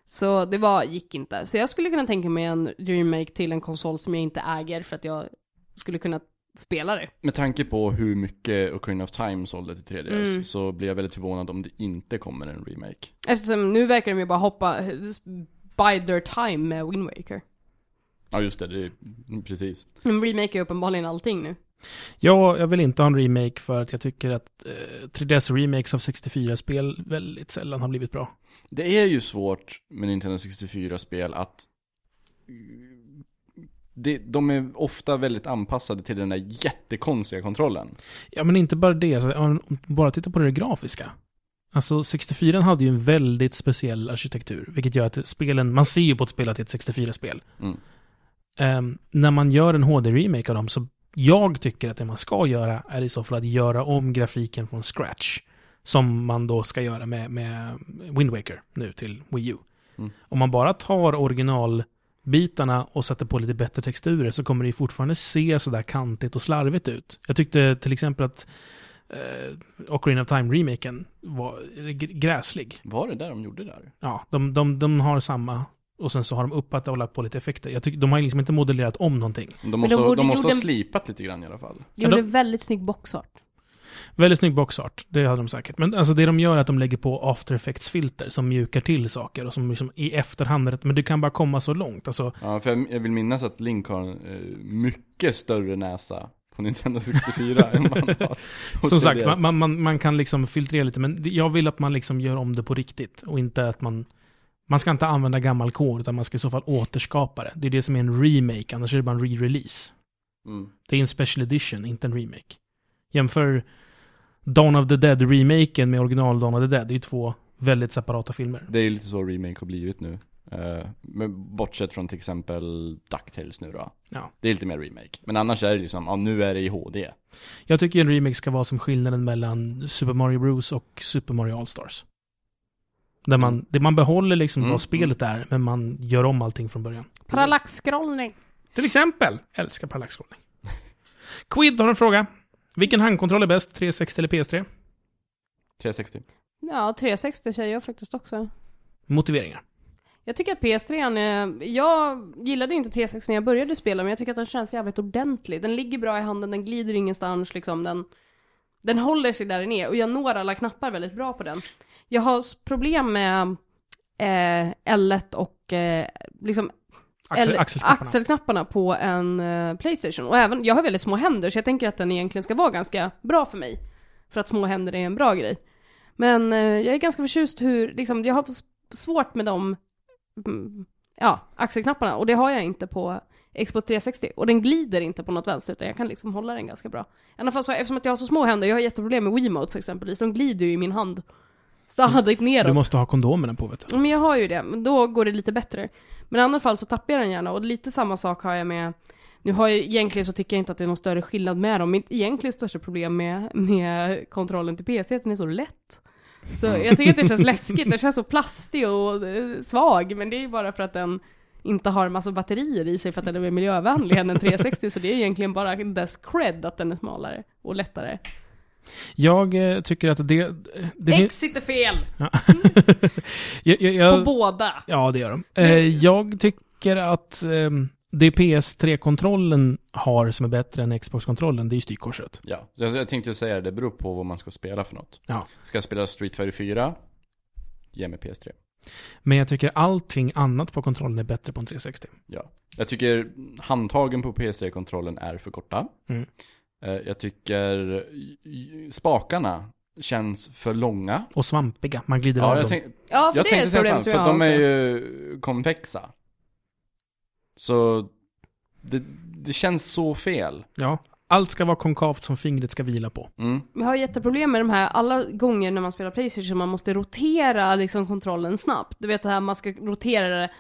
Så det var, gick inte. Så jag skulle kunna tänka mig en remake till en konsol som jag inte äger för att jag skulle kunna spela det. Med tanke på hur mycket Ocarina of Time sålde till 3DS Mm. så blir jag väldigt förvånad om det inte kommer en remake. Eftersom nu verkar de ju bara hoppa, by their time med Wind Waker. Ja just det, det är, precis. De remake är uppenbarligen allting nu. Ja, jag vill inte ha en remake för att jag tycker att eh, 3DS-remakes av 64-spel väldigt sällan har blivit bra. Det är ju svårt med Nintendo 64-spel att det, de är ofta väldigt anpassade till den där jättekonstiga kontrollen. Ja, men inte bara det. Alltså, om bara titta på det grafiska. Alltså 64 hade ju en väldigt speciell arkitektur, vilket gör att spelen, man ser ju på ett spel att det är ett 64-spel. Mm. Ehm, när man gör en HD-remake av dem, så jag tycker att det man ska göra är i så fall att göra om grafiken från scratch. Som man då ska göra med, med Wind Waker nu till Wii U. Mm. Om man bara tar originalbitarna och sätter på lite bättre texturer så kommer det fortfarande se sådär kantigt och slarvigt ut. Jag tyckte till exempel att eh, Ocarina of Time-remaken var gräslig. Var det där de gjorde där? Ja, de, de, de har samma och sen så har de uppat och lagt på lite effekter. Jag tycker, de har ju liksom inte modellerat om någonting. De måste, de de borde- måste ha slipat lite grann i alla fall. Det gjorde de- väldigt snygg boxart. Väldigt snygg boxart, det hade de säkert. Men alltså det de gör är att de lägger på after effects-filter som mjukar till saker och som liksom i efterhand, men du kan bara komma så långt. Alltså, Ja, för jag, jag vill minnas att Link har en eh, mycket större näsa på Nintendo 64 *laughs* än man har som sagt, 3DS. man, man, man, kan liksom filtrera lite, men jag vill att man liksom gör om det på riktigt och inte att man man ska inte använda gammal kod, utan man ska i så fall återskapa det. Det är det som är en remake, annars är det bara en re-release. Mm. Det är en special edition, inte en remake. Jämför Dawn of the Dead-remaken med original Dawn of the Dead. Det är ju två väldigt separata filmer. Det är ju lite så remake har blivit nu. Uh, men bortsett från till exempel DuckTales nu då. Ja. Det är lite mer remake. Men annars är det liksom, ja nu är det i HD. Jag tycker en remake ska vara som skillnaden mellan Super Mario Bros och Super Mario All-Stars. Där man, det man behåller liksom Mm, vad spelet är, men man gör om allting från början. Parallaxskrollning. Till exempel, älskar parallaxscrollning. Quid har en fråga. Vilken handkontroll är bäst, 360 eller PS3? 360. Ja, 360 säger jag faktiskt också. Motiveringar. Jag tycker att PS3 är, jag gillade ju inte 360 när jag började spela, men jag tycker att den känns jävligt ordentlig. Den ligger bra i handen, den glider ingenstans liksom, den, den håller sig där den är och jag når alla knappar väldigt bra på den. Jag har problem med eh, L1 och eh, liksom Axel, L- axelknapparna. axelknapparna på en eh, Playstation. Och även, jag har väldigt små händer så jag tänker att den egentligen ska vara ganska bra för mig. För att små händer är en bra grej. Men eh, jag är ganska förtjust hur, liksom, jag har svårt med de, mm, ja, axelknapparna. Och det har jag inte på Xbox 360. Och den glider inte på något vänster utan jag kan liksom hålla den ganska bra. I alla fall så, eftersom att jag har så små händer, jag har jätteproblem med Wiimotes exempelvis, de glider ju i min hand. Stadigt neråt. Du måste ha kondomerna på, vet du. Men jag har ju det, men då går det lite bättre. Men i alla fall så tappar jag den gärna och lite samma sak har jag med nu har jag egentligen så tycker jag inte att det är någon större skillnad med dem. Mitt egentligen största problem med, med kontrollen till PS är att den är så lätt. Så jag tycker att det känns *laughs* läskigt, den känns så plastig och eh, svag, men det är ju bara för att den inte har massa batterier i sig för att den är mer miljövänlig än en *laughs* 360, så det är egentligen bara dess cred att den är smalare och lättare. Jag eh, tycker att det... det X sitter fel! Ja. *laughs* jag, jag, jag, På båda! Ja, det gör de. Eh, jag tycker att eh, det PS3-kontrollen har som är bättre än Xbox-kontrollen, det är ju styrkorset. Ja, jag, jag tänkte säga det, det beror på vad man ska spela för något. Ja. Ska jag spela Street Fighter 4? Ge mig PS3. Men jag tycker allting annat på kontrollen är bättre på en 360. Ja. Jag tycker handtagen på PS3-kontrollen är för korta. Mm. Eh, Jag tycker spakarna känns för långa. Och svampiga, man glider Ja, av jag, dem. tänk, Ja, för jag det är tänkte ett säga problem som för jag de är också. ju konvexa. Så det, det känns så fel. Ja. Allt ska vara konkavt som fingret ska vila på. Mm. Jag har jätteproblem med de här, alla gånger när man spelar Playstation, man måste rotera liksom kontrollen snabbt. Du vet det här, man ska rotera det,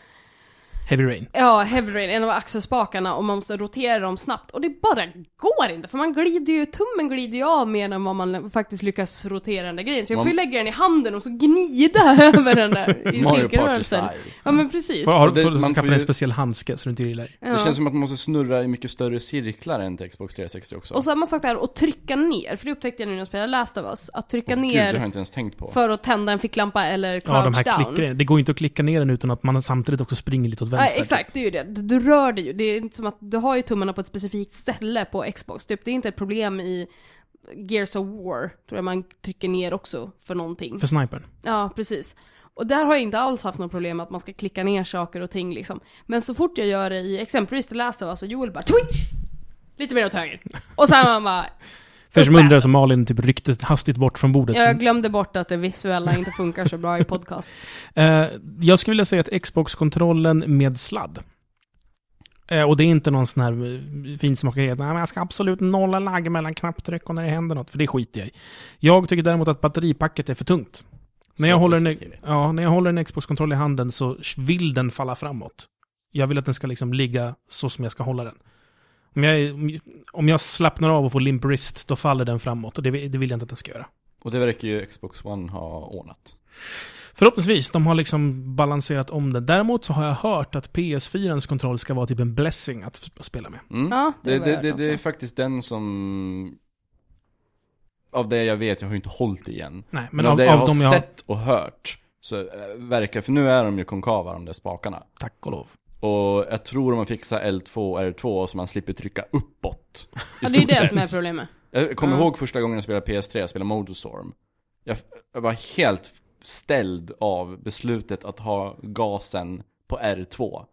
Heavy Rain. ja, heavy rain, en av axelspakarna, och man måste rotera dem snabbt. Och det bara går inte, för man glider ju, tummen glider ju av mer än vad man faktiskt lyckas rotera den där grejen. Så jag får ju Man- lägga den i handen och så gnida *laughs* över den där i cirkelrörelsen. Ja men precis. Får, har, det- får man du får skaffa ju- en speciell handske så du inte gillar det. Ja. Det känns som att man måste snurra i mycket större cirklar än till Xbox 360 också. Och samma sak där, och trycka ner, för det upptäckte jag nu när jag spelade Last of Us. Att trycka Gud, ner det har jag inte ens tänkt på. för att tända en ficklampa eller crouch Ja, de här down. klickgrejerna. Det går ju inte att klicka ner den utan att man samtidigt också springer lite åt Ja, vänster. exakt, det är ju det. Du, du rör dig ju. Det är inte som att du har ju tummarna på ett specifikt ställe på Xbox. Typ, det är inte ett problem i Gears of War, tror jag man trycker ner också för någonting. För snipern. Ja, precis. Och där har jag inte alls haft något problem med att man ska klicka ner saker och ting liksom. Men så fort jag gör det i exempelvis The Last of Us och Joel bara Twitch! Lite mer åt höger. Och sen man bara, För er som undrar så Malin typ ryckte hastigt bort från bordet. jag glömde bort att det visuella inte funkar så bra i podcasts. *laughs* Eh, jag skulle vilja säga att Xbox-kontrollen med sladd. Eh, och det är inte någon sån här eh, finsmakare, nej men jag ska absolut nolla lagg mellan knapptryck och när det händer något, för det skiter jag i. Jag tycker däremot att batteripacket är för tungt. När jag, håller en, ja, när jag håller en Xbox-kontroll i handen så vill den falla framåt. Jag vill att den ska liksom ligga så som jag ska hålla den. Om jag, om jag slappnar av och får limp wrist, då faller den framåt. Och det, vill- det vill jag inte att den ska göra. Och det verkar ju Xbox One ha ordnat. Förhoppningsvis, de har liksom balanserat om det. Däremot så har jag hört att PS4 kontroll ska vara typ en blessing att sp- spela med. Mm. Ja, Det, det, det, det är faktiskt den som... Av det jag vet, jag har ju inte hållit igen. Nej, men Men av, av det jag av har dem jag sett och hört, så äh, verkar, för nu är de ju konkava de där spakarna. Tack och lov. Och jag tror de har fixat L2 och R2 så man slipper trycka uppåt. Ja, det är det som är problemet. Jag kommer Ja. ihåg första gången jag spelade PS3, jag spelade Motorstorm. Jag, jag var helt ställd av beslutet att ha gasen på R2.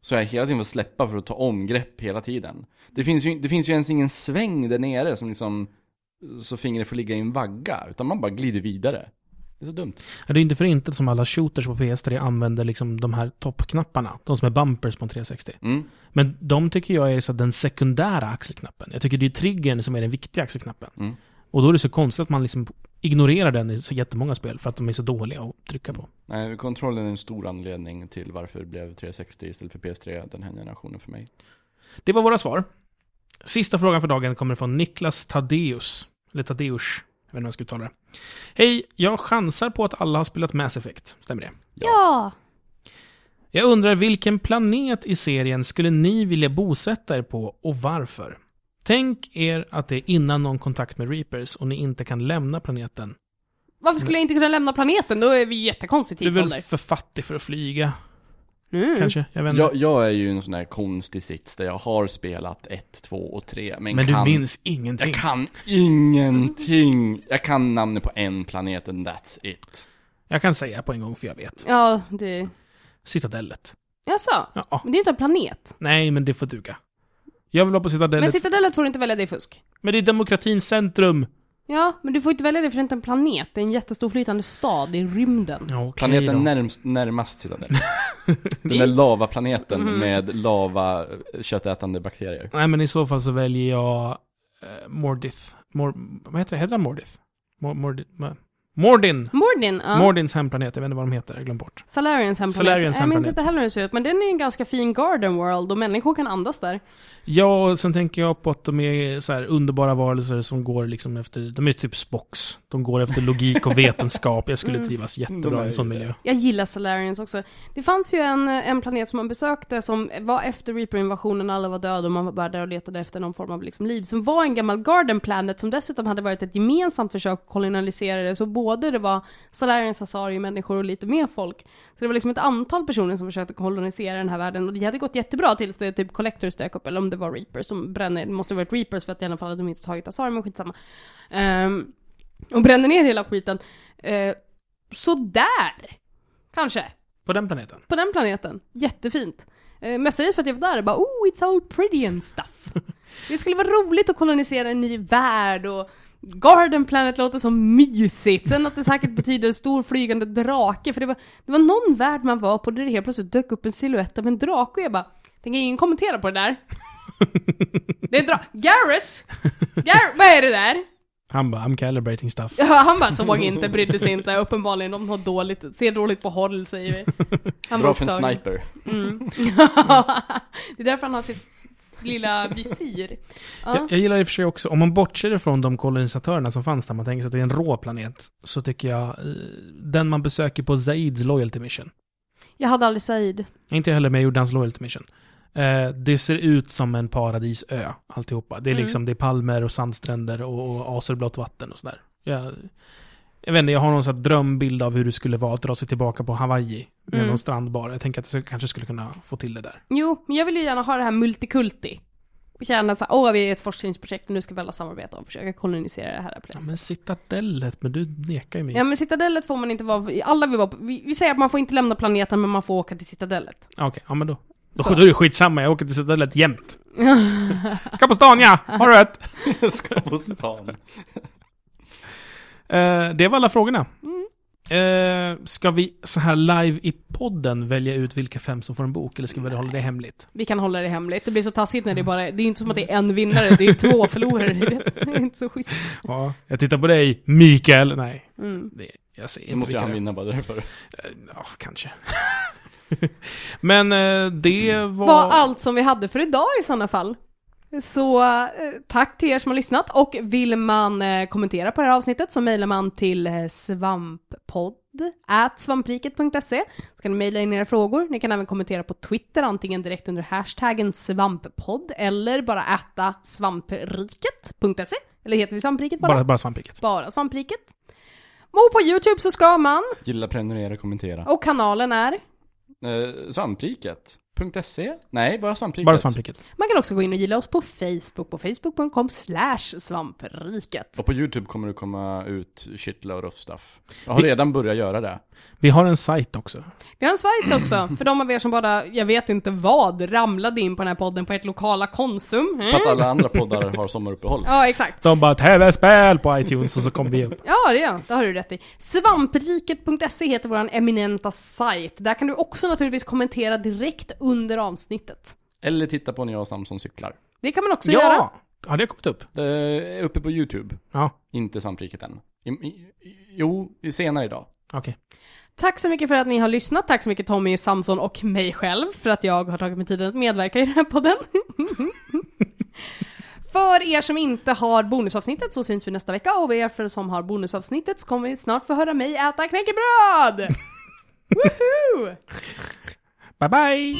Så jag hela tiden får släppa för att ta omgrepp hela tiden. Det finns ju, det finns ju ens ingen sväng där nere som liksom, så fingret får ligga i en vagga. Utan man bara glider vidare. Det är så dumt. Det är inte för inte som alla shooters på PS3 använder liksom de här toppknapparna. De som är bumpers på en 360. Mm. Men de tycker jag är så den sekundära axelknappen. Jag tycker det är triggern som är den viktiga axelknappen. Mm. Och då är det så konstigt att man liksom ignorerar den i så jättemånga spel för att de är så dåliga att trycka på. Nej, kontrollen är en stor anledning till varför det blev 360 istället för PS3 den här generationen för mig. Det var våra svar. Sista frågan för dagen kommer från Niklas Tadeus. Eller Tadeus. Jag vet inte hur jag ska uttala det. Hej, jag chansar på att alla har spelat Mass Effect. Stämmer det? Ja! Jag undrar vilken planet i serien skulle ni vilja bosätta er på och varför? Tänk er att det är innan någon kontakt med Reapers och ni inte kan lämna planeten. Varför skulle jag inte kunna lämna planeten? Då är vi i jättekonstig Du är väl för fattig för att flyga, Mm. kanske? Jag vet inte. Jag, jag är ju en sån här konstig sits där jag har spelat 1, 2 och 3 men, Men kan, du minns ingenting. Jag kan ingenting. Jag kan namnet på en planet and that's it. Jag kan säga på en gång för jag vet. Ja, det... Citadellet. Jaså? Ja, Men det är inte en planet. nej men det får duga. Jag vill vara på Citadellet. Men Citadellet får du inte välja, det är fusk. Men det är demokratins centrum. Ja, men du får inte välja det för det är inte en planet. Det är en jättestor flytande stad i rymden. Ja, okej Planeten då. närmst, närmast Citadel. *laughs* Den där lavaplaneten med lava köttätande bakterier. Nej men i så fall så väljer jag eh, Mordith. Mor vad heter det? Heter han Mordith? Mor Mordith? Ma- Mordin! Mordin, ja. Mordins hemplanet, jag vet inte vad de heter, jag har glömt bort. Salarians hemplanet. Salarians Jag minns inte heller hur det ser ut, men den är en ganska fin garden world och människor kan andas där. Ja, och sen tänker jag på att de är så här underbara varelser som går liksom efter, de är typ Spocks. De går efter logik och vetenskap. Jag skulle Mm. trivas jättebra i en sån miljö. Jag gillar Salarians också. Det fanns ju en, en planet som man besökte som var efter Reaper-invasionen, alla var döda och man var bara där och letade efter någon form av liksom liv. Som var en gammal Garden Planet som dessutom hade varit ett gemensamt försök att kolonialisera det. Så både det var Salarians, Asari-människor och lite mer folk. Så det var liksom ett antal personer som försökte kolonisera den här världen och det hade gått jättebra tills det typ Collectors dök upp, eller om det var Reapers som brände, det måste ha varit Reapers för att i alla fall hade de inte tagit Asari, men skitsamma. Um, och brände ner hela skiten. Uh, sådär! Kanske. På den planeten. På den planeten. Jättefint. Eh, mestadels för att jag var där och bara oh it's all pretty and stuff. *laughs* det skulle vara roligt att kolonisera en ny värld och Garden Planet låter så mysigt. Sen att det säkert *laughs* betyder stor flygande drake. För det var, det var någon värld man var på där det helt plötsligt dök upp en silhuett av en drake och jag bara Tänker ingen kommentera på det där? *laughs* det är en drake. Garrus! Gar vad är det där? Han bara, I'm calibrating stuff. *laughs* Ja, han bara såg inte, brydde sig inte. Uppenbarligen, de har dåligt, ser dåligt på håll säger vi. Han Bra för en sniper. Mm. *laughs* det är därför han har sitt lilla visir. Ja. Jag, jag gillar i och för sig också, om man bortser ifrån de kolonisatörerna som fanns där, man tänker sig att det är en rå planet, så tycker jag eh, den man besöker på Zaids Loyalty Mission. Jag hade aldrig Said. Inte jag heller, men jag gjorde hans Loyalty Mission. Eh, det ser ut som en paradisö, alltihopa. Det är Mm. liksom, det är palmer och sandstränder och, och azurblått vatten och sådär. Jag, jag vet inte, jag har någon sån drömbild av hur det skulle vara att dra sig tillbaka på Hawaii med Mm. någon strandbar. Jag tänker att jag kanske skulle kunna få till det där. Jo, men jag vill ju gärna ha det här multikulti. Gärna såhär, åh vi är ett forskningsprojekt och nu ska vi alla samarbeta och försöka kolonisera det här Ja, platsen. men citadellet, men du nekar ju mig. Ja men Citadellet får man inte vara, alla vill vara på, vi, vi säger att man får inte lämna planeten men man får åka till Citadellet. Okej, ja men då. Då, Så. då är det skitsamma, jag åker till citadellet jämt. *laughs* Ska på stan ja! Har du rätt? Jag *laughs* ska på stan. Eh, det var alla frågorna. Mm. Eh, ska vi så här live i podden välja ut vilka fem som får en bok, eller ska vi hålla det hemligt? Vi kan hålla det hemligt, det blir så taskigt när det är bara, det är inte som att det är en vinnare, det är två förlorare. *laughs* Det är, inte så schysst. Ja, jag tittar på dig, Mikael. Nej, Mm. det, jag säger Då inte måste han det är. vinna bara därför. Eh, Ja, kanske. *laughs* Men eh, det var... Var allt som vi hade för idag i sådana fall. Så eh, tack till er som har lyssnat och vill man eh, kommentera på det här avsnittet så mejlar man till svamppodd at svampriket.se så kan ni mejla in era frågor. Ni kan även kommentera på Twitter antingen direkt under hashtaggen svamppodd eller bara äta svampriket.se eller heter vi svampriket bara? Bara, bara svampriket. Bara svampriket. Och på YouTube så ska man Gilla, prenumerera, kommentera. och kanalen är Eh, svampriket. .se? Nej, bara svampriket. Bara svampriket. Man kan också gå in och gilla oss på Facebook på facebook.com slash svampriket. Och på YouTube kommer det komma ut shitload of stuff. Jag har redan börjat göra det. Vi har en sajt också. Vi har en sajt också, *clears throat* för de av er som bara, jag vet inte vad, ramlade in på den här podden på ett lokala Konsum. För att alla andra poddar har sommaruppehåll. Ja, exakt. De bara TV-spel på iTunes och så kom vi upp. Ja, det, ja, det har du rätt i. Svampriket.se heter vår eminenta sajt. Där kan du också naturligtvis kommentera direkt under avsnittet. Eller titta på när jag och Samson cyklar. Det kan man också göra. Ja! Har det kommit upp? Det är uppe på YouTube. Ja, Inte svampriket än. I, i, jo, senare idag. okej. Tack så mycket för att ni har lyssnat. Tack så mycket Tommy, Samson och mig själv för att jag har tagit mig tiden att medverka i den här podden. *laughs* för er som inte har bonusavsnittet så syns vi nästa vecka och er för som har bonusavsnittet så kommer vi snart få höra mig äta knäckebröd! *laughs* Woohoo! Bye bye!